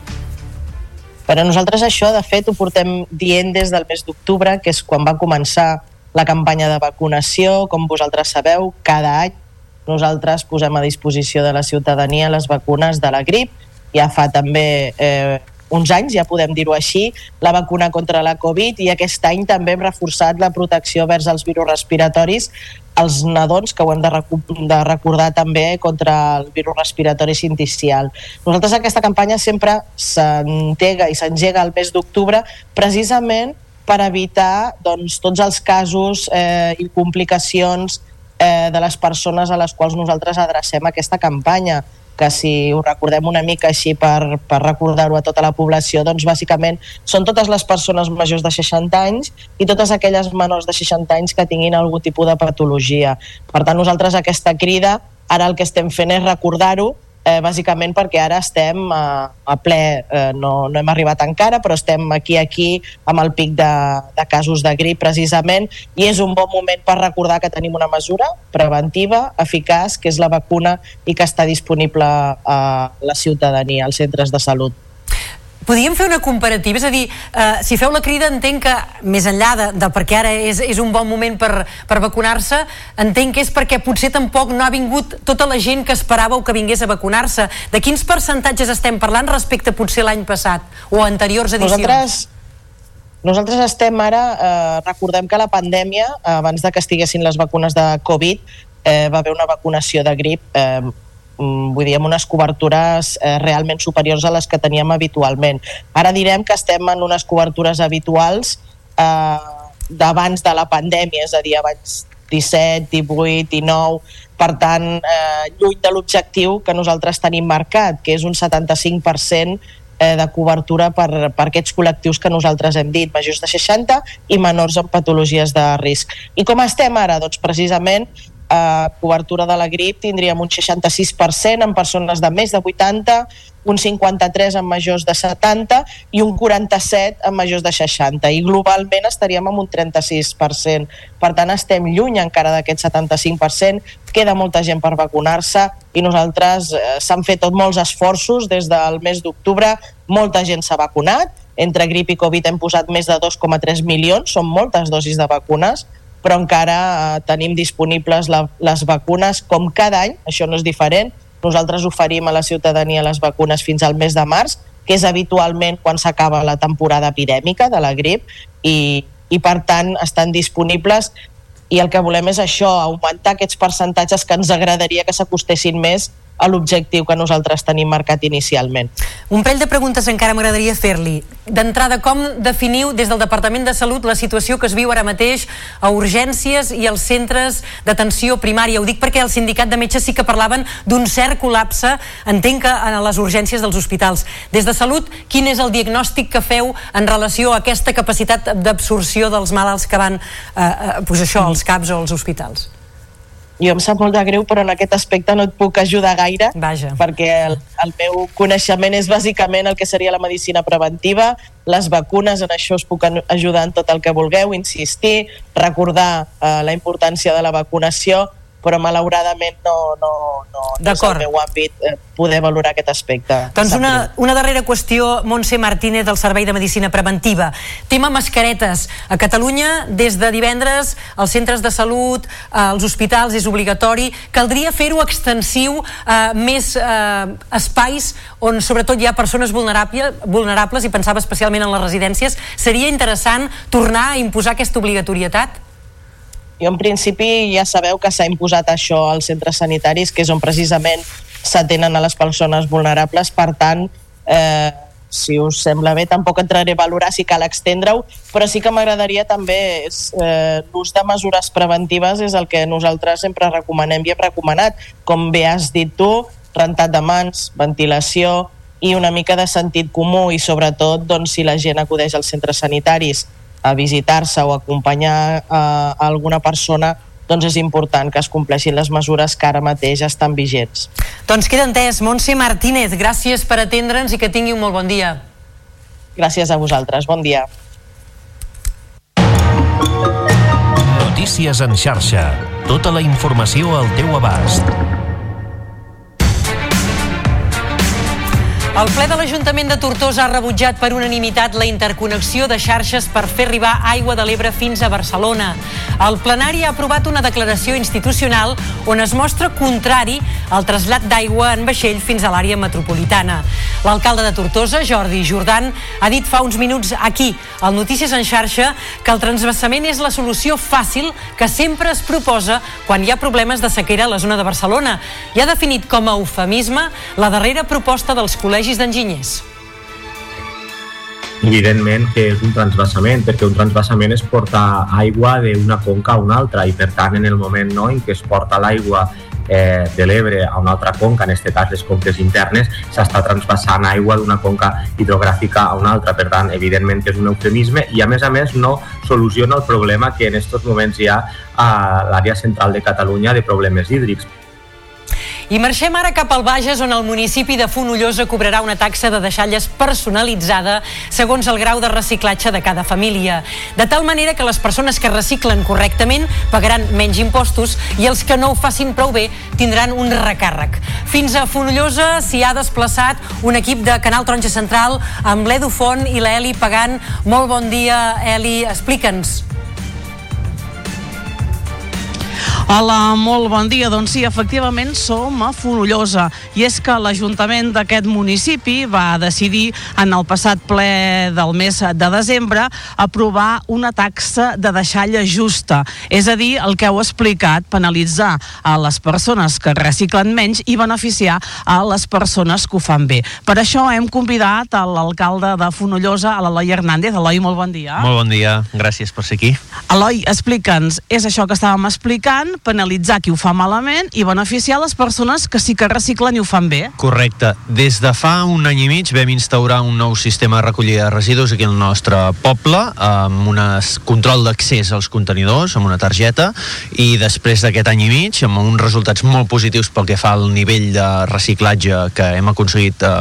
Speaker 62: Per a nosaltres això, de fet, ho portem dient des del mes d'octubre, que és quan va començar la campanya de vacunació. Com vosaltres sabeu, cada any nosaltres posem a disposició de la ciutadania les vacunes de la grip. Ja fa també eh, uns anys, ja podem dir-ho així, la vacuna contra la Covid i aquest any també hem reforçat la protecció vers els virus respiratoris als nadons, que ho hem de, de recordar també contra el virus respiratori sinticial. Nosaltres aquesta campanya sempre s'entega i s'engega al mes d'octubre precisament per evitar doncs, tots els casos eh, i complicacions eh, de les persones a les quals nosaltres adrecem aquesta campanya que si ho recordem una mica així per, per recordar-ho a tota la població, doncs bàsicament són totes les persones majors de 60 anys i totes aquelles menors de 60 anys que tinguin algun tipus de patologia. Per tant, nosaltres aquesta crida, ara el que estem fent és recordar-ho eh, bàsicament perquè ara estem a, a ple, eh, no, no hem arribat encara, però estem aquí aquí amb el pic de, de casos de grip precisament i és un bon moment per recordar que tenim una mesura preventiva, eficaç, que és la vacuna i que està disponible a la ciutadania, als centres de salut.
Speaker 1: Podríem fer una comparativa? És a dir, eh, si feu la crida entenc que, més enllà de, de perquè ara és, és un bon moment per, per vacunar-se, entenc que és perquè potser tampoc no ha vingut tota la gent que esperàveu que vingués a vacunar-se. De quins percentatges estem parlant respecte potser l'any passat o anteriors edicions?
Speaker 62: Nosaltres, nosaltres estem ara, eh, recordem que la pandèmia, abans de que estiguessin les vacunes de Covid, eh, va haver una vacunació de grip eh, vull dir, amb unes cobertures eh, realment superiors a les que teníem habitualment. Ara direm que estem en unes cobertures habituals eh, d'abans de la pandèmia, és a dir, abans 17, 18, 19, per tant, eh, lluny de l'objectiu que nosaltres tenim marcat, que és un 75% eh, de cobertura per, per aquests col·lectius que nosaltres hem dit, majors de 60 i menors amb patologies de risc. I com estem ara? Doncs precisament eh, cobertura de la grip tindríem un 66% en persones de més de 80, un 53 en majors de 70 i un 47 en majors de 60 i globalment estaríem amb un 36%. Per tant, estem lluny encara d'aquest 75%, queda molta gent per vacunar-se i nosaltres eh, s'han fet tot molts esforços des del mes d'octubre, molta gent s'ha vacunat, entre grip i Covid hem posat més de 2,3 milions, són moltes dosis de vacunes, però encara eh, tenim disponibles la, les vacunes com cada any, això no és diferent, nosaltres oferim a la ciutadania les vacunes fins al mes de març, que és habitualment quan s'acaba la temporada epidèmica de la grip i, i per tant estan disponibles. I el que volem és això, augmentar aquests percentatges que ens agradaria que s'acostessin més a l'objectiu que nosaltres tenim marcat inicialment.
Speaker 1: Un parell de preguntes encara m'agradaria fer-li. D'entrada, com definiu des del Departament de Salut la situació que es viu ara mateix a urgències i als centres d'atenció primària? Ho dic perquè el sindicat de metges sí que parlaven d'un cert col·lapse, entenc que a les urgències dels hospitals. Des de Salut, quin és el diagnòstic que feu en relació a aquesta capacitat d'absorció dels malalts que van eh, eh, pues això, als CAPs o als hospitals?
Speaker 62: Jo em sap molt de greu, però en aquest aspecte no et puc ajudar gaire,
Speaker 1: Vaja.
Speaker 62: perquè el, el meu coneixement és bàsicament el que seria la medicina preventiva, les vacunes, en això us puc ajudar en tot el que vulgueu, insistir, recordar eh, la importància de la vacunació, però malauradament no, no, no, no és el meu àmbit eh, poder valorar aquest aspecte.
Speaker 1: Doncs una, una darrera qüestió, Montse Martínez, del Servei de Medicina Preventiva. Tema mascaretes. A Catalunya, des de divendres, als centres de salut, als hospitals, és obligatori. Caldria fer-ho extensiu a més eh, espais on sobretot hi ha persones vulnerables, vulnerables i pensava especialment en les residències. Seria interessant tornar a imposar aquesta obligatorietat?
Speaker 62: Jo, en principi, ja sabeu que s'ha imposat això als centres sanitaris, que és on precisament s'atenen a les persones vulnerables. Per tant, eh, si us sembla bé, tampoc entraré a valorar si cal extendre-ho, però sí que m'agradaria també eh, l'ús de mesures preventives és el que nosaltres sempre recomanem i hem recomanat. Com bé has dit tu, rentat de mans, ventilació i una mica de sentit comú i sobretot doncs, si la gent acudeix als centres sanitaris a visitar-se o acompanyar a, a alguna persona doncs és important que es compleixin les mesures que ara mateix estan vigents.
Speaker 1: Doncs queda entès. Montse Martínez, gràcies per atendre'ns i que tingui un molt bon dia.
Speaker 62: Gràcies a vosaltres. Bon dia.
Speaker 57: Notícies en xarxa. Tota la informació al teu abast.
Speaker 1: El ple de l'Ajuntament de Tortosa ha rebutjat per unanimitat la interconnexió de xarxes per fer arribar aigua de l'Ebre fins a Barcelona. El plenari ha aprovat una declaració institucional on es mostra contrari al trasllat d'aigua en vaixell fins a l'àrea metropolitana. L'alcalde de Tortosa, Jordi Jordan, ha dit fa uns minuts aquí, al Notícies en xarxa, que el transvasament és la solució fàcil que sempre es proposa quan hi ha problemes de sequera a la zona de Barcelona i ha definit com a eufemisme la darrera proposta dels col·legis col·legis d'enginyers?
Speaker 63: evidentment que és un transvasament, perquè un transvasament és portar aigua d'una conca a una altra i per tant en el moment no, en què es porta l'aigua eh, de l'Ebre a una altra conca, en aquest cas les conques internes, s'està transvasant aigua d'una conca hidrogràfica a una altra. Per tant, evidentment que és un eufemisme i a més a més no soluciona el problema que en aquests moments hi ha a l'àrea central de Catalunya de problemes hídrics.
Speaker 1: I marxem ara cap al Bages, on el municipi de Fonollosa cobrarà una taxa de deixalles personalitzada segons el grau de reciclatge de cada família. De tal manera que les persones que reciclen correctament pagaran menys impostos i els que no ho facin prou bé tindran un recàrrec. Fins a Fonollosa s'hi ha desplaçat un equip de Canal Taronja Central amb l'Edu Font i l'Eli Pagant. Molt bon dia, Eli. Explica'ns.
Speaker 64: Hola, molt bon dia. Doncs sí, efectivament som a Fonollosa i és que l'Ajuntament d'aquest municipi va decidir en el passat ple del mes de desembre aprovar una taxa de deixalla justa. És a dir, el que heu explicat, penalitzar a les persones que reciclen menys i beneficiar a les persones que ho fan bé. Per això hem convidat a l'alcalde de Fonollosa, a l'Eloi Hernández. Eloi, molt bon dia.
Speaker 32: Molt bon dia, gràcies per ser aquí.
Speaker 64: Eloi, explica'ns, és això que estàvem explicant, penalitzar qui ho fa malament i beneficiar les persones que sí que reciclen i ho fan bé.
Speaker 32: Correcte. Des de fa un any i mig vam instaurar un nou sistema de recollida de residus aquí al nostre poble amb un control d'accés als contenidors, amb una targeta, i després d'aquest any i mig, amb uns resultats molt positius pel que fa al nivell de reciclatge que hem aconseguit eh,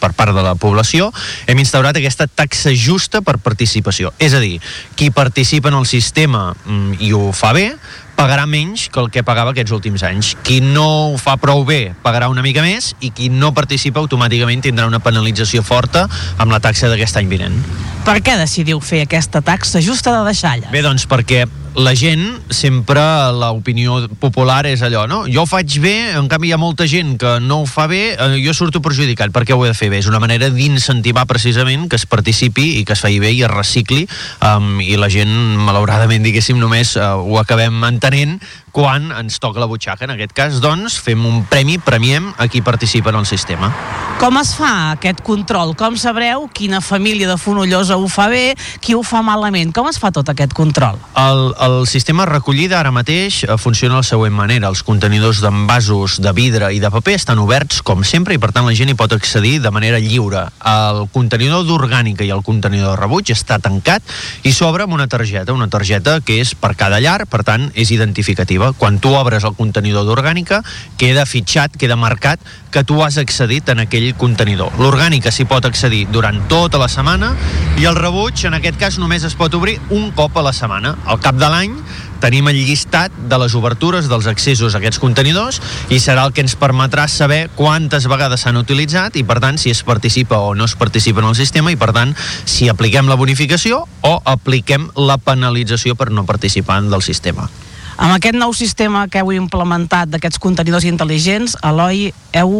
Speaker 32: per part de la població, hem instaurat aquesta taxa justa per participació. És a dir, qui participa en el sistema mm, i ho fa bé, pagarà menys que el que pagava aquests últims anys. Qui no ho fa prou bé pagarà una mica més i qui no participa automàticament tindrà una penalització forta amb la taxa d'aquest any vinent.
Speaker 64: Per què decidiu fer aquesta taxa justa de deixalles?
Speaker 32: Bé, doncs perquè la gent sempre l'opinió popular és allò, no? Jo ho faig bé, en canvi hi ha molta gent que no ho fa bé, eh, jo surto perjudicat, perquè ho he de fer bé. És una manera d'incentivar precisament que es participi i que es faci bé i es recicli um, i la gent, malauradament, diguéssim, només uh, ho acabem entenent quan ens toca la butxaca. En aquest cas, doncs, fem un premi, premiem a qui participa en el sistema.
Speaker 64: Com es fa aquest control? Com sabreu quina família de Fonollosa ho fa bé, qui ho fa malament? Com es fa tot aquest control?
Speaker 32: El, el sistema recollida ara mateix eh, funciona de la següent manera. Els contenidors d'envasos de vidre i de paper estan oberts com sempre i per tant la gent hi pot accedir de manera lliure. El contenidor d'orgànica i el contenidor de rebuig està tancat i s'obre amb una targeta, una targeta que és per cada llar, per tant és identificativa normativa. Quan tu obres el contenidor d'orgànica, queda fitxat, queda marcat que tu has accedit en aquell contenidor. L'orgànica s'hi pot accedir durant tota la setmana i el rebuig, en aquest cas, només es pot obrir un cop a la setmana. Al cap de l'any tenim el llistat de les obertures dels accessos a aquests contenidors i serà el que ens permetrà saber quantes vegades s'han utilitzat i per tant si es participa o no es participa en el sistema i per tant si apliquem la bonificació o apliquem la penalització per no participar del sistema.
Speaker 64: Amb aquest nou sistema que heu implementat d'aquests contenidors intel·ligents, Eloi, heu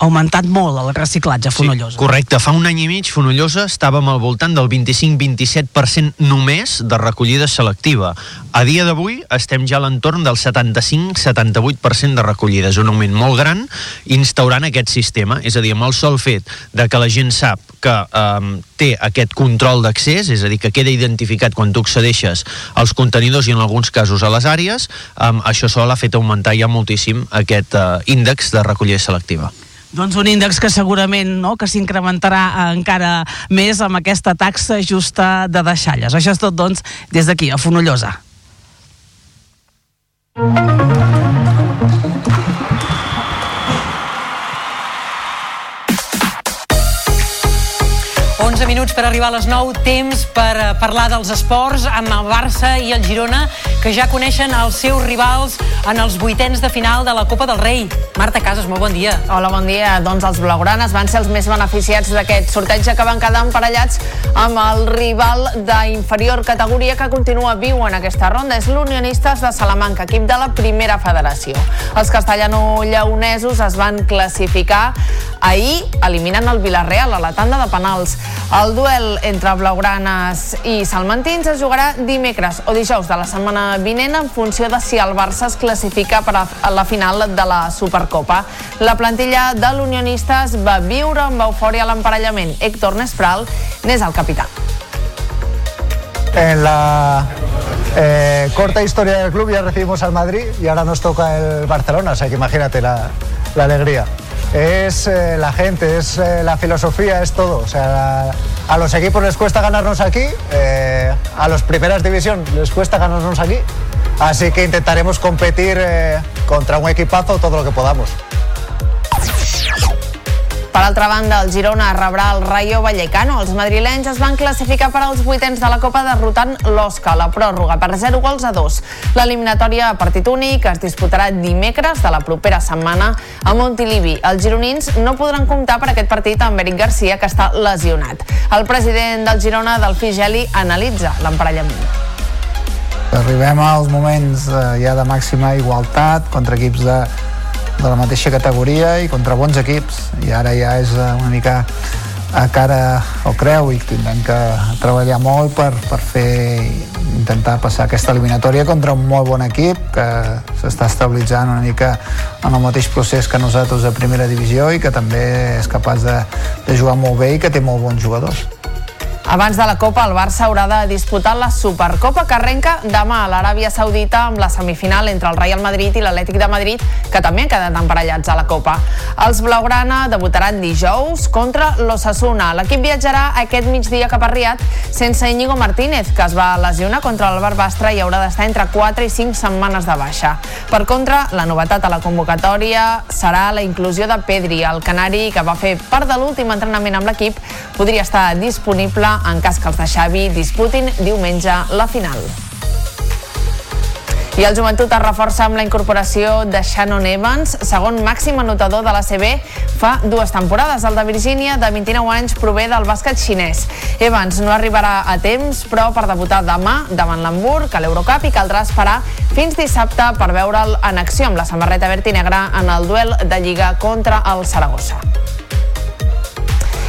Speaker 64: augmentat molt el reciclatge a Fonollosa.
Speaker 32: Sí, correcte. Fa un any i mig Fonollosa estàvem al voltant del 25-27% només de recollida selectiva. A dia d'avui estem ja a l'entorn del 75-78% de recollida. És un augment molt gran instaurant aquest sistema. És a dir, amb el sol fet de que la gent sap que eh, té aquest control d'accés, és a dir, que queda identificat quan tu accedeixes als contenidors i en alguns casos a les àrees, eh, això sol ha fet augmentar ja moltíssim aquest eh, índex de recollida selectiva.
Speaker 64: Doncs un índex que segurament no, que s'incrementarà encara més amb aquesta taxa justa de deixalles. Això és tot, doncs, des d'aquí, a Fonollosa.
Speaker 1: 11 minuts per arribar a les 9, temps per eh, parlar dels esports amb el Barça i el Girona, que ja coneixen els seus rivals en els vuitens de final de la Copa del Rei. Marta Casas, molt bon dia.
Speaker 65: Hola, bon dia. Doncs els blaugranes van ser els més beneficiats d'aquest sorteig que van quedar emparellats amb el rival d'inferior categoria que continua viu en aquesta ronda. És l'Unionistes de Salamanca, equip de la primera federació. Els castellano-lleonesos es van classificar ahir eliminant el Villarreal a la tanda de penals. El duel entre blaugranes i salmantins es jugarà dimecres o dijous de la setmana vinent en funció de si el Barça es classifica per a la final de la Supercopa. La plantilla de l'Unionistes va viure amb eufòria l'emparellament. Héctor Nespral n'és el capità.
Speaker 66: En la eh, corta historia del club ya recibimos al Madrid y ahora nos toca el Barcelona, o sea que imagínate la, la alegría. es eh, la gente, es eh, la filosofía, es todo. O sea, a los equipos les cuesta ganarnos aquí, eh, a los primeras división les cuesta ganarnos aquí, así que intentaremos competir contra un equipazo todo lo que podamos.
Speaker 65: Per altra banda, el Girona rebrà el Rayo Vallecano. Els madrilenys es van classificar per als vuitens de la Copa derrotant l'Osca, la pròrroga, per 0 gols a 2. L'eliminatòria a partit únic es disputarà dimecres de la propera setmana a Montilivi. Els gironins no podran comptar per aquest partit amb Eric Garcia, que està lesionat. El president del Girona, Delfí Geli, analitza l'emparellament
Speaker 29: Arribem als moments eh, ja de màxima igualtat contra equips de, de la mateixa categoria i contra bons equips i ara ja és eh, una mica a cara o creu i tindrem que treballar molt per, per fer intentar passar aquesta eliminatòria contra un molt bon equip que s'està estabilitzant una mica en el mateix procés que nosaltres a primera divisió i que també és capaç de, de jugar molt bé i que té molt bons jugadors.
Speaker 65: Abans de la Copa, el Barça haurà de disputar la Supercopa que arrenca demà a l'Aràbia Saudita amb la semifinal entre el Real Madrid i l'Atlètic de Madrid, que també han quedat emparellats a la Copa. Els blaugrana debutaran dijous contra l'Ossassuna. L'equip viatjarà aquest migdia cap a Riad sense Íñigo Martínez, que es va lesionar contra el Barbastre i haurà d'estar entre 4 i 5 setmanes de baixa. Per contra, la novetat a la convocatòria serà la inclusió de Pedri, el canari que va fer part de l'últim entrenament amb l'equip, podria estar disponible en cas que els de Xavi disputin diumenge la final. I el joventut es reforça amb la incorporació de Shannon Evans, segon màxim anotador de la CB fa dues temporades. El de Virgínia, de 29 anys, prové del bàsquet xinès. Evans no arribarà a temps, però per debutar demà davant l'Hamburg a l'Eurocup i caldrà esperar fins dissabte per veure'l en acció amb la samarreta verd i negra en el duel de Lliga contra el Saragossa.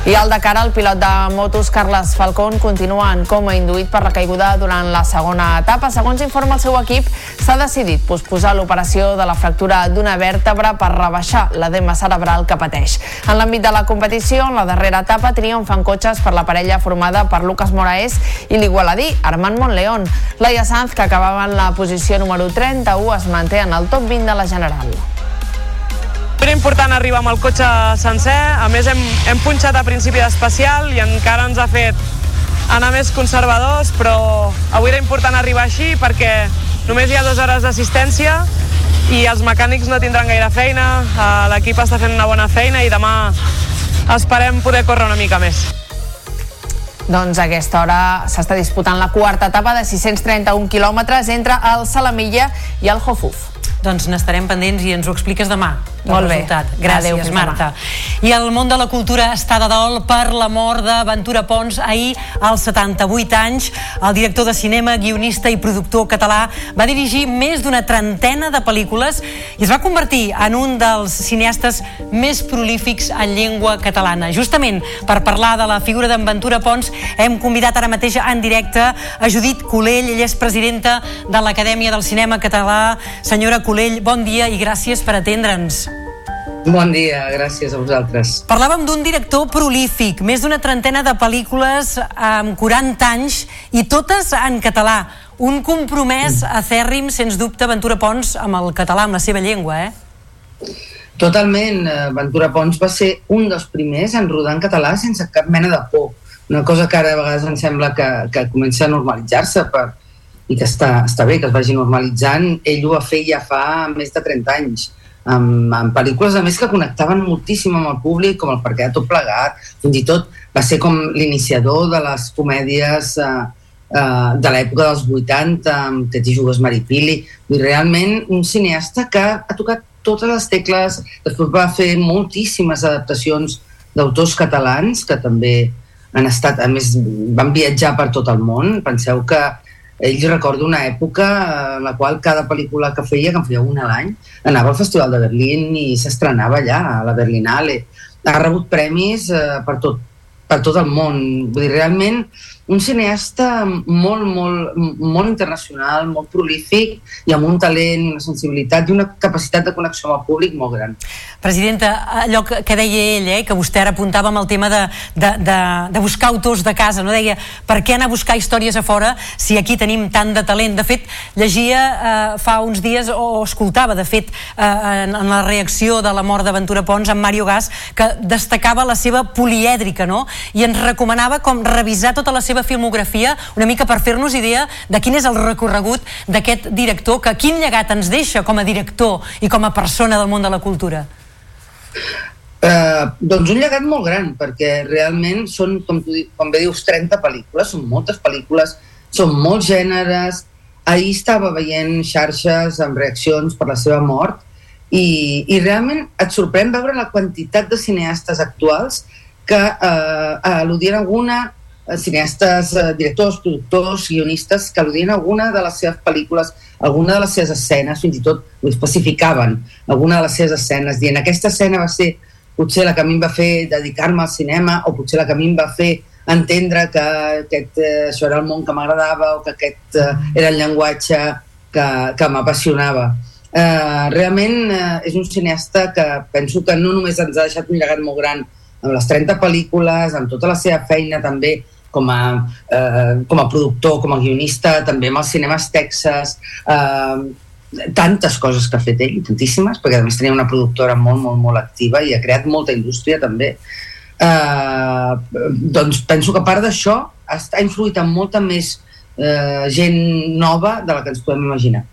Speaker 65: I al Dakar, el pilot de motos Carles Falcón continua en coma induït per la caiguda durant la segona etapa. Segons informa el seu equip, s'ha decidit posposar l'operació de la fractura d'una vèrtebra per rebaixar l'edema cerebral que pateix. En l'àmbit de la competició, en la darrera etapa triomfen cotxes per la parella formada per Lucas Moraes i l'igualadí Armand Monleón. Laia Sanz, que acabava en la posició número 31, es manté en el top 20 de la general.
Speaker 56: Era important arribar amb el cotxe sencer, a més hem, hem punxat a principi d'especial i encara ens ha fet anar més conservadors, però avui era important arribar així perquè només hi ha dues hores d'assistència i els mecànics no tindran gaire feina, eh, l'equip està fent una bona feina i demà esperem poder córrer una mica més.
Speaker 65: Doncs a aquesta hora s'està disputant la quarta etapa de 631 quilòmetres entre el Salamilla i el Hofuf.
Speaker 1: Doncs n'estarem pendents i ens ho expliques demà.
Speaker 65: Molt bé.
Speaker 1: Resultat. Gràcies,
Speaker 65: fins
Speaker 1: Marta.
Speaker 65: demà.
Speaker 1: I el món de la cultura està de dol per la mort de Ventura Pons ahir als 78 anys. El director de cinema, guionista i productor català va dirigir més d'una trentena de pel·lícules i es va convertir en un dels cineastes més prolífics en llengua catalana. Justament per parlar de la figura d'en Ventura Pons hem convidat ara mateix en directe a Judit Colell, ella és presidenta de l'Acadèmia del Cinema Català. Senyora Colell, bon dia i gràcies per atendre'ns.
Speaker 67: Bon dia, gràcies a vosaltres.
Speaker 1: Parlàvem d'un director prolífic, més d'una trentena de pel·lícules amb 40 anys i totes en català. Un compromès acèrrim, sens dubte, Ventura Pons amb el català, amb la seva llengua, eh?
Speaker 67: Totalment. eh, Ventura Pons va ser un dels primers en rodar en català sense cap mena de por. Una cosa que ara a vegades em sembla que, que comença a normalitzar-se per, i que està, està bé que es vagi normalitzant. Ell ho va fer ja fa més de 30 anys amb, amb pel·lícules a més que connectaven moltíssim amb el públic com el perquè tot plegat. Fins i tot va ser com l'iniciador de les comèdies eh, eh, de l'època dels 80 amb Que t'hi jugues Maripili. I realment un cineasta que ha tocat totes les tecles després va fer moltíssimes adaptacions d'autors catalans que també han estat, a més van viatjar per tot el món. Penseu que ell recorda una època en la qual cada pel·lícula que feia, que en feia una a l'any, anava al Festival de Berlín i s'estrenava allà, a la Berlinale. Ha rebut premis eh, per, tot, per tot el món. Vull dir, realment, un cineasta molt, molt, molt internacional, molt prolífic i amb un talent, una sensibilitat i una capacitat de connexió amb el públic molt gran.
Speaker 1: Presidenta, allò que, que deia ell, eh, que vostè ara apuntava amb el tema de, de, de, de buscar autors de casa, no deia per què anar a buscar històries a fora si aquí tenim tant de talent. De fet, llegia eh, fa uns dies, o escoltava, de fet, eh, en, en la reacció de la mort d'Aventura Pons, amb Mario Gas, que destacava la seva polièdrica, no? I ens recomanava com revisar tota la seva filmografia una mica per fer-nos idea de quin és el recorregut d'aquest director, que quin llegat ens deixa com a director i com a persona del món de la cultura.
Speaker 67: Eh, doncs un llegat molt gran, perquè realment són, com, tu, com bé dius, 30 pel·lícules, són moltes pel·lícules, són molts gèneres. Ahir estava veient xarxes amb reaccions per la seva mort i, i realment et sorprèn veure la quantitat de cineastes actuals que eh, al·ludien alguna eh, cineastes, eh, directors, productors, guionistes que al·ludien alguna de les seves pel·lícules, alguna de les seves escenes, fins i tot ho especificaven, alguna de les seves escenes, dient aquesta escena va ser potser la que a mi em va fer dedicar-me al cinema o potser la que a mi em va fer entendre que aquest, eh, això era el món que m'agradava o que aquest eh, era el llenguatge que, que m'apassionava. Eh, realment eh, és un cineasta que penso que no només ens ha deixat un llegat molt gran amb les 30 pel·lícules, amb tota la seva feina també com a, eh, com a productor, com a guionista, també amb els cinemes Texas, eh, tantes coses que ha fet ell, tantíssimes, perquè a més tenia una productora molt, molt, molt activa i ha creat molta indústria també. Eh, doncs penso que a part d'això ha influït en molta més eh, gent nova de la que ens podem imaginar.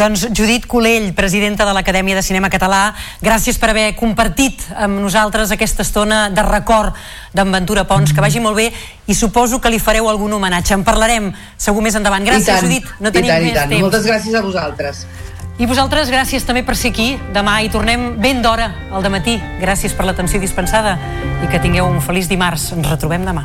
Speaker 1: Doncs Judit Colell, presidenta de l'Acadèmia de Cinema Català, gràcies per haver compartit amb nosaltres aquesta estona de record d'en Ventura Pons, que vagi molt bé i suposo que li fareu algun homenatge. En parlarem segur més endavant. Gràcies,
Speaker 67: tant,
Speaker 1: Judit. No tenim
Speaker 67: tant,
Speaker 1: més
Speaker 67: tant.
Speaker 1: temps.
Speaker 67: Moltes gràcies a vosaltres.
Speaker 1: I vosaltres, gràcies també per ser aquí demà i tornem ben d'hora al matí. Gràcies per l'atenció dispensada i que tingueu un feliç dimarts. Ens retrobem demà.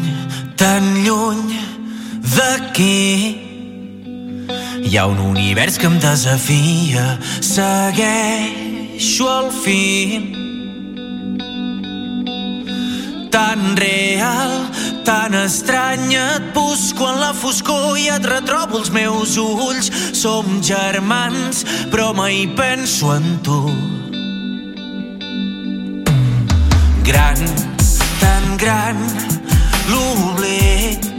Speaker 68: tan lluny d'aquí. Hi ha un univers que em desafia. Segueixo el fil. Tan real tan estranya et busco en la foscor i et retrobo els meus ulls. Som germans però mai penso en tu. Gran, tan gran l'oblit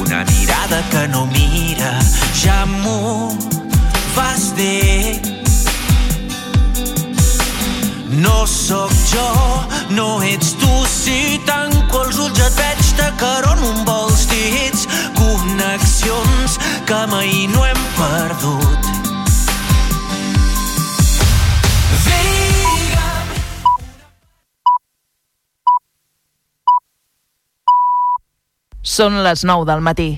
Speaker 68: una mirada que no mira ja m'ho vas dir no sóc jo, no ets tu si tanco els ulls et veig t'acarono amb els dits. Connexions que mai no hem perdut
Speaker 69: Són les 9 del matí.